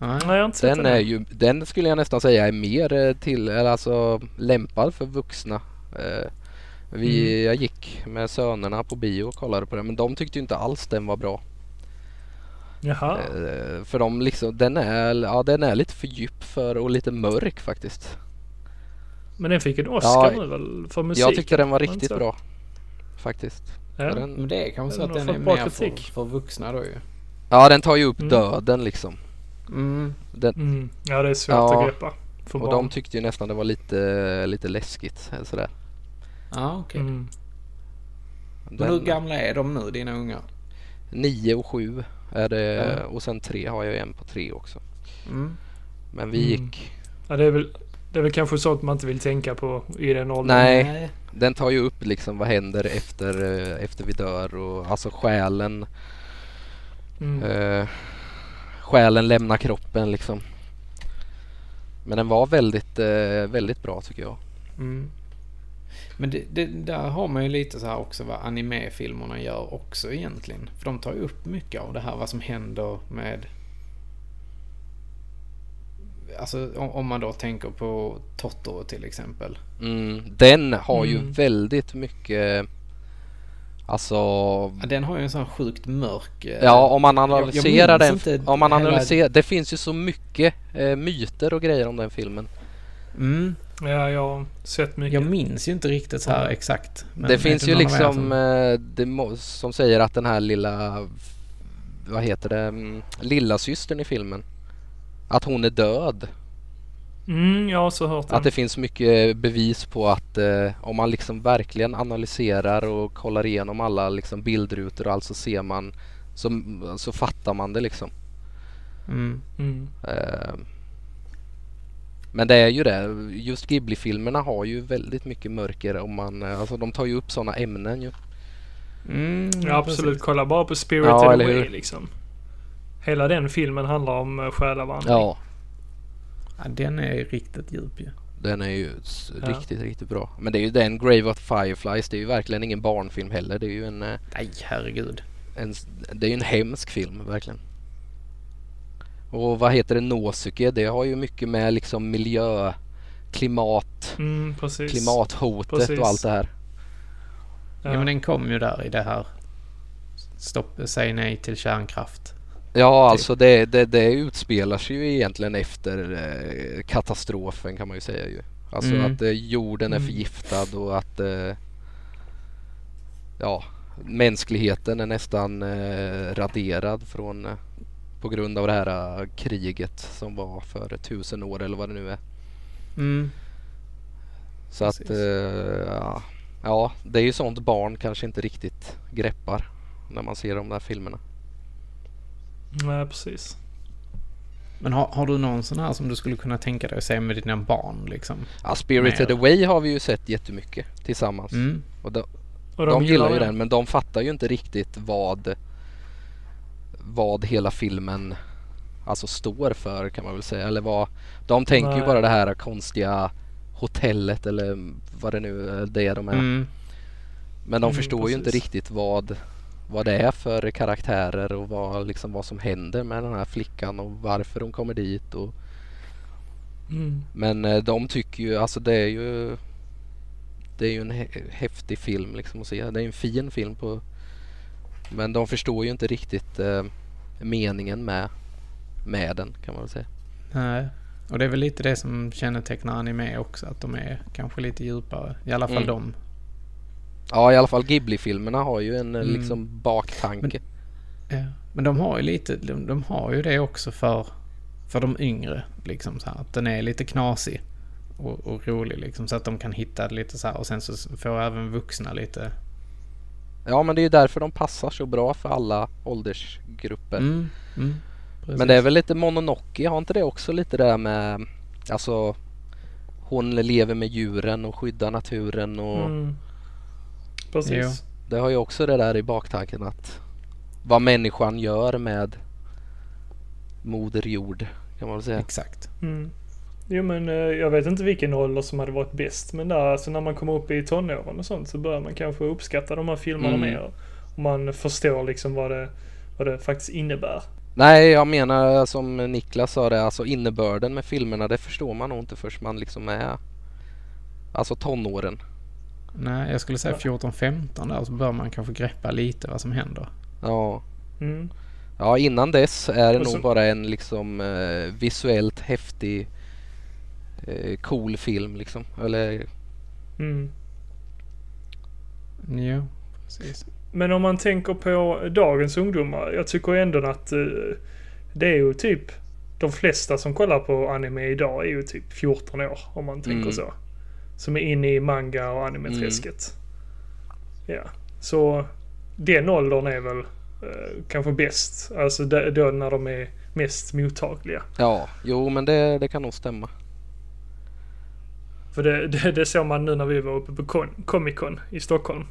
Nej. Jag har inte sett Den den. är ju, den skulle jag nästan säga är mer eh, till, eller alltså lämpad för vuxna. Eh, Vi, Mm. Jag gick med sönerna på bio och kollade på den men de tyckte inte alls den var bra. Jaha. Eh, För de liksom, den är, ja den är lite för djup för och lite mörk faktiskt. Men den fick en Oscar Ja, nu väl för musik? Jag tyckte den var riktigt så? bra. Faktiskt. Ja. Den, Men det är kanske så att den är mer för, kritik. för vuxna då ju. ja den tar ju upp Mm. döden liksom. Mm. Den, Mm. Ja, det är svårt Ja. att greppa. För och barn. de tyckte ju nästan det var lite, lite läskigt. eller Sådär. Ja, okej. Mm. Men hur gamla är de nu, dina ungar? Nio och sju är det Ja. och sen tre har jag en på tre också. Mm. Men vi Mm. gick, Ja, det är väl... Det är väl kanske sånt man inte vill tänka på i den åldern. Nej. den tar ju upp liksom vad händer efter, eh, efter vi dör och alltså själen, Mm. eh, själen lämnar kroppen liksom. Men den var väldigt, eh, väldigt bra tycker jag. Mm. Men det, det, där har man ju lite så här också vad animefilmerna gör också egentligen. För de tar ju upp mycket av det här vad som händer med... Alltså om, om man då tänker på Totoro till exempel. Mm, den har ju Mm. väldigt mycket Alltså, Ja, Den har ju en sån sjukt mörk... eh, ja om man analyserar den, om man hela- analyserar, det finns ju så mycket eh, myter och grejer om den filmen. Mm, Ja, jag har sett mycket. jag minns ju inte riktigt så här Mm. exakt. Men det finns ju liksom som- eh, det som säger att den här lilla, vad heter det, mm, lilla systern i filmen. Att hon är död. Mm, jag har också hört Att det. det finns mycket bevis på att eh, om man liksom verkligen analyserar och kollar igenom alla liksom bildrutor och allt så ser man så, så fattar man det liksom. Mm. Mm. Eh, men det är ju det. Just Ghibli-filmerna har ju väldigt mycket mörker om man, eh, alltså de tar ju upp sådana ämnen ju. Mm, Ja, absolut. precis. Kolla bara på Spirited Ja, eller Away hur? liksom. Hela den filmen handlar om uh, själavandring. Ja, Ja, den är riktigt djup ju. den är ju Ja. riktigt, riktigt bra. Men det är ju den Grave of Fireflies, det är ju verkligen ingen barnfilm heller. Det är ju en, eh, Nej, herregud. en det är ju en hemsk film verkligen. Och vad heter det, Nosuke, det har ju mycket med liksom miljö, klimat, Mm, precis. klimathotet Precis. och allt det här. Ja. men den kom ju där i det här. Stopp, säg nej till kärnkraft. Ja, Typ. alltså det, det, det utspelar sig ju egentligen efter eh, katastrofen kan man ju säga ju. Alltså Mm. att eh, jorden är Mm. förgiftad och att eh, ja, mänskligheten är nästan raderad från på grund av det här eh, kriget som var för tusen år eller vad det nu är. Mm. Så att Precis. eh, ja, ja, det är ju sånt barn kanske inte riktigt greppar när man ser de där filmerna. Nej, precis. Men har, har du någon sån här som du skulle kunna tänka dig att se med dina barn liksom? Ja, Spirited Mer. Away har vi ju sett jättemycket tillsammans. Mm. Och de, Och de, gillar ju den men de fattar ju inte riktigt vad vad hela filmen alltså står för kan man väl säga. Eller vad, de tänker ju Nej. bara det här konstiga hotellet eller vad det nu är det de är. Mm. Men de Mm, förstår ju inte precis. riktigt vad, vad det är för karaktärer och vad, liksom, vad som händer med den här flickan och varför hon kommer dit. Och, Mm. men eh, de tycker ju, alltså det är ju Det är ju en hä- häftig film liksom att se. Det är en fin film på Men de förstår ju inte riktigt eh, meningen med, med den kan man väl säga. Nej. Och det är väl lite det som kännetecknar anime också, att de är kanske lite djupare. I alla fall Mm. de. Ja i alla fall Ghibli-filmerna har ju en eh, Mm. liksom baktanke. Ja. Men de har ju lite, de, de har ju det också för, för de yngre. Liksom så här, att den är lite knasig och, och rolig liksom. Så att de kan hitta lite så här. Och sen så får även vuxna lite... Ja men det är ju därför de passar så bra för alla åldersgrupper. Mm, mm, Men det är väl lite Mononoke, har inte det också lite det där med Alltså Hon lever med djuren och skyddar naturen och Mm. Precis. det har ju också det där i baktanken att Vad människan gör med Moder jord kan man väl säga. Exakt. Mm. Jo men eh, jag vet inte vilken ålder som hade varit bäst men där, alltså när man kommer upp i tonåren och sånt så börjar man kanske uppskatta de här filmerna Mm. mer. Och man förstår liksom vad det, vad det faktiskt innebär. Nej jag menar som Niklas sa det, alltså innebörden med filmerna det förstår man nog inte först man liksom är Alltså tonåren. Nej, jag skulle säga 14-15 där så bör man kanske greppa lite vad som händer. Ja. Mm. Ja innan dess är det så- nog bara en liksom eh, visuellt häftig eh, cool film liksom. Eller Mm. Jo, precis. Men om man tänker på dagens ungdomar. Jag tycker ändå att eh, det är ju typ de flesta som kollar på anime idag är ju typ 14 år om man tänker Mm. så. Som är inne i manga och anime-träsket. Ja, så den åldern är väl eh, kanske bäst. Alltså då när de är mest mottagliga. ja, jo men det, det kan nog stämma. För det, (laughs) det, det såg man nu när vi var uppe på Con- Comic Con i Stockholm.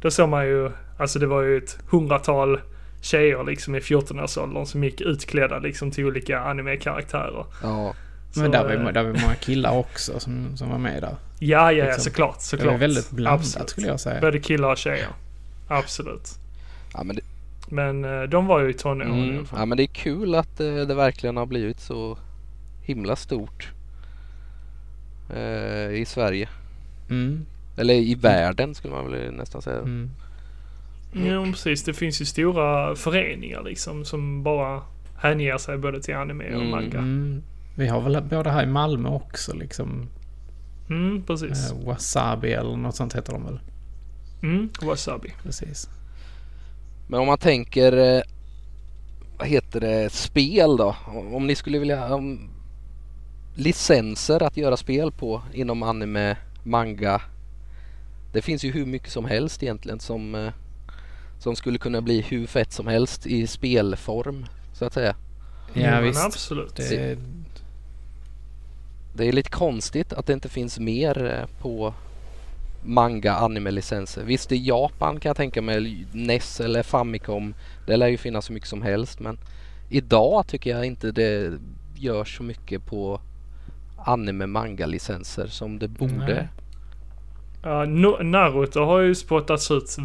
Då såg man ju, alltså det var ju ett hundratal tjejer liksom i 14-årsåldern som gick utklädda liksom till olika anime-karaktärer. Ja, Så, Men där var, eh, ju- där var många killar också som, som var med där. Ja, ja, ja liksom. såklart, Det såklart. var väldigt blandat Absolut. skulle jag säga. Både killar och tjejer. Absolut. ja, men det, Men eh, de var ju i tonåren i mm, alla fall. ja men det är kul att eh, det verkligen har blivit så himla stort eh, i Sverige. Mm, Eller i världen skulle man väl nästan säga. mm. Ja, precis. Det finns ju stora föreningar liksom som bara hänger sig både till anime och Mm. manga. Mm. Vi har väl både här i Malmö också liksom. Mm, precis. Eh, Wasabi eller något sånt heter de väl. Mm, wasabi. Precis. Men om man tänker, eh, vad heter det, spel då? Om om ni skulle vilja, om licenser att göra spel på inom anime, manga. Det finns ju hur mycket som helst egentligen som, eh, som skulle kunna bli hur fett som helst i spelform så att säga. Ja men visst. absolut. Det, Det är lite konstigt att det inte finns mer eh, på manga anime-licenser. Visst i Japan kan jag tänka mig NES eller Famicom. Det lär ju finnas så mycket som helst men idag tycker jag inte det görs så mycket på anime manga licenser som det borde. Nej. Ja, No- Naruto har ju spottats ut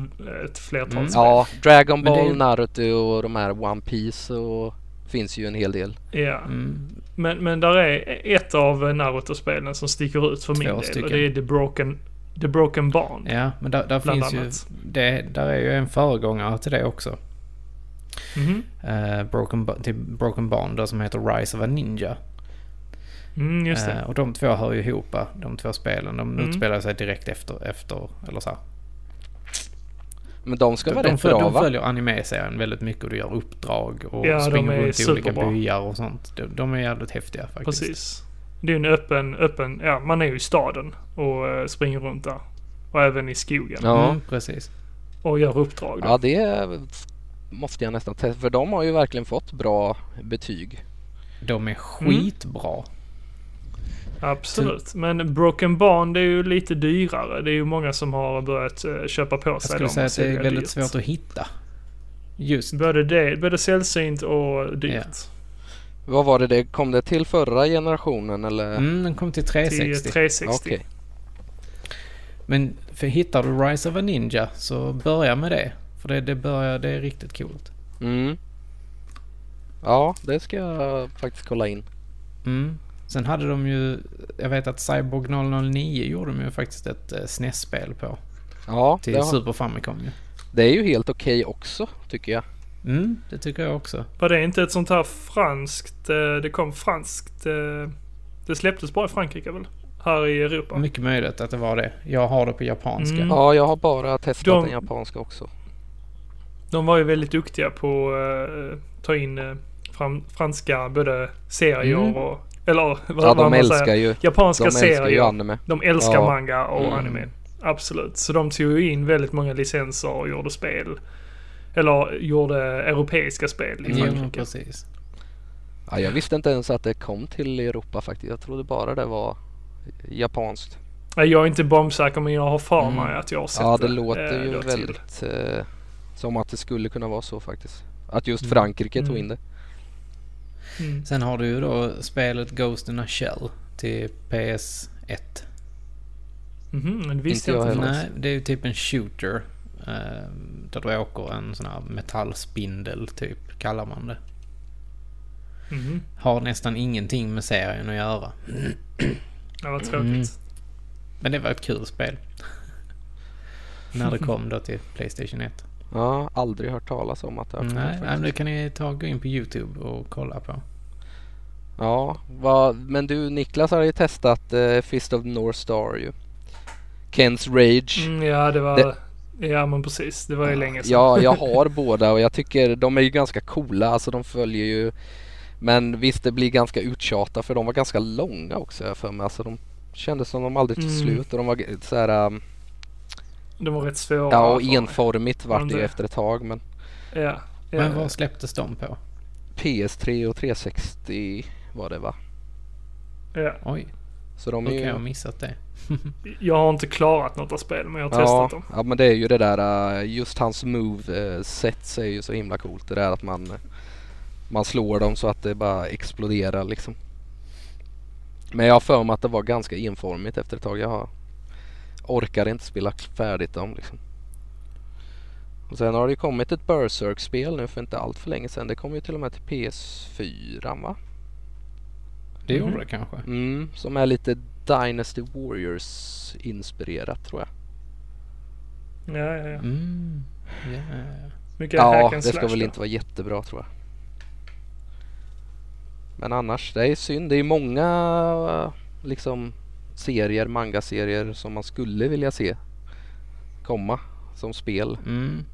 ett flertal Mm. spel. Ja, Dragon Ball, ju- Naruto och de här One Piece och finns ju en hel del. Ja. mm, Men, men där är ett av Naruto-spelen som sticker ut för min Två del. stycken. Och det är The Broken, The Broken Bond. ja, men där, där finns ju... annat. Det, där är ju en föregångare till det också. Mhm. Eh, Broken, Ba- till Broken Bond då, som heter Rise of a Ninja. Mm, just det. Eh, och de två hör ju ihop, de två spelen. De Mm. utspelar sig direkt efter, efter eller så här. Men de ska De, vara de, rätt bra de va? följer anime-serien väldigt mycket och du gör uppdrag och Ja, springer runt i olika byar och sånt. De, de är jävligt häftiga faktiskt. Precis. Det är en öppen, öppen, ja man är ju i staden och eh, springer runt där. Och även i skogen. Ja. Mm, precis. Och gör uppdrag då. Ja det måste jag nästan testa för de har ju verkligen fått bra betyg. De är skitbra. Absolut. Men Broken Bond är ju lite dyrare. Det är ju många som har börjat eh, köpa på Jag sig skulle dem säga att det är väldigt dyrt. svårt att hitta. Just. Både, det, både sällsynt och dyrt. Vad var det det kom det till förra generationen eller? Mm, den kom till Till 360. 360. Okej. Men för hittar du Rise of a Ninja så börja med det. För det, det, börjar, det är riktigt coolt. Mm. Ja, det ska jag faktiskt kolla in. Mm. Sen hade de ju, jag vet att Cyborg 009 gjorde de ju faktiskt ett eh, SNES-spel på. Ja, Till det, har, Super Famicom ju. det är ju helt okej också tycker jag. Mm, det tycker jag också. Var det inte ett sånt här franskt, eh, det kom franskt, eh, det släpptes bara i Frankrike väl? Här i Europa. Mycket möjligt att det var det. Jag har det på japanska. Mm. Ja, jag har bara testat De- den japanska också. De var ju väldigt duktiga på att eh, ta in fram, franska både serier Mm. och, eller vad, Ja, vad de man älskar säger. ju, Japanska de älskar ju serier. anime. De älskar Ja. manga och Mm. anime. Absolut. Så de tog ju in väldigt många licenser och gjorde spel. Eller gjorde europeiska spel i Frankrike. precis. Ja, jag visste inte ens att det kom till Europa faktiskt. Jag trodde bara det var japanskt. Jag är inte bombsäker men jag har för Mm. mig att jag har sett Ja, det låter eh, ju väldigt eh, som att det skulle kunna vara så faktiskt. Att just Mm. Frankrike tog Mm. in det. Mm. Sen har du ju då spelet Ghost in a Shell till PS1. Mhm, men det visste Inte jag inte. Nej, det är ju typ en shooter. Eh, där du åker en sån här metallspindel typ, kallar man det. Mhm. Har nästan ingenting med serien att göra. Ja, vad tråkigt. Mm. Men det var ett kul spel. (laughs) När det kom då till Playstation 1. Ja, aldrig hört talas om att det har kommit Nej, nej, men det kan ni ta gå in på YouTube och kolla på. Ja, vad, men du Niklas har ju testat eh, Fist of the North Star ju. Kens Rage. Mm, ja, det var... Ja, men precis. Det var ju länge sedan. Ja, (laughs) jag har båda och jag tycker de är ju ganska coola. Alltså de följer ju Men visst det blir ganska uttjatat för de var ganska långa också för mig. Alltså de kändes som de aldrig tog Mm. slut och de var så här um, De var rätt svåra. Ja och mig. enformigt vart det ju efter ett tag men Ja. ja. Men vad släpptes de på? PS3 och 360 var det va? ja. Oj, Så de då kan ju jag ha missat det. (laughs) Jag har inte klarat något av spel men jag har Ja, testat dem. ja men det är ju det där uh, just hans move set är ju så himla coolt. Det där att man man slår dem så att det bara exploderar liksom. Men jag har för mig att det var ganska enformigt efter ett tag. Jag har- orkar inte spela färdigt dem liksom. Och sen har det ju kommit ett Berserk-spel nu för inte allt för länge sedan. Det kom ju till och med till PS4 va? Det gjorde Mhm. det kanske. Mm, som är lite Dynasty Warriors inspirerat tror jag. Ja, ja, ja. Mm. Ja. Mycket Ja, det ska väl då. inte vara jättebra tror jag. Men annars, det är synd. Det är många liksom serier, manga-serier som man skulle vilja se komma som spel. Mm.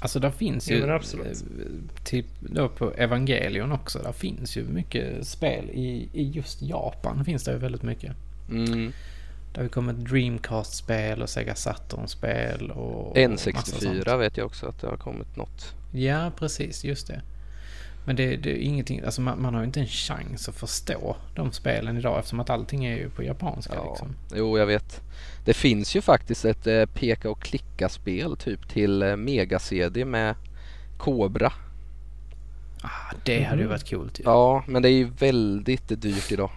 Alltså där finns Ja, ju, absolut. eh, typ då på Evangelion också, där finns ju mycket spel. I, I just Japan finns det ju väldigt mycket. Mm. Det har ju kommit Dreamcast-spel och Sega Saturn-spel och... och massa sånt. N64 vet jag också att det har kommit något. Ja, precis. Just det. Men det, det är ingenting, alltså man, man har ju inte en chans att förstå de spelen idag eftersom att allting är ju på japanska Ja. liksom. Jo, jag vet. Det finns ju faktiskt ett eh, peka och klicka-spel typ till eh, Mega-CD med Cobra. Ah, det hade ju varit coolt ju. Ja, men det är ju väldigt dyrt idag.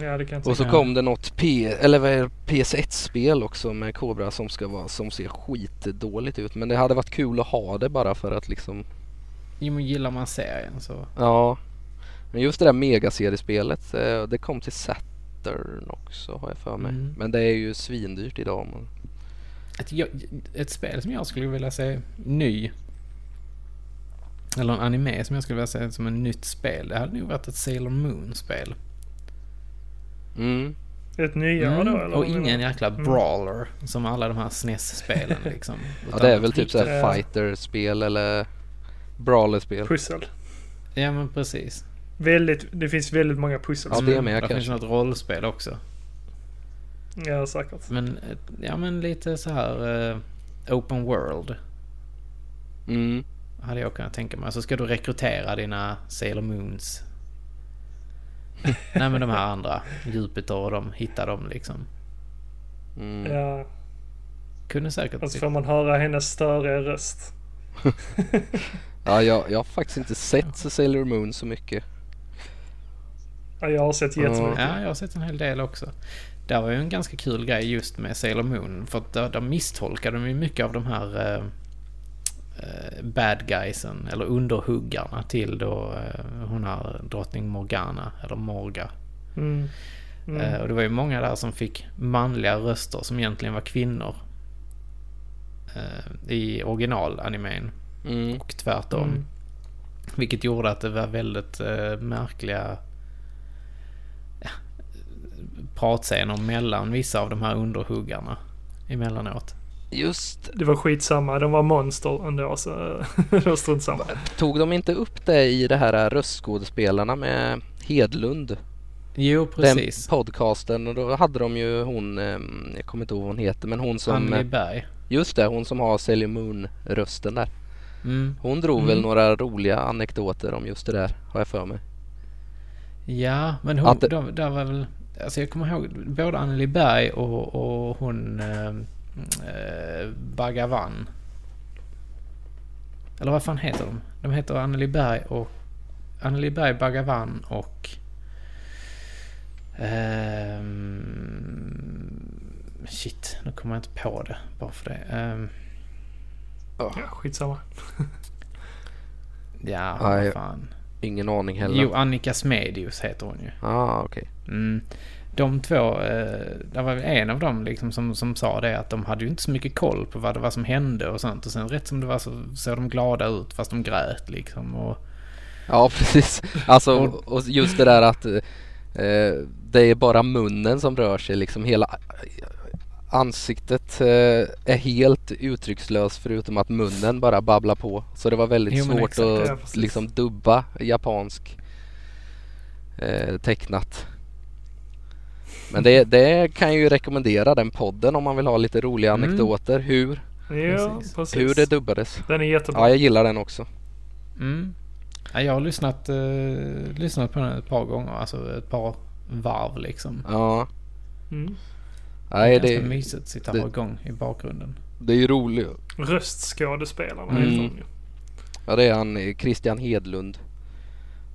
Ja, det kan Och så kom det något P eller vad är det, PS1-spel också med Cobra som ska vara som ser skitdåligt ut. Men det hade varit kul att ha det bara för att liksom gillar man serien så... ja. Men just det där Mega-seriespelet eh, det kom till Saturn också har jag för mig. Mm. Men det är ju svindyrt idag. Men... Ett, ett spel som jag skulle vilja se ny. Eller en anime som jag skulle vilja se som en nytt spel. Det hade nog varit ett Sailor Moon-spel. Mm. Ett nyare Mm, då eller? och ingen jäkla Mm. brawler som alla de här SNES-spelen liksom. (laughs) Ja det är ett väl typ såhär Ja. fighter-spel eller brawler-spel. Pussel. Ja men precis. Väldigt, det finns väldigt många pussel. Ja, det är med kanske. finns något rollspel också. Ja, säkert. Men, eh, ja men lite så här eh, open world. Mm. Hade jag kunnat tänka mig. Så ska du rekrytera dina Sailor Moons. (laughs) Nej men de här andra. Jupiter och de. Hitta dem liksom. Mm. Ja, Kunde säkert... och så får man höra hennes störiga röst. (laughs) (laughs) Ja, jag, jag har faktiskt inte sett Sailor Moon så mycket. Ja, jag har sett jättemycket. Ja, jag har sett en hel del också. Det var ju en ganska kul grej just med Sailor Moon. För att där, där misstolkade de ju mycket av de här eh, eh, bad guysen, eller underhuggarna till då eh, hon här drottning Morgana, eller Morga. Mm. Mm. Eh, och det var ju många där som fick manliga röster som egentligen var kvinnor. Eh, I originalanimen Mm. och tvärtom. Mm. Vilket gjorde att det var väldigt eh, märkliga ja, pratscener mellan vissa av de här underhuggarna emellanåt. Just Det var skitsamma. De var monster ändå så det var strunt samma. Tog de inte upp det i det här röstskådespelarna med Hedlund? Jo, precis. Den podcasten och då hade de ju hon, ehm, jag kommer inte ihåg vad hon heter men hon som, Anneli Berg. just det hon som har Sailor Moon rösten där. Mm. Hon drog Mm. väl några roliga anekdoter om just det där har jag för mig. Ja, men hon, det- det... där var väl... Alltså jag kommer ihåg både Anneli Berg och, och hon eh, eh, Bhagavan. Eller vad fan heter de? De heter Anneli Berg och... Anneli Berg, Bhagavan och... ehm, shit, nu kommer jag inte på det bara för det. Ehm, Ja, skitsamma. ja, Nej. vad fan. Ingen aning heller. Jo, Annika Smedius heter hon ju. ah, okej. Mm. De två, eh, det var en av dem liksom som, som sa det att de hade ju inte så mycket koll på vad det var som hände och sånt. Och sen rätt som det var så såg de glada ut fast de grät liksom. Och, Ja (laughs) precis. Alltså och just det där att eh, det är bara munnen som rör sig liksom hela ansiktet eh, är helt uttryckslös förutom att munnen bara babblar på. Så det var väldigt Jo, svårt exakt, att ja, liksom dubba japansk eh, tecknat. Men det, det kan jag ju rekommendera den podden om man vill ha lite roliga Mm. anekdoter hur, Ja, precis. hur det dubbades. Den är jättebra. Ja, jag gillar den också. mm. ja, jag har lyssnat, eh, lyssnat på den ett par gånger, alltså ett par varv liksom. Ja, Mm. Nej, Ganska det, mysigt att sitta och ha igång i bakgrunden. det är ju roligt. Röstskådespelarna Mm. heter de ju. Ja, det är han eh, Christian Hedlund.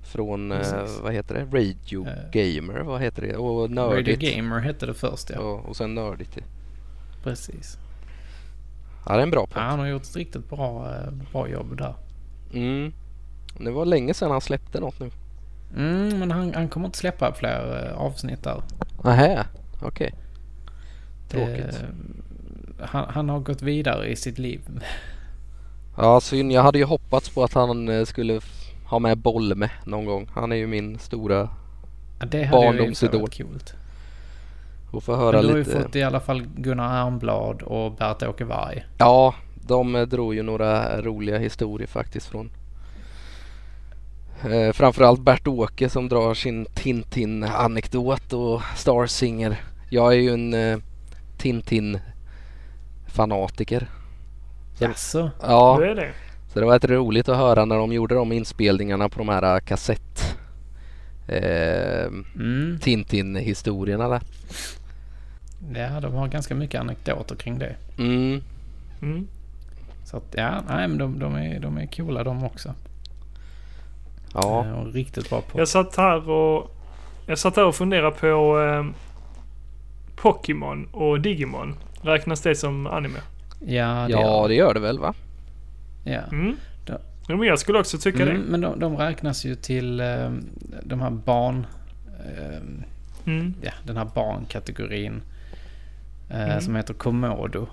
Från, eh, Precis. vad heter det? Radio Eh. Gamer, vad heter det? Och Radio Nördigt. Gamer hette det först ja. Ja, och sen Nördigt. Precis. Ja, det är en bra Ja, podd. han har gjort ett riktigt bra, bra jobb där. Mm. Det var länge sedan han släppte något nu. Mm, men han, han kommer inte släppa fler avsnitt där. Nähä, okej. Tråkigt. Det, han, han har gått vidare i sitt liv. Ja, synd. Jag hade ju hoppats på att han eh, skulle ha med Bolme någon gång. Han är ju min stora Ja, det hade ju inte Barndomsidol. varit coolt. och få höra Men du har ju lite. fått i alla fall Gunnar Arnblad och Bert-Åke Varg. Ja, de eh, drog ju några roliga historier faktiskt från eh, framförallt Bert-Åke som drar sin Tintin-anekdot och Star Singer. Jag är ju en eh, Tintin-fanatiker. Så- Jaså? Ja, Det är det. så det var rätt roligt att höra när de gjorde de inspelningarna på de här eh, kassett eh, Mm. Tintin-historierna där. Ja, de har ganska mycket anekdoter kring det. Mm. Mm. Så att, ja, nej men de, de, är, de är coola de också. Ja. Eh, riktigt bra på. Jag satt här och... Jag satt här och funderade på eh, Pokémon och Digimon. Räknas det som anime? Ja, det ja, gör det gör det väl va? Ja. Mm. Ja. Ja, men jag skulle också tycka Mm, men de, de räknas ju till eh, de här barn... Eh, det. Mm. ja, den här barnkategorin. Eh, Mm. Som heter Komodo.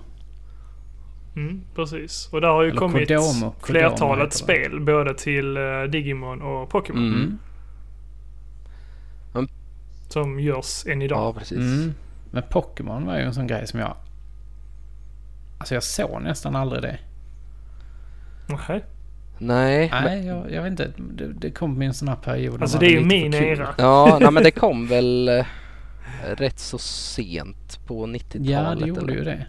Mm, precis. Och där har ju Eller kommit Kodomo. Kodomo flertalet det. spel både till eh, Digimon och Pokémon. Mm. Mm. Som görs än idag. Ja, precis. Mm. Men Pokémon var ju en sån grej som jag... Alltså jag såg nästan aldrig det. Nähä. Nej, men- Nej, jag, jag vet inte. Det, det kom min sån här period. Alltså det är ju min era. Ja, (laughs) nej, men det kom väl eh, rätt så sent på 90-talet. Ja, det gjorde eller? ju det.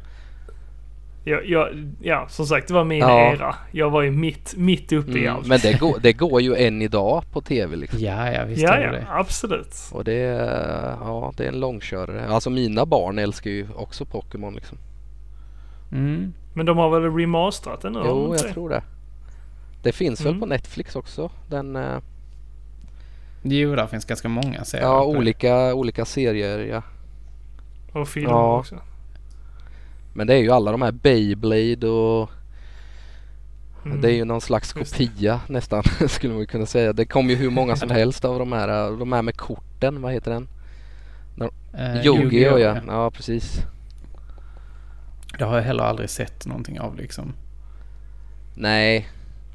Jag, jag, ja, som sagt det var min Ja. era. Jag var ju mitt, mitt uppe i Mm, allt. men det går, det (laughs) går ju än idag på tv liksom. Ja, ja visst ja, ja, det absolut. Och det, ja, det är en långkörare. Alltså mina barn älskar ju också Pokémon liksom. Mm. Men de har väl remasterat den nu? Jo, jag det? tror det. Det finns Mm. väl på Netflix också. Den, eh, Jo, där finns ganska många serier. ja, olika, olika serier ja. Och filmer Ja. också. Men det är ju alla de här Beyblade och Mm. det är ju någon slags kopia nästan (laughs) skulle man kunna säga. Det kom ju hur många som helst av de här, de här med korten, vad heter den? Eh, Yu-Gi-Oh ja. ja precis. Det har jag heller aldrig sett någonting av liksom. Nej,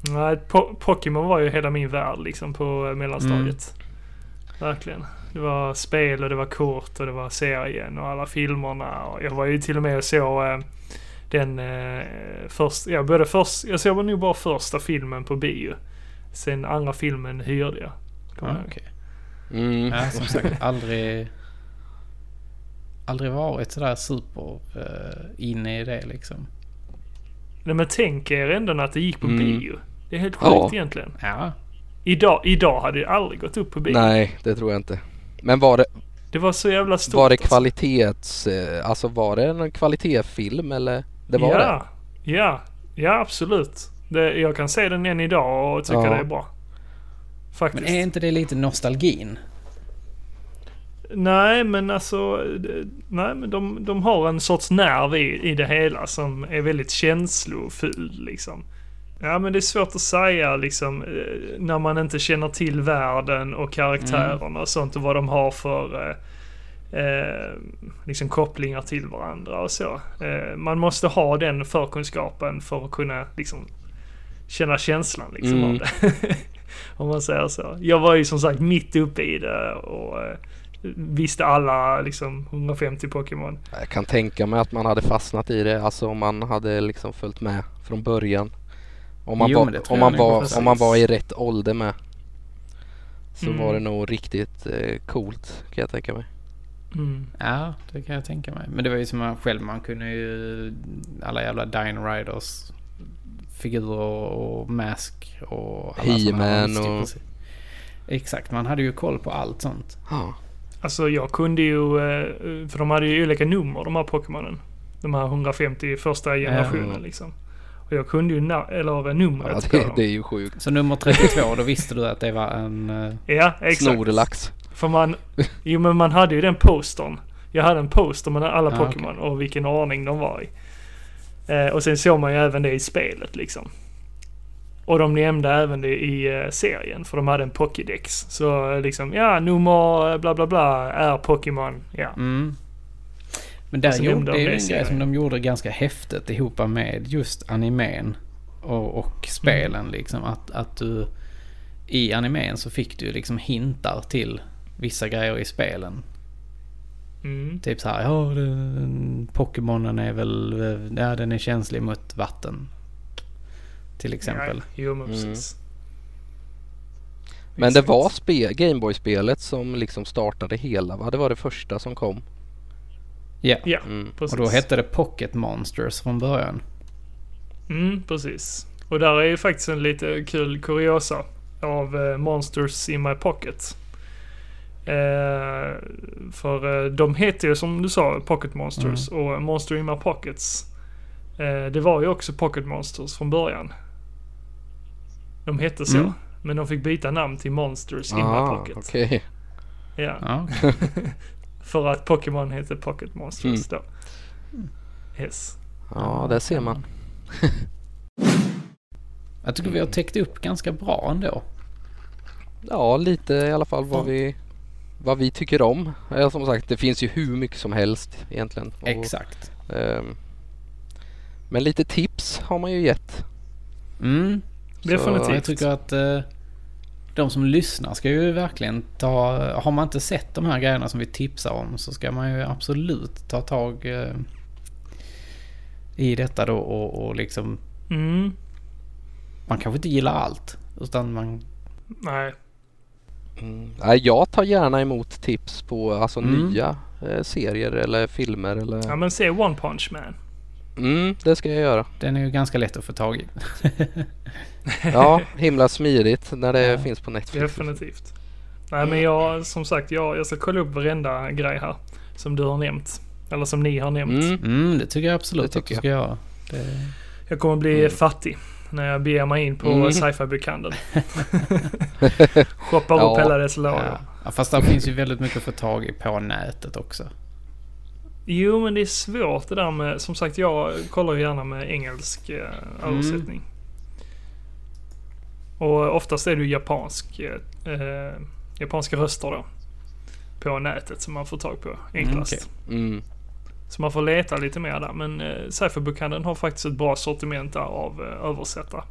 Nej, po- Pokémon var ju hela min värld liksom på mellanstadiet. Mm. Verkligen. Det var spel och det var kort och det var serien och alla filmerna. Och jag var ju till och med och såg eh, den eh, först, ja både först, jag såg nog bara första filmen på bio. Sen andra filmen hyrde jag. Jag ihåg. okej. mm. Ja, som sagt, aldrig... Aldrig varit sådär super uh, inne i det liksom. Nej men tänk er ändå att det gick på Mm. bio. Det är helt sjukt Ja. egentligen. Ja, Idag, idag hade det aldrig gått upp på bio. nej det tror jag inte. Men var det, Det var så jävla stort. var det alltså. kvalitets, eh, alltså var det en kvalitetsfilm eller? Det var ja, det? Ja, ja absolut. Det, jag kan se den än idag och tycka Ja. det är bra. Faktiskt. men är inte det lite nostalgin? Nej, men alltså... Nej, men de, de har en sorts nerv i, i det hela som är väldigt känslofull liksom. Ja, men det är svårt att säga liksom eh, när man inte känner till världen och karaktärerna och sånt och vad de har för eh, eh, liksom kopplingar till varandra och så. Eh, man måste ha den förkunskapen för att kunna liksom känna känslan liksom Mm. av det. (laughs) Om man säger så. Jag var ju som sagt mitt uppe i det och eh, visste alla liksom 150 Pokémon. Jag kan tänka mig att man hade fastnat i det, alltså om man hade liksom följt med från början. Om man, Jo, var, om man, var, precis. om man var i rätt ålder med. Så Mm. var det nog riktigt eh, coolt kan jag tänka mig. Mm. Ja, det kan jag tänka mig. Men det var ju som man själv, man kunde ju alla jävla Dine Riders figurer och Mask och alla. He-Man och- precis. Exakt, man hade ju koll på allt sånt. Ja. Alltså jag kunde ju, eh, för de hade ju olika nummer de här Pokémonen. De här 150 första generationen Ja. liksom. Och jag kunde ju, na- eller numret Ja, det, det är ju sjukt. Så nummer 32, då visste du att det var en... eh, Ja, exakt. Snorlax. För man, jo men man hade ju den postern. Jag hade en poster med alla Ah, Pokémon och vilken ordning de var i. Eh, och sen såg man ju även det i spelet liksom. Och de nämnde även det i eh, serien för de hade en Pokédex. Så eh, liksom, ja nummer eh, bla bla bla är Pokémon. Ja. Mm. Men där gjorde, nämnde det de är en grej som de gjorde ganska häftigt ihop med just animen och, och spelen liksom. Att, att du i animen så fick du liksom hintar till vissa grejer i spelen. Mm. Typ så här, ja Pokémonen är väl, ja den är känslig mot vatten. Till exempel. Ja, jo, men Mm. Men det var spe- Gameboy-spelet som liksom startade hela va? Det var det första som kom. Ja. Ja, Mm. Och då hette det Pocket Monsters från början. Mm, precis. Och där är ju faktiskt en lite kul kuriosa av eh, Monsters in My Pocket. Eh, för eh, de heter ju som du sa Pocket Monsters och Monster in My Pockets. Eh, det var ju också Pocket Monsters från början. De hette så. Mm. Men de fick byta namn till Monsters in My Ah, Pocket. okej. Ja, Ja, (laughs) för att Pokémon heter Pocket Monsters då. Yes. Ja, där ser man. (laughs) Jag tycker vi har täckt upp ganska bra ändå. Ja, lite i alla fall vad Ja. vi vad vi tycker om. Ja, som sagt, det finns ju hur mycket som helst egentligen. Och, Exakt. ehm, men lite tips har man ju gett. Mm. Definitivt. Jag tycker att eh, de som lyssnar ska ju verkligen ta... Har man inte sett de här grejerna som vi tipsar om så ska man ju absolut ta tag eh, i detta då och, och liksom... Mm. Man kanske inte gillar allt. Utan man... Nej. Mm. Jag tar gärna emot tips på alltså Mm. nya eh, serier eller filmer eller... Ja men se One Punch Man. Mm, det ska jag göra. Den är ju ganska lätt att få tag i. (laughs) Ja, himla smidigt när det Ja. finns på Netflix. Definitivt. Nej men jag, som sagt, jag, jag ska kolla upp varenda grej här. Som du har nämnt. Eller som ni har nämnt. Mm. Mm, det tycker jag absolut Det att tycker du ska göra. Det, Jag kommer bli Mm. fattig när jag beger mig in på Mm. sci-fi bokhandeln. (laughs) Shoppar Ja. upp hela dess lager. ja. ja, fast det finns ju väldigt mycket att få tag i på nätet också. Jo men det är svårt det där med, som sagt jag kollar ju gärna med engelsk eh, översättning. Och oftast är det ju japansk, eh, eh, japanska röster då. På nätet som man får tag på enklast. okej. Mm. Så man får leta lite mer där. Men eh, sci-fi-bokhandeln har faktiskt ett bra sortiment där av eh, översättare.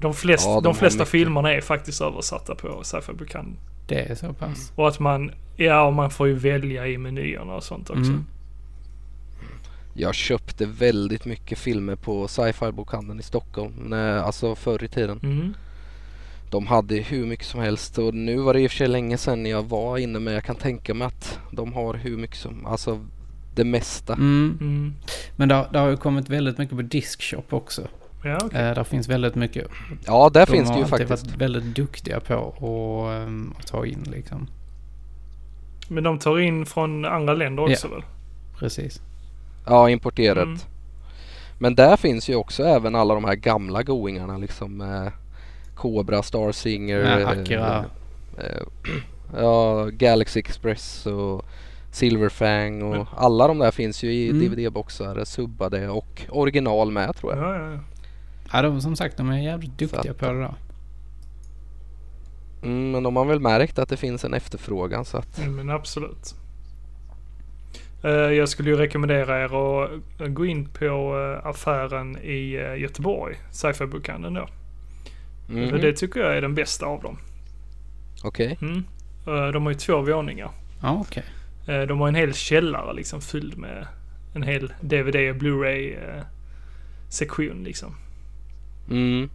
De, flest, Ja, de de, flesta mycket. filmerna är faktiskt översatta på sci-fi-bokhandeln. Det är så pass. Och att man, ja och man får ju välja i menyerna och sånt också. Mm. Jag köpte väldigt mycket filmer på sci-fi bokhandeln i Stockholm. När, alltså förr i tiden. Mm. De hade hur mycket som helst och nu var det i och för sig länge sedan jag var inne men jag kan tänka mig att de har hur mycket som, alltså det mesta. Mm. Mm. Men det, har- det har ju kommit väldigt mycket på Diskshop också. Ja, okej. Eh, där finns väldigt mycket. Ja, där De finns har det ju faktiskt. varit väldigt duktiga på att, ehm, att ta in liksom. Men de tar in från andra länder också väl? Precis. Ja, importerat. Mm. Men där finns ju också även alla de här gamla goingarna liksom. Eh, Cobra, Star Singer. Ja, eh, Akira. Eh, (clears throat) ja, Galaxy Express och Silverfang och Men- alla de där finns ju i Mm. DVD-boxar subbade och original med tror jag. Ja, ja, ja. De, som sagt de är jävligt duktiga att- på det där. Mm, men de har väl märkt att det finns en efterfrågan så att Ja, men absolut. Eh, Jag skulle ju rekommendera er att eh, gå in på eh, affären i Göteborg, sci-fi-bokhandeln då. För det tycker jag är den bästa av dem. Okej. Mm. Eh, De har ju två våningar. Ja, okej. Eh, De har en hel källare liksom fylld med en hel DVD och Blu-ray sektion liksom. Mm.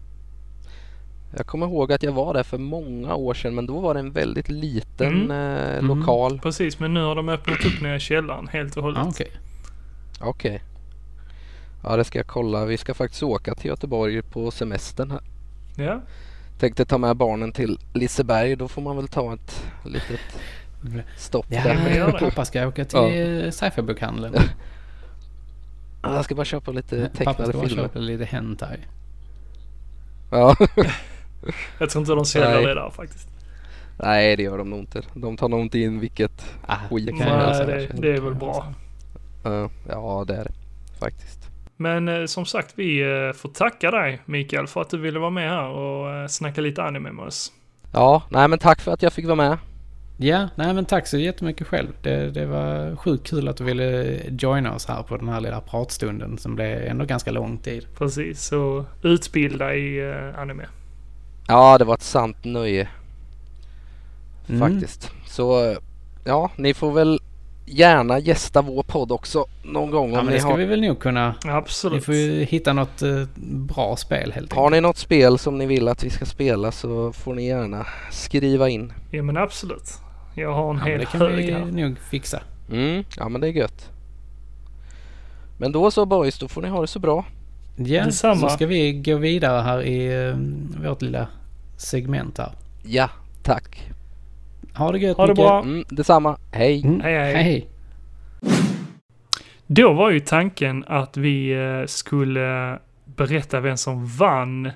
Jag kommer ihåg att jag var där för många år sedan men då var det en väldigt liten Mm. eh, Mm. lokal. Precis, men nu har de öppnat upp nere i källaren helt och hållet. Ja, okej. Okej. Ja det ska jag kolla. Vi ska faktiskt åka till Göteborg på semestern här. Ja, Tänkte ta med barnen till Liseberg. Då får man väl ta ett litet stopp Ja, där. det. pappa ska åka till Ja. (laughs) ja. sci-fi-bokhandeln. Jag ska bara köpa lite Pappa tecknade ska bara filmer. köpa lite hentai. Ja. (laughs) jag tror inte de säljer det där faktiskt. Nej det gör de nog inte. De tar nog inte in vilket Ah, skit som helst. Nej, det, det är väl bra. Ja, Ja det är det faktiskt. Men eh, som sagt, vi eh, får tacka dig Mikael för att du ville vara med här och eh, snacka lite anime med oss. Ja, nej men tack för att jag fick vara med. Ja, nej men tack så jättemycket själv. Det, det var sjukt kul att du ville joina oss här på den här lilla pratstunden som blev ändå ganska lång tid. Precis, och utbilda i uh, anime. Ja, det var ett sant nöje Mm. faktiskt. Så ja, ni får väl gärna gästa vår podd också någon gång Ja om men ni det ska har, vi väl nog kunna. Vi Absolut. får ju hitta något eh, bra spel helt har enkelt. ni något spel som ni vill att vi ska spela så får ni gärna skriva in. Ja men absolut. Jag har en Ja, hel det kan hög vi här. nog fixa. Mm, ja men det är gött. Men då så boys, då får ni ha det så bra. Ja, Detsamma. så ska vi gå vidare här i eh, vårt lilla segment här. Ja, tack. Ha det gött Ha det Micke. bra. Mm, detsamma. Hej. Mm. Hej, hej. Hej. Då var ju tanken att vi eh, skulle berätta vem som vann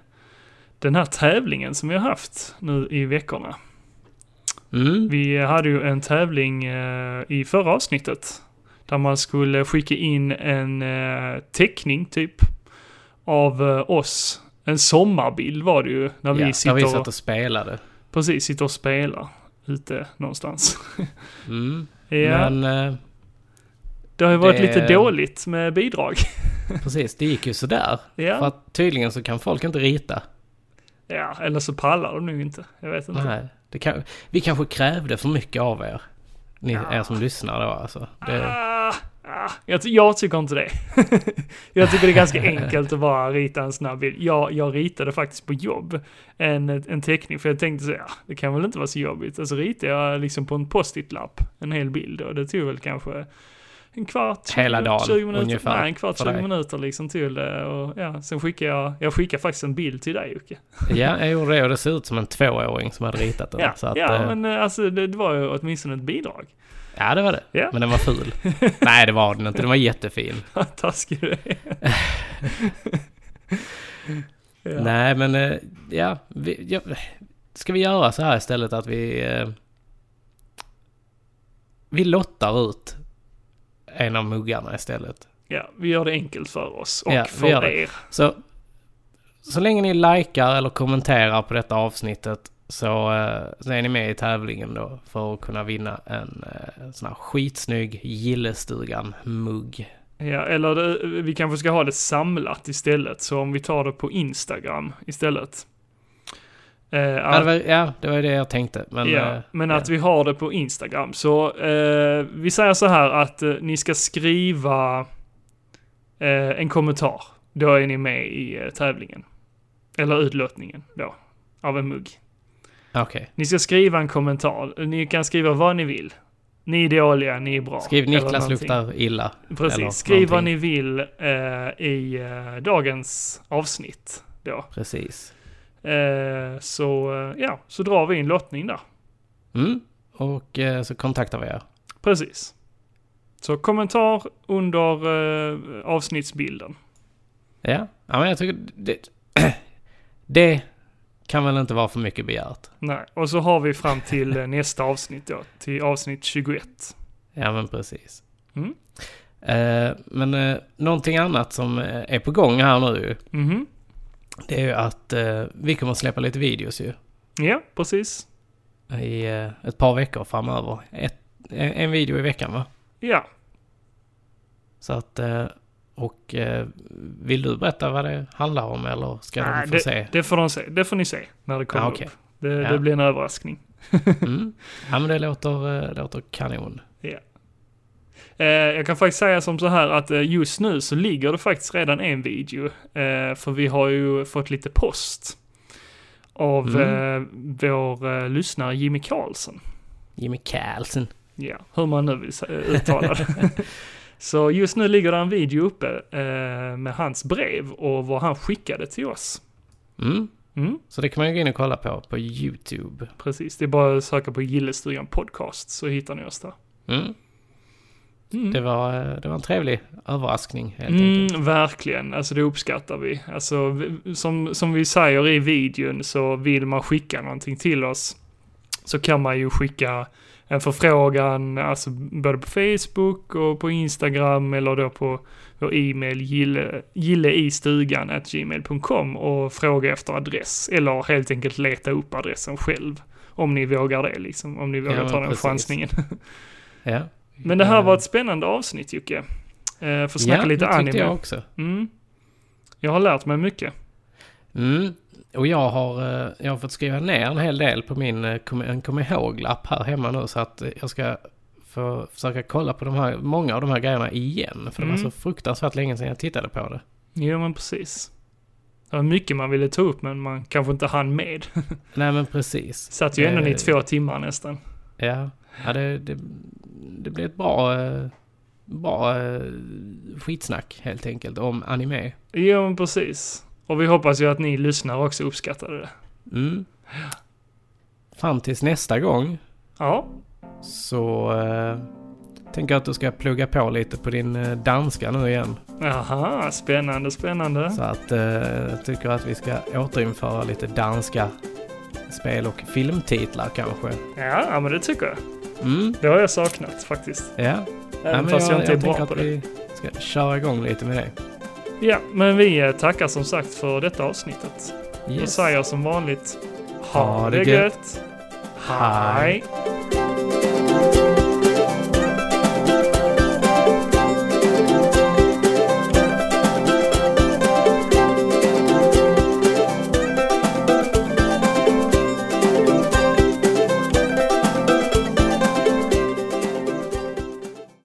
den här tävlingen som vi har haft nu i veckorna. Mm. Vi hade ju en tävling eh, i förra avsnittet där man skulle skicka in en eh, teckning typ av eh, oss. En sommarbild var det ju när vi ja, vi satt och spelade. precis, sitter och spelar ute någonstans. (laughs) Mm. (laughs) ja, Men det har ju varit det- lite dåligt med bidrag. (laughs) precis, det gick ju sådär. För ja. att tydligen så kan folk inte rita. ja, eller så pallar de nog inte. Jag vet inte. Nej, kan, vi kanske krävde för mycket av er. Ni, Ja. er som lyssnar då alltså. Det, Ah, ah, jag, jag tycker inte det. (laughs) jag tycker det är ganska enkelt att bara rita en snabb bild. Jag, jag ritade faktiskt på jobb en, en teckning för jag tänkte så ja, det kan väl inte vara så jobbigt. Alltså ritade jag liksom på en post-it-lapp en hel bild och det tog väl kanske en kvart, Hela 20, dagen, 20 minuter. ungefär, Nej, en kvart, för 20 dig. minuter liksom till det och ja, sen skickade jag, jag skickade faktiskt en bild till dig Jocke. ja, jag gjorde det och det ser ut som en tvååring som hade ritat den. Ja, så att, ja eh, men eh, alltså det, det var ju åtminstone ett bidrag. ja, det var det. Ja. Men den var ful. (laughs) Nej, det var den inte. Den var jättefin. (laughs) Taskig du är. (laughs) ja. Nej, men eh, ja, vi, ja. Ska vi göra så här istället att vi... eh, Vi lottar ut en av muggarna istället. Ja, vi gör det enkelt för oss och Ja, för er. Så, så länge ni likar eller kommenterar på detta avsnittet så, eh, så är ni med i tävlingen då för att kunna vinna en eh, sån här skitsnygg Gillestugan-mugg. Ja, eller det, vi kanske ska ha det samlat istället, så om vi tar det på Instagram istället. Eh, Ja, det var, ja, det var det jag tänkte. Men, ja, eh, men ja. att vi har det på Instagram. Så eh, vi säger så här att ni ska skriva en kommentar. Då är ni med i tävlingen. Eller utlottningen då, av en mugg. Okej. Ni ska skriva en kommentar. Ni kan skriva vad ni vill. Ni är dåliga, ni är bra. Skriv Niklas luktar illa. Precis, skriv vad någonting. ni vill i dagens avsnitt då. Precis. Eh, så eh, ja, så drar vi en lottning där. Mm. Och eh, så kontaktar vi er. Precis. Så kommentar under eh, avsnittsbilden. Ja, ja men jag tycker det, (clears throat) det kan väl inte vara för mycket begärt. Nej, och så har vi fram till eh, nästa avsnitt då, till avsnitt 21. Ja, men precis. Mm. Eh, men eh, någonting annat som är på gång här nu Mhm. Det är ju att eh, vi kommer att släppa lite videos ju. Ja, precis. I eh, ett par veckor framöver. Ett, en, en video i veckan va? Ja, Så att... Eh, och eh, vill du berätta vad det handlar om eller ska Nej, de få se? det, det, får de se. det får ni se när det kommer Ja, okej. upp. Det, Ja. det blir en överraskning. Mm. Ja men det låter, eh, låter kanon. Eh, jag kan faktiskt säga som så här att eh, just nu så ligger det faktiskt redan en video. Eh, för vi har ju fått lite post av Mm. eh, vår eh, lyssnare Jimmy Karlsson. Jimmy Carlsen. Ja, hur man nu vill uttala det. (laughs) så just nu ligger det en video uppe eh, med hans brev och vad han skickade till oss. Mm. Mm, Så det kan man ju gå in och kolla på på YouTube. precis, det är bara att söka på Gillestugan Podcast så hittar ni oss där. Mm. Mm. Det, var, det var en trevlig överraskning helt enkelt. Mm, verkligen, alltså det uppskattar vi. Alltså, som, som vi säger i videon så vill man skicka någonting till oss så kan man ju skicka en förfrågan, alltså både på Facebook och på Instagram eller då på vår e-mail gille, gilleistugan gmail.com och fråga efter adress eller helt enkelt leta upp adressen själv Om ni vågar det liksom. Om ni vågar Ja, ta den precis. chansningen. (laughs) Ja. Men det här Eh, var ett spännande avsnitt Jocke. Eh, Får snacka ja, lite det tyckte anime. jag också. Mm. Jag har lärt mig mycket. Mm. Och jag har, eh, jag har fått skriva ner en hel del på min eh, kom, en kom ihåg-lapp här hemma nu så att eh, jag ska få försöka kolla på de här, många av de här grejerna igen. För det Mm. var så fruktansvärt länge sedan jag tittade på det. Jo men precis. Det var mycket man ville ta upp men man kanske inte hann med. (laughs) Nej men precis. Satt ju ändå i Eh, två timmar nästan. Ja, ja det, det, det blev ett bra, eh, bra eh, skitsnack helt enkelt om anime. Jo men precis. Och vi hoppas ju att ni lyssnare också uppskattade det. Mm. Fram tills nästa gång Ja, så eh, tänker jag att du ska plugga på lite på din eh, danska nu igen. Jaha, spännande, spännande. Så att eh, jag tycker att vi ska återinföra lite danska spel och filmtitlar kanske. Ja, ja, men det tycker jag. Mm, Det har jag saknat faktiskt. ja. Även ja fast jag, inte är bra tänker på det. vi ska köra igång lite med det. Ja, men vi eh, tackar som sagt för detta avsnittet. Och Yes. säger som vanligt, ha, Ha det gött. gött. Hej.